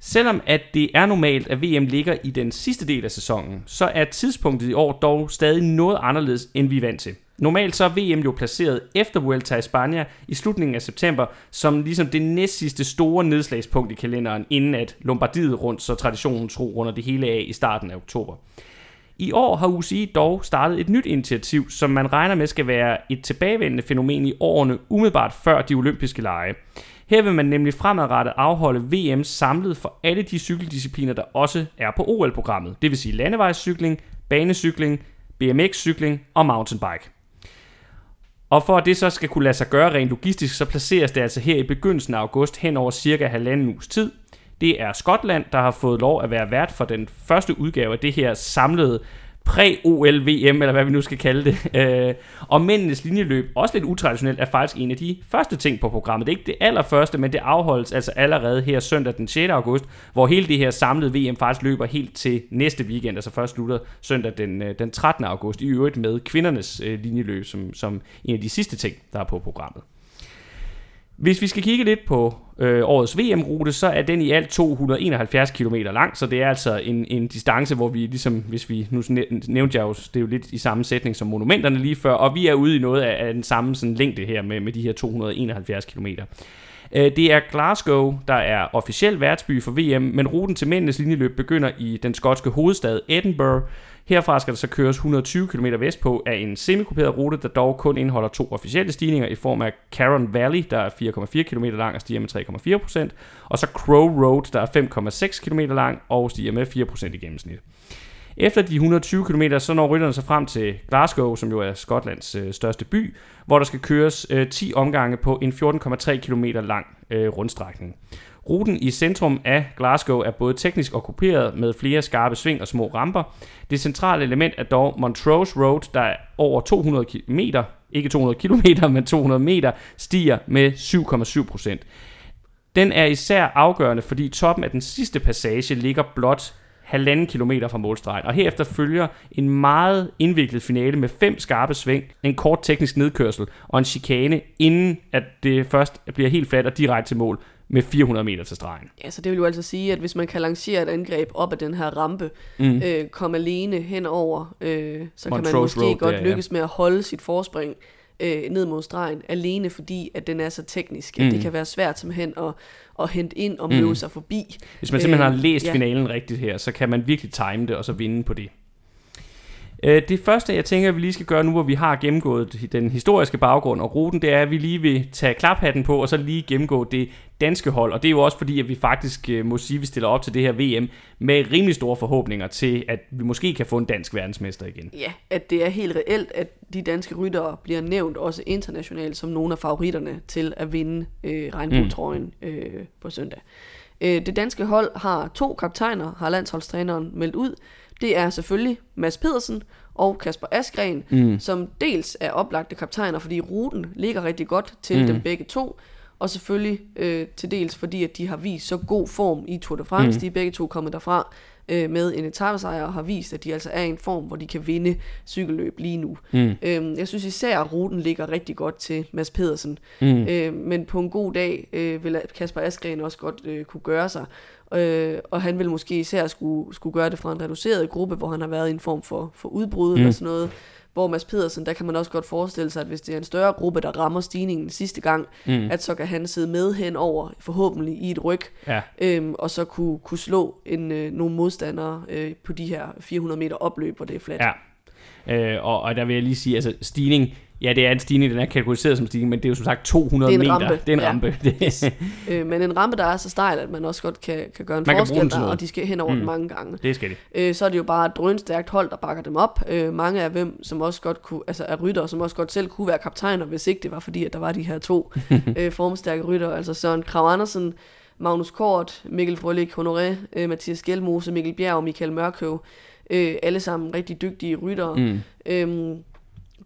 Selvom at det er normalt, at VM ligger i den sidste del af sæsonen, så er tidspunktet i år dog stadig noget anderledes, end vi er vant til. Normalt så er VM jo placeret efter Vuelta i Spanien i slutningen af september, som ligesom det næstsidste store nedslagspunkt i kalenderen, inden at Lombardiet rundt, så traditionen tro runder det hele af i starten af oktober. I år har UCI dog startet et nyt initiativ, som man regner med skal være et tilbagevendende fænomen i årene umiddelbart før de olympiske lege. Her vil man nemlig fremadrettet afholde VM samlet for alle de cykeldiscipliner, der også er på OL-programmet. Det vil sige landevejscykling, banecykling, BMX-cykling og mountainbike. Og for at det så skal kunne lade sig gøre rent logistisk, så placeres det altså her i begyndelsen af august hen over cirka halvanden uges tid. Det er Skotland, der har fået lov at være vært for den første udgave af det her samlede præ-OL-VM, eller hvad vi nu skal kalde det. Øh, og mændenes linjeløb, også lidt utraditionelt, er faktisk en af de første ting på programmet. Det er ikke det allerførste, men det afholdes altså allerede her søndag den 6. august, hvor hele det her samlede VM faktisk løber helt til næste weekend, altså først slutter søndag den, øh, den 13. august, i øvrigt med kvindernes øh, linjeløb som, som en af de sidste ting, der er på programmet. Hvis vi skal kigge lidt på øh, årets VM-rute, så er den i alt 271 km lang, så det er altså en, en distance, hvor vi ligesom, hvis vi, nu nævnte jeg jo, det er jo lidt i samme sætning som monumenterne lige før, og vi er ude i noget af, af den samme sådan, længde her med, med de her 271 km. Øh, det er Glasgow, der er officiel værtsby for VM, men ruten til mændenes linjeløb begynder i den skotske hovedstad Edinburgh, Herfra skal der så køres 120 km vestpå af en semikuperet rute, der dog kun indeholder to officielle stigninger i form af Caron Valley, der er 4,4 km lang og stiger med 3,4%, og så Crow Road, der er 5,6 km lang og stiger med 4% i gennemsnit. Efter de 120 km, så når rytterne sig frem til Glasgow, som jo er Skotlands øh, største by, hvor der skal køres øh, 10 omgange på en 14,3 km lang øh, rundstrækning. Ruten i centrum af Glasgow er både teknisk okkuperet med flere skarpe sving og små ramper. Det centrale element er dog Montrose Road, der er over 200 km, ikke 200 km, men 200 meter, stiger med 7,7 procent. Den er især afgørende, fordi toppen af den sidste passage ligger blot halvanden kilometer fra målstregen, og herefter følger en meget indviklet finale med fem skarpe sving, en kort teknisk nedkørsel og en chikane, inden at det først bliver helt fladt og direkte til mål med 400 meter til stregen. Ja, så det vil jo altså sige, at hvis man kan lancere et angreb op ad den her rampe, mm. øh, komme alene henover, øh, så Montrose kan man måske Road, godt der, lykkes ja. med at holde sit forspring øh, ned mod stregen, alene fordi, at den er så teknisk, at mm. det kan være svært simpelthen at, at hente ind og møde mm. sig forbi. Hvis man simpelthen øh, har læst ja. finalen rigtigt her, så kan man virkelig time det og så vinde på det. Øh, det første, jeg tænker, vi lige skal gøre nu, hvor vi har gennemgået den historiske baggrund og ruten, det er, at vi lige vil tage klaphatten på, og så lige gennemgå det danske hold. Og det er jo også fordi, at vi faktisk øh, må sige, at vi stiller op til det her VM med rimelig store forhåbninger til, at vi måske kan få en dansk verdensmester igen. Ja, at det er helt reelt, at de danske ryttere bliver nævnt også internationalt som nogle af favoritterne til at vinde øh, regnbuetrøjen mm. øh, på søndag. Øh, det danske hold har to kaptajner, har landsholdstræneren meldt ud. Det er selvfølgelig Mads Pedersen og Kasper Askren, mm. som dels er oplagte kaptajner, fordi ruten ligger rigtig godt til mm. dem begge to, og selvfølgelig øh, til dels fordi, at de har vist så god form i Tour de France. Mm. De er begge to kommet derfra øh, med en etappesejr og har vist, at de altså er i en form, hvor de kan vinde cykelløb lige nu. Mm. Øh, jeg synes især, at ruten ligger rigtig godt til Mads Pedersen. Mm. Øh, men på en god dag øh, vil Kasper Askren også godt øh, kunne gøre sig. Øh, og han vil måske især skulle, skulle gøre det fra en reduceret gruppe, hvor han har været i en form for, for udbrud mm. eller sådan noget. Hvor Mads Pedersen, der kan man også godt forestille sig, at hvis det er en større gruppe, der rammer stigningen sidste gang, mm. at så kan han sidde med henover, forhåbentlig i et ryg, ja. øhm, og så kunne, kunne slå en, øh, nogle modstandere øh, på de her 400 meter opløb, hvor det er fladt. Ja. Øh, og, og der vil jeg lige sige, altså stigning, Ja, det er en stigning, den er kategoriseret som stigning, men det er jo som sagt 200 det er en meter. Rampe. Det er en ja. rampe. yes. øh, men en rampe, der er så stejl, at man også godt kan, kan gøre en man forskel der, og de skal hen over mm. den mange gange. Det skal de. Øh, så er det jo bare et drønstærkt hold, der bakker dem op. Øh, mange af dem, som også godt kunne, altså er rytter, som også godt selv kunne være kaptajner, hvis ikke det var fordi, at der var de her to øh, formstærke rytter. Altså Søren Krav Andersen, Magnus Kort, Mikkel Frølik Honoré, øh, Mathias Gjelmose, Mikkel Bjerg og Michael Mørkøv. Øh, alle sammen rigtig dygtige ryttere. Mm. Øh,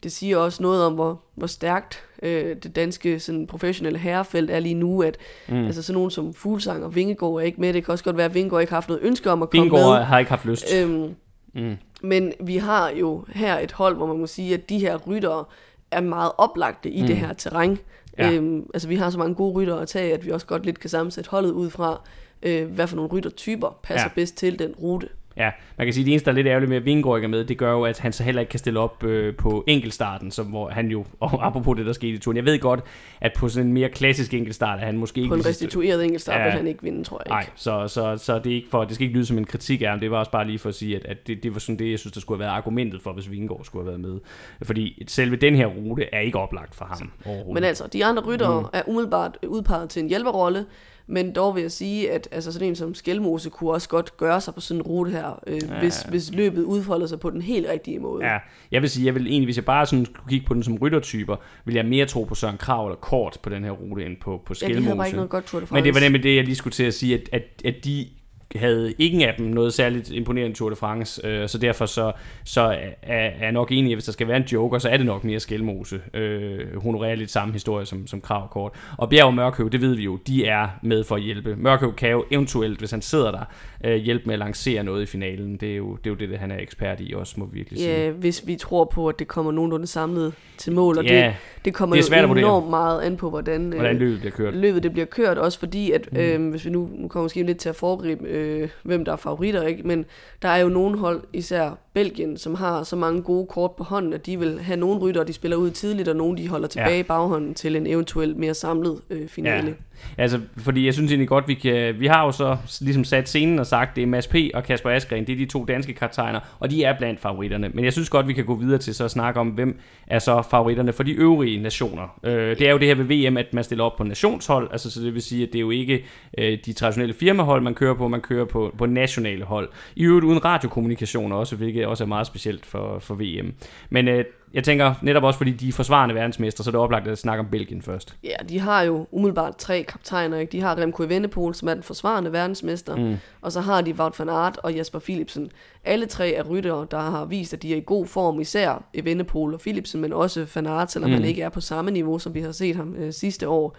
det siger også noget om, hvor, hvor stærkt øh, det danske sådan, professionelle herrefelt er lige nu, at mm. altså, sådan nogen som Fuglsang og Vingegård er ikke med. Det kan også godt være, at Vingegård ikke har haft noget ønske om at komme Vingegård med. har ikke haft lyst. Øhm, mm. Men vi har jo her et hold, hvor man må sige, at de her ryttere er meget oplagte i mm. det her terræn. Ja. Øhm, altså vi har så mange gode ryttere at tage, at vi også godt lidt kan sammensætte holdet ud fra, øh, hvad for nogle ryttertyper passer ja. bedst til den rute. Ja, man kan sige, at det eneste, der er lidt ærgerligt med, at Vingård ikke er med, det gør jo, at han så heller ikke kan stille op øh, på enkeltstarten, som, hvor han jo, og apropos det, der skete i turen, jeg ved godt, at på sådan en mere klassisk enkeltstart, at han måske ikke... På en restitueret enkeltstart ja, vil han ikke vinde, tror jeg ikke. Nej, så, så, så det, er ikke for, det skal ikke lyde som en kritik af ham, det var også bare lige for at sige, at, at det, det var sådan det, jeg synes, der skulle have været argumentet for, hvis Vingård skulle have været med. Fordi selve den her rute er ikke oplagt for ham Men altså, de andre ryttere mm. er umiddelbart udpeget til en hjælperrolle, men dog vil jeg sige, at altså sådan en som Skelmose kunne også godt gøre sig på sådan en rute her, øh, ja. hvis, hvis løbet udfolder sig på den helt rigtige måde. Ja, jeg vil sige, jeg vil egentlig, hvis jeg bare sådan kunne kigge på den som ryttertyper, vil jeg mere tro på Søren Krav eller Kort på den her rute, end på, på Skelmose. Ja, de havde bare ikke noget godt Tour de France. Men det var nemlig det, jeg lige skulle til at sige, at, at, at de havde ingen af dem noget særligt imponerende Tour de France, øh, så derfor så, så er, er jeg nok enig, at hvis der skal være en joker, så er det nok mere Skelmose. Øh, honorerer lidt samme historie som, som Krav Kort. Og Bjerg og Mørkøv, det ved vi jo, de er med for at hjælpe. Mørkøv kan jo eventuelt, hvis han sidder der, øh, hjælpe med at lancere noget i finalen. Det er jo det, er jo det, han er ekspert i også, må vi virkelig sige. Ja, hvis vi tror på, at det kommer nogenlunde samlet til mål, og ja, det, det kommer det er jo enormt meget an på, hvordan, øh, hvordan løbet bliver kørt. Løbet det bliver kørt, også fordi, at mm. øh, hvis vi nu, nu kommer måske lidt til at foregribe, øh, hvem der er favoritter, ikke? men der er jo nogle hold, især Belgien, som har så mange gode kort på hånden, at de vil have nogle rytter, de spiller ud tidligt, og nogle de holder tilbage ja. i baghånden til en eventuelt mere samlet øh, finale. Ja. Altså, fordi jeg synes egentlig godt, vi kan... Vi har jo så ligesom sat scenen og sagt, det er Mads P. og Kasper Askren, det er de to danske kaptajner, og de er blandt favoritterne. Men jeg synes godt, vi kan gå videre til så at snakke om, hvem er så favoritterne for de øvrige nationer. Øh, det er jo det her ved VM, at man stiller op på nationshold, altså så det vil sige, at det er jo ikke øh, de traditionelle firmahold, man kører på, man kører på, på nationale hold. I øvrigt uden radiokommunikation også, hvilket også er meget specielt for, for VM. Men øh, jeg tænker netop også, fordi de er forsvarende verdensmester, så er det oplagt at snakke om Belgien først. Ja, de har jo umiddelbart tre kaptajner. Ikke? De har Remco Evenepoel, som er den forsvarende verdensmester, mm. og så har de Wout van Aert og Jasper Philipsen. Alle tre er ryttere, der har vist, at de er i god form, især Evenepoel og Philipsen, men også van Aert, selvom mm. han ikke er på samme niveau, som vi har set ham øh, sidste år.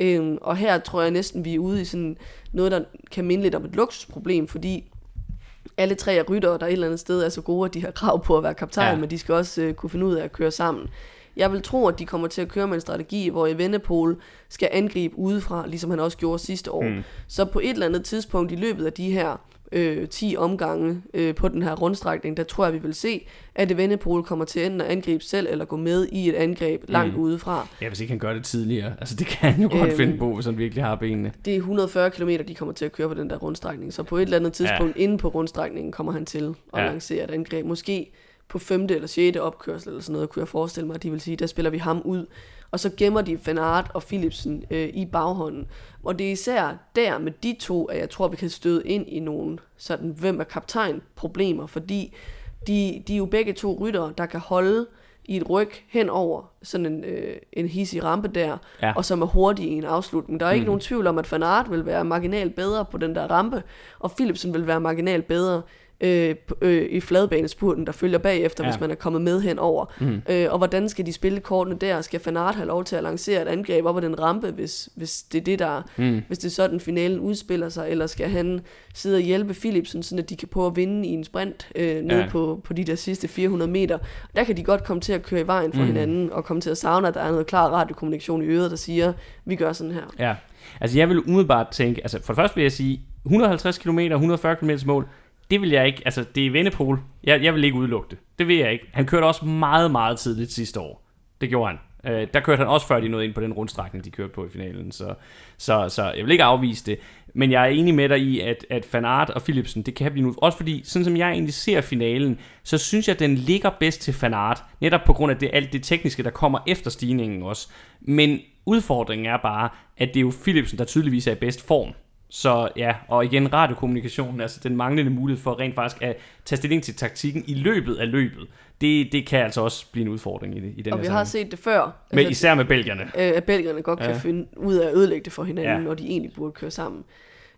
Øhm, og her tror jeg næsten, vi er ude i sådan noget, der kan minde lidt om et luksusproblem, fordi alle tre er ryttere, der et eller andet sted er så gode, at de har krav på at være kaptajn, ja. men de skal også uh, kunne finde ud af at køre sammen. Jeg vil tro, at de kommer til at køre med en strategi, hvor Evenepoel skal angribe udefra, ligesom han også gjorde sidste år. Mm. Så på et eller andet tidspunkt i løbet af de her øh, 10 omgange øh, på den her rundstrækning, der tror jeg, vi vil se, at Evenepoel kommer til enten at angribe selv, eller gå med i et angreb langt mm. udefra. Ja, hvis ikke han gør det tidligere. Altså det kan han jo godt øhm, finde på, hvis han virkelig har benene. Det er 140 km, de kommer til at køre på den der rundstrækning, så på et eller andet tidspunkt ja. inde på rundstrækningen kommer han til at ja. lancere et angreb. Måske på femte eller sjette opkørsel eller sådan noget, kunne jeg forestille mig, at de vil sige, der spiller vi ham ud og så gemmer de Van Aert og Philipsen øh, i baghånden. Og det er især der med de to, at jeg tror, vi kan støde ind i nogle sådan, hvem er kaptajn problemer, fordi de, de er jo begge to ryttere, der kan holde i et ryg hen over sådan en, øh, en hissig rampe der, ja. og som er hurtig i en afslutning. Der er ikke mm. nogen tvivl om, at Van Aert vil være marginalt bedre på den der rampe, og Philipsen vil være marginalt bedre øh, øh, i fladbanespurten, der følger bagefter, ja. hvis man er kommet med henover. Mm. Øh, og hvordan skal de spille kortene der? Skal Fanart have lov til at lancere et angreb op ad den rampe, hvis, hvis det er det, der, mm. hvis det er sådan finalen udspiller sig, eller skal han sidde og hjælpe Philipsen, så at de kan prøve at vinde i en sprint øh, ned ja. på, på de der sidste 400 meter. Der kan de godt komme til at køre i vejen for mm. hinanden, og komme til at savne, at der er noget klar radiokommunikation i øret, der siger, vi gør sådan her. Ja, altså jeg vil umiddelbart tænke, altså for det første vil jeg sige, 150 km, 140 km mål, det vil jeg ikke, altså det er Vennepol, jeg, jeg vil ikke udelukke det. Det vil jeg ikke. Han kørte også meget, meget tidligt sidste år. Det gjorde han. Øh, der kørte han også før de nåede ind på den rundstrækning, de kørte på i finalen. Så, så, så jeg vil ikke afvise det. Men jeg er enig med dig i, at, at Fanart og Philipsen, det kan blive nu. Også fordi, sådan som jeg egentlig ser finalen, så synes jeg, at den ligger bedst til Fanart. Netop på grund af det, alt det tekniske, der kommer efter stigningen også. Men udfordringen er bare, at det er jo Philipsen, der tydeligvis er i bedst form. Så ja, og igen radiokommunikationen, altså den manglende mulighed for rent faktisk at tage stilling til taktikken i løbet af løbet, det, det kan altså også blive en udfordring i, i den Og vi har set det før. Med, altså, især med belgierne. Øh, at belgierne godt ja. kan finde ud af at ødelægge det for hinanden, ja. når de egentlig burde køre sammen.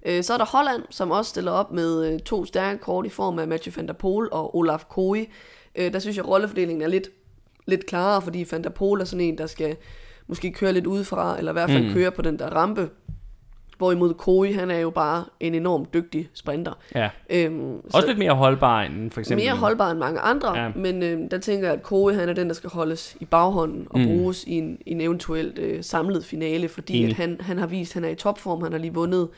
Øh, så er der Holland, som også stiller op med øh, to stærke kort i form af Mathieu van der Poel og Olaf Koe. Der synes jeg, at rollefordelingen er lidt, lidt klarere, fordi van der Poel er sådan en, der skal måske køre lidt udefra, eller i hvert fald mm. køre på den der rampe, Hvorimod Koi, han er jo bare en enormt dygtig sprinter. Ja. Øhm, Også lidt mere holdbar end for eksempel... Mere holdbar end mange andre, ja. men øhm, der tænker jeg, at Koi, han er den, der skal holdes i baghånden og mm. bruges i en, i en eventuelt øh, samlet finale, fordi at han, han har vist, at han er i topform, han har lige vundet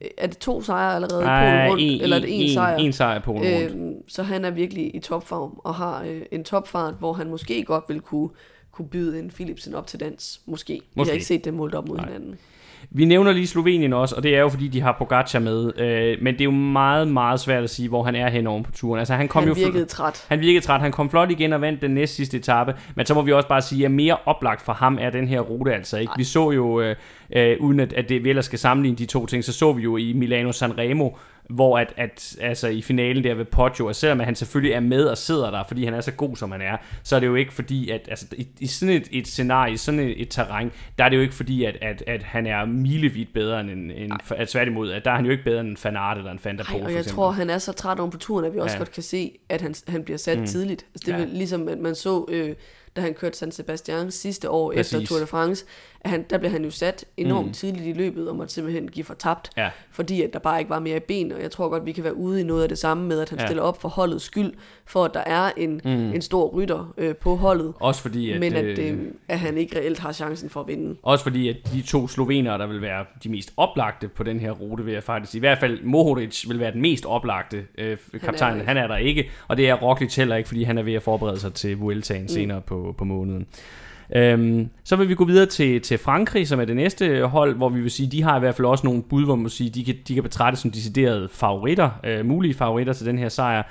øh, er det to sejre allerede Ej, i Polen rundt, en, eller er det en, en sejr? En sejr på Polen rundt. Øhm, så han er virkelig i topform og har øh, en topfart, hvor han måske godt vil kunne, kunne byde en Philipsen op til dans. Måske. måske. Vi har ikke set det målt op mod Nej. hinanden. Vi nævner lige Slovenien også, og det er jo fordi, de har Pogacar med. Øh, men det er jo meget, meget svært at sige, hvor han er henover på turen. Altså, han kom han jo virkede træt. Han virkede træt. Han kom flot igen og vandt den næst sidste etape. Men så må vi også bare sige, at mere oplagt for ham er den her rute altså ikke. Vi så jo, øh, øh, uden at, at det vi ellers skal sammenligne de to ting, så så vi jo i Milano Sanremo, hvor at, at altså i finalen der ved Poggio, at selvom han selvfølgelig er med og sidder der, fordi han er så god som han er, så er det jo ikke fordi, at altså, i, i sådan et, et scenarie, i sådan et, et terræn, der er det jo ikke fordi, at, at, at han er milevidt bedre end, end at tværtimod, at der er han jo ikke bedre end en Fanart eller en Fanta Ej, og jeg tror, han er så træt om på turen, at vi også ja. godt kan se, at han, han bliver sat mm. tidligt. Altså, det er ja. ligesom, at man så... Øh, da han kørte San Sebastian sidste år Præcis. efter Tour de France, at han, der blev han jo sat enormt mm. tidligt i løbet, og måtte simpelthen give for tabt, ja. fordi at der bare ikke var mere ben, og jeg tror godt, vi kan være ude i noget af det samme med, at han ja. stiller op for holdets skyld, for at der er en, mm. en stor rytter øh, på holdet. Også fordi, at, men at, øh, at han ikke reelt har chancen for at vinde. Også fordi, at de to slovenere, der vil være de mest oplagte på den her rute, vil jeg faktisk i hvert fald Mohoric vil være den mest oplagte øh, kaptajn. Han, han er der ikke, og det er Roglic heller ikke, fordi han er ved at forberede sig til Vueltaen mm. senere på, på måneden. Øhm, så vil vi gå videre til, til Frankrig, som er det næste hold, hvor vi vil sige, de har i hvert fald også nogle bud, hvor man sige, de kan, de kan betragtes som deciderede favoritter, øh, mulige favoritter til den her sejr.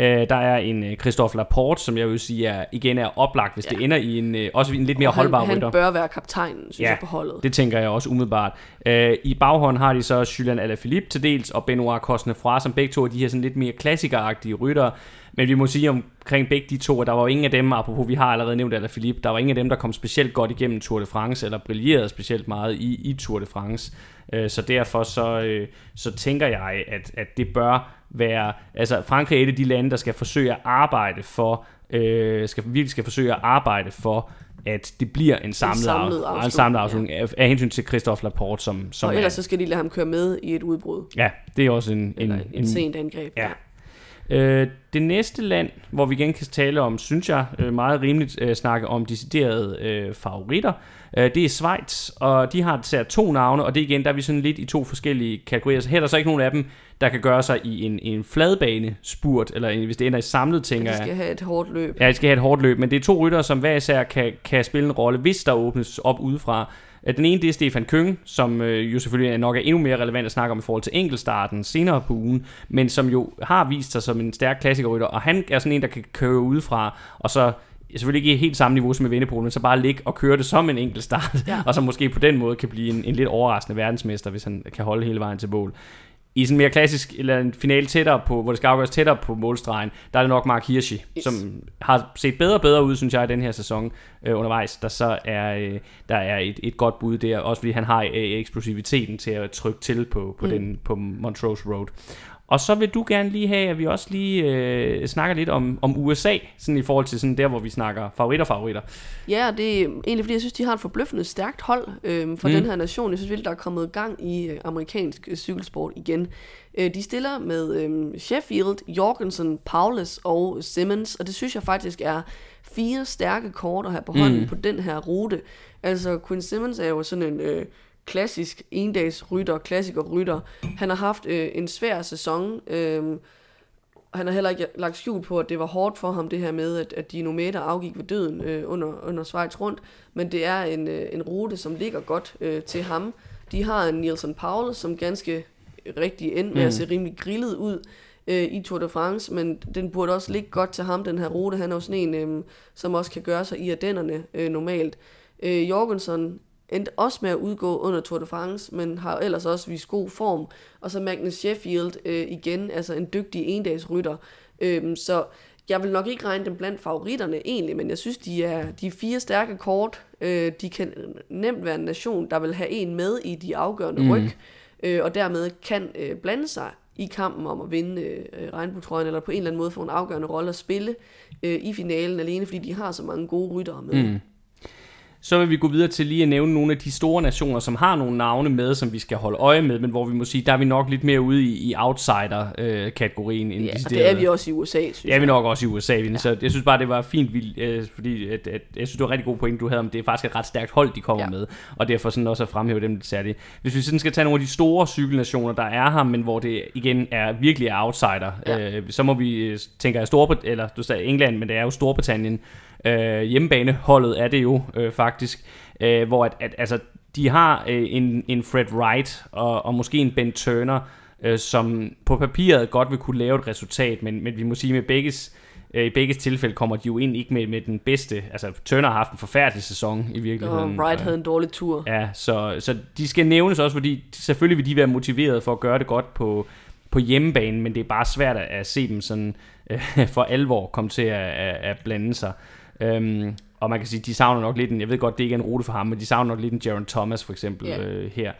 Øh, der er en øh, Christophe Laporte, som jeg vil sige er, igen er oplagt, hvis ja. det ender i en, øh, også en lidt mere han, holdbar rytter. Han bør være kaptajn, synes ja, jeg, på holdet. det tænker jeg også umiddelbart. Øh, I baghånden har de så Julian Alaphilippe til dels, og Benoit Cosnefroy, som begge to er de her sådan lidt mere klassikeragtige rytter. Men vi må sige omkring begge de to, at der var jo ingen af dem, apropos vi har allerede nævnt Alain Philippe, der var ingen af dem, der kom specielt godt igennem Tour de France, eller brillerede specielt meget i, i Tour de France. Øh, så derfor så, øh, så tænker jeg, at, at det bør være, altså Frankrig er et af de lande, der skal forsøge at arbejde for, øh, skal, virkelig skal forsøge at arbejde for, at det bliver en samlet, en samlet afslutning, en samlet afslutning ja. af, af hensyn til Christophe Laporte, som, som Og ellers er, så skal de lade ham køre med i et udbrud. Ja, det er også en... en, en, en sent angreb. Ja. Øh, det næste land, hvor vi igen kan tale om, synes jeg øh, meget rimeligt, øh, snakke om deciderede øh, favoritter, øh, det er Schweiz, og de har især to navne, og det igen, der er vi sådan lidt i to forskellige kategorier. Så her er der så ikke nogen af dem, der kan gøre sig i en, en fladbane spurt, eller en, hvis det ender i samlet, tænker jeg. De skal have et hårdt løb. Ja, de skal have et hårdt løb, men det er to rytter, som hver især kan, kan spille en rolle, hvis der åbnes op udefra. Den ene det er Stefan Køng, som øh, jo selvfølgelig nok er endnu mere relevant at snakke om i forhold til enkeltstarten senere på ugen, men som jo har vist sig som en stærk klassikerrytter, og han er sådan en, der kan køre udefra, og så selvfølgelig ikke helt samme niveau som i Vendepolen, men så bare ligge og køre det som en enkelt start, ja. og så måske på den måde kan blive en, en lidt overraskende verdensmester, hvis han kan holde hele vejen til mål i sådan mere klassisk, eller en finale tættere på, hvor det skal afgøres tættere på målstregen, der er det nok Mark Hirschi, yes. som har set bedre og bedre ud, synes jeg, i den her sæson øh, undervejs, der så er, øh, der er et, et godt bud der, også fordi han har øh, eksplosiviteten til at trykke til på, på, mm. den, på Montrose Road. Og så vil du gerne lige have, at vi også lige øh, snakker lidt om, om USA, sådan i forhold til sådan der, hvor vi snakker favoritter favoritter. Ja, det er egentlig fordi, jeg synes, de har et forbløffende stærkt hold øh, for mm. den her nation. Jeg synes virkelig, der er kommet gang i øh, amerikansk øh, cykelsport igen. Øh, de stiller med øh, Sheffield, Jorgensen, Paulus og Simmons, og det synes jeg faktisk er fire stærke kort at have på hånden mm. på den her rute. Altså, Quinn Simmons er jo sådan en... Øh, klassisk endags rytter, klassiker rytter. Han har haft øh, en svær sæson. Øh, han har heller ikke lagt skjul på, at det var hårdt for ham, det her med, at, at Dinometer afgik ved døden øh, under, under Schweiz rundt. Men det er en, øh, en rute, som ligger godt øh, til ham. De har en Nielsen Paul, som ganske rigtig endte med mm. at se rimelig grillet ud øh, i Tour de France, men den burde også ligge godt til ham, den her rute. Han er jo sådan en, øh, som også kan gøre sig i Ardennerne øh, normalt. Øh, Jorgensen endte også med at udgå under Tour de France, men har ellers også vist god form. Og så Magnus Sheffield øh, igen, altså en dygtig endagsrytter. Øhm, så jeg vil nok ikke regne dem blandt favoritterne egentlig, men jeg synes, de er de er fire stærke kort. Øh, de kan nemt være en nation, der vil have en med i de afgørende mm. ryg, øh, og dermed kan øh, blande sig i kampen om at vinde øh, regnbuetrøjen, eller på en eller anden måde få en afgørende rolle at spille øh, i finalen, alene fordi de har så mange gode ryttere med. Mm. Så vil vi gå videre til lige at nævne nogle af de store nationer, som har nogle navne med, som vi skal holde øje med, men hvor vi må sige, der er vi nok lidt mere ude i, i outsider-kategorien. Øh, ja, og det er vi også i USA, synes jeg. Det er vi nok også i USA, ja. så jeg synes bare, det var fint, øh, fordi at, at, jeg synes, det var rigtig god point, du havde om, det er faktisk et ret stærkt hold, de kommer ja. med, og derfor sådan også at fremhæve dem lidt særligt. Hvis vi sådan skal tage nogle af de store cykelnationer, der er her, men hvor det igen er virkelig er outsider, ja. øh, så må vi, øh, tænker jeg, Storbrit eller du sagde England, men det er jo Storbritannien, øh, hjemmebaneholdet er det jo øh, faktisk, øh, hvor at, at, altså, de har øh, en, en Fred Wright og, og måske en Ben Turner, øh, som på papiret godt vil kunne lave et resultat, men, men vi må sige med begges øh, i begge tilfælde kommer de jo ind ikke med, med den bedste. Altså, Turner har haft en forfærdelig sæson i virkeligheden. Og Wright havde en dårlig tur. Ja, så, så de skal nævnes også, fordi selvfølgelig vil de være motiveret for at gøre det godt på, på hjemmebane, men det er bare svært at, se dem sådan øh, for alvor komme til at, at, at blande sig. Øhm, og man kan sige, de savner nok lidt en, jeg ved godt, det ikke er en rute for ham, men de savner nok lidt en Jaron Thomas for eksempel yeah. øh, her.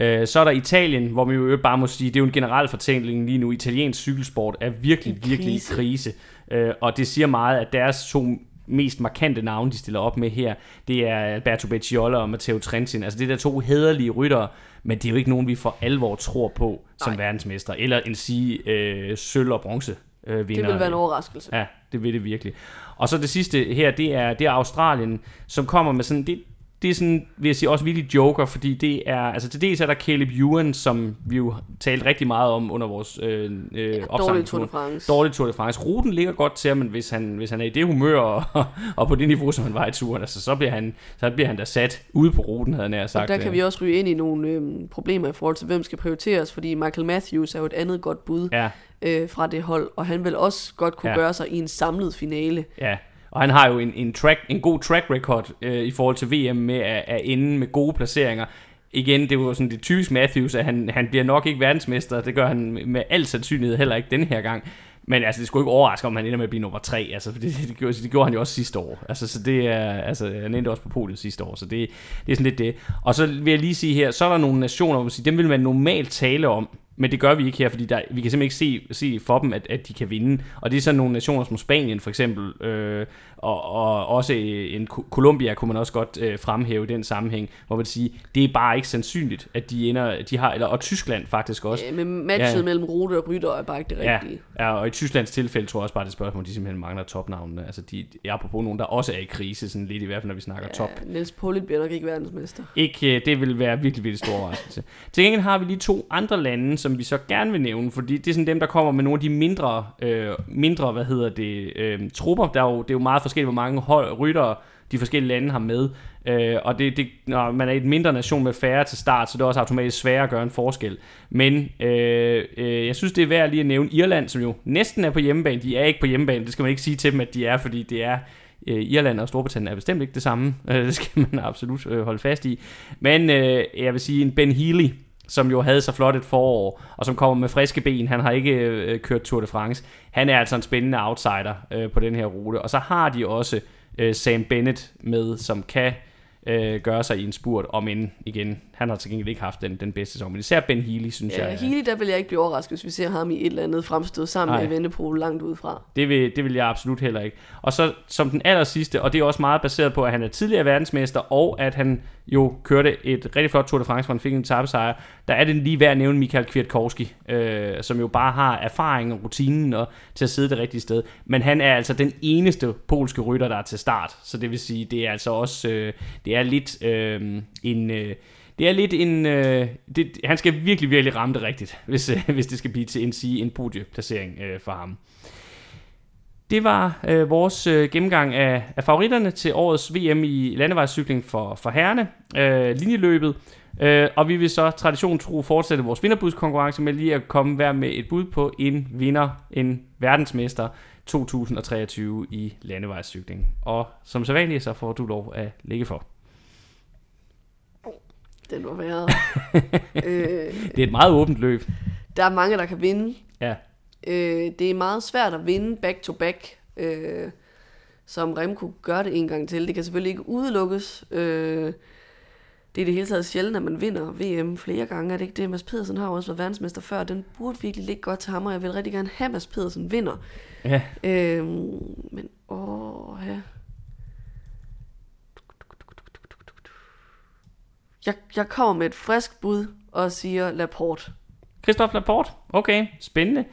Øh, så er der Italien, hvor vi jo bare må sige, det er jo en generel fortælling lige nu. Italiensk cykelsport er virkelig, virkelig i krise. Øh, og det siger meget, at deres to mest markante navne, de stiller op med her, det er Alberto Becciolo og Matteo Trentin. Altså det er der to hederlige ryttere, men det er jo ikke nogen, vi for alvor tror på som Nej. verdensmester, eller en sige øh, sølv og bronze øh, vinder. Det vil være en overraskelse. Ja, det vil det virkelig. Og så det sidste her, det er, det er Australien, som kommer med sådan, det, det er sådan, vil jeg sige, også virkelig joker, fordi det er, altså til dels er der Caleb Ewan, som vi jo talte rigtig meget om under vores øh, øh, ja, dårlig Tour de France. Dårlig Tour de France. Ruten ligger godt til ham, hvis han, hvis han er i det humør og, og på det niveau, som han var i turen, altså, så, bliver han, så bliver han da sat ude på ruten, havde han sagt. Og der kan vi også ryge ind i nogle øh, problemer i forhold til, hvem skal prioriteres, fordi Michael Matthews er jo et andet godt bud ja. Øh, fra det hold, og han vil også godt kunne ja. gøre sig i en samlet finale. Ja, og han har jo en, en, track, en god track record øh, i forhold til VM med at, at ende med gode placeringer. Igen, det er jo sådan det typisk Matthews, at han, han bliver nok ikke verdensmester. Det gør han med al sandsynlighed heller ikke den her gang. Men altså, det skulle ikke overraske, om han ender med at blive nummer tre. Altså, det, det, gjorde, det gjorde han jo også sidste år. Altså, så det er, altså, han endte også på podiet sidste år, så det, det er sådan lidt det. Og så vil jeg lige sige her, så er der nogle nationer, hvor man siger, dem vil man normalt tale om, men det gør vi ikke her, fordi der, vi kan simpelthen ikke se, se for dem, at, at de kan vinde. Og det er sådan nogle nationer som Spanien for eksempel, øh, og, og også en Colombia kunne man også godt øh, fremhæve i den sammenhæng, hvor man siger, det er bare ikke sandsynligt, at de ender, de har, eller, og Tyskland faktisk også. Ja, men matchet ja. mellem Rute og Rytter er bare ikke det rigtige. Ja, ja, og i Tysklands tilfælde tror jeg også bare, det spørgsmål, de simpelthen mangler topnavnene. Altså, de er på nogen, der også er i krise, sådan lidt i hvert fald, når vi snakker ja, top. Niels Pollitt bliver nok ikke verdensmester. Ikke, øh, det vil være virkelig, virkelig stor overraskelse. Til gengæld har vi lige to andre lande, som vi så gerne vil nævne, fordi det er sådan dem, der kommer med nogle af de mindre, øh, mindre hvad hedder det, øh, trupper. Der er jo, det er jo meget forskelligt, hvor mange hold, ryttere de forskellige lande har med. Øh, og det, det, når man er et mindre nation med færre til start, så det er også automatisk sværere at gøre en forskel. Men øh, øh, jeg synes, det er værd lige at nævne Irland, som jo næsten er på hjemmebane. De er ikke på hjemmebane, det skal man ikke sige til dem, at de er, fordi det er øh, Irland og Storbritannien er bestemt ikke det samme. Øh, det skal man absolut øh, holde fast i. Men øh, jeg vil sige, en Ben Healy, som jo havde så flot et forår, og som kommer med friske ben. Han har ikke øh, kørt Tour de France. Han er altså en spændende outsider øh, på den her rute. Og så har de også øh, Sam Bennett med, som kan øh, gøre sig i en spurt, om end igen, han har til gengæld ikke haft den, den bedste sæson. Men især Ben Healy, synes ja, jeg. Healy, der vil jeg ikke blive overrasket, hvis vi ser ham i et eller andet fremstød sammen Nej. med Vennepol langt udefra. Det vil, det vil jeg absolut heller ikke. Og så som den aller sidste, og det er også meget baseret på, at han er tidligere verdensmester, og at han jo kørte et rigtig flot Tour de France, hvor han fik en tabesejr, der er det lige værd at nævne Michael Kwiatkowski, øh, som jo bare har erfaring og rutinen og til at sidde det rigtige sted. Men han er altså den eneste polske rytter, der er til start. Så det vil sige, det er altså også, øh, det er lidt øh, en... Øh, det er lidt en... Øh, det, han skal virkelig, virkelig ramme det rigtigt, hvis, øh, hvis det skal blive til en, sige, en podieplacering øh, for ham. Det var øh, vores øh, gennemgang af, af favoritterne til årets VM i landevejscykling for, for herrene, øh, linjeløbet. Øh, og vi vil så tradition tro fortsætte vores vinderbudskonkurrence med lige at komme hver med et bud på en vinder, en verdensmester 2023 i landevejscykling. Og som så vanligt, så får du lov at lægge for. Den var værre. øh, det er et meget åbent løb. Der er mange, der kan vinde. Ja. Øh, det er meget svært at vinde back-to-back, øh, som Remco gør det en gang til. Det kan selvfølgelig ikke udelukkes. Øh, det er det hele taget sjældent, at man vinder VM flere gange. Er det ikke det? Mads Pedersen har også været verdensmester før. Den burde virkelig ligge godt til ham, og jeg vil rigtig gerne have, at Mads Pedersen vinder. Ja. Øh, men åh, ja. Jeg, jeg kommer med et frisk bud og siger Laporte. Christophe Laporte? Okay, spændende.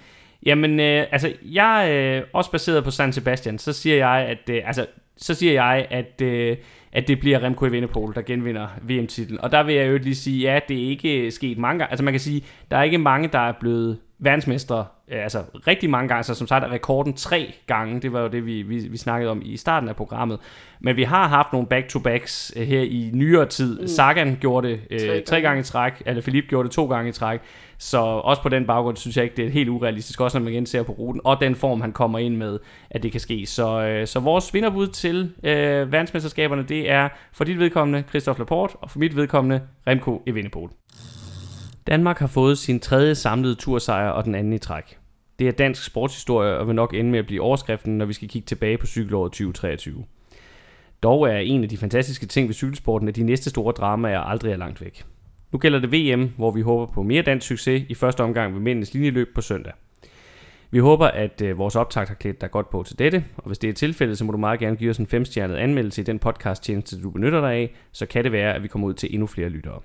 Jamen, øh, altså, jeg øh, også baseret på San Sebastian, så siger jeg, at, øh, altså, så siger jeg, at, øh, at det bliver Remco Evenepoel, der genvinder VM-titlen. Og der vil jeg jo lige sige, ja, det er ikke sket mange gange. Altså, man kan sige, der er ikke mange, der er blevet verdensmestre, altså rigtig mange gange, så som sagt er rekorden tre gange, det var jo det, vi, vi, vi snakkede om i starten af programmet. Men vi har haft nogle back-to-backs øh, her i nyere tid. Mm. Sagan gjorde det øh, tre, tre gange i træk, eller Philip gjorde det to gange i træk. Så også på den baggrund synes jeg ikke, det er helt urealistisk, også når man igen ser på ruten, og den form, han kommer ind med, at det kan ske. Så, øh, så vores vinderbud til øh, verdensmesterskaberne, det er for dit vedkommende Christophe Laporte, og for mit vedkommende Remco Evenepoel. Danmark har fået sin tredje samlede tursejr og den anden i træk. Det er dansk sportshistorie og vil nok ende med at blive overskriften, når vi skal kigge tilbage på cykelåret 2023. Dog er en af de fantastiske ting ved cykelsporten, at de næste store dramaer aldrig er langt væk. Nu gælder det VM, hvor vi håber på mere dansk succes i første omgang ved mændenes linjeløb på søndag. Vi håber, at øh, vores optakt har klædt dig godt på til dette, og hvis det er tilfældet, så må du meget gerne give os en femstjernet anmeldelse i den podcast-tjeneste, du benytter dig af, så kan det være, at vi kommer ud til endnu flere lyttere.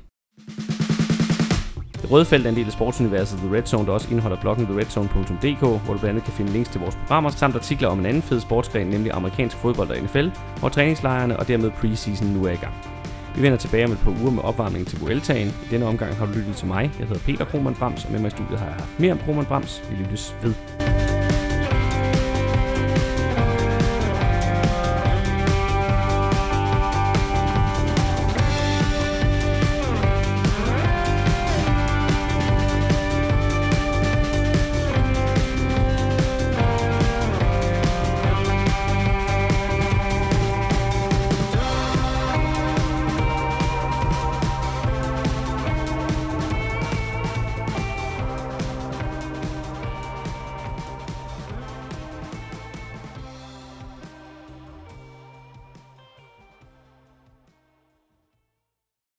Det røde felt er en del af sportsuniverset The Red Zone, der også indeholder bloggen theredzone.dk, hvor du blandt andet kan finde links til vores programmer, samt artikler om en anden fed sportsgren, nemlig amerikansk fodbold og NFL, hvor træningslejrene og dermed preseason nu er i gang. Vi vender tilbage om et par uger med opvarmning til Vueltaen. I denne omgang har du lyttet til mig. Jeg hedder Peter Krohmann Brams, og med mig i studiet har jeg haft mere om Krohmann Brams. Vi lyttes ved.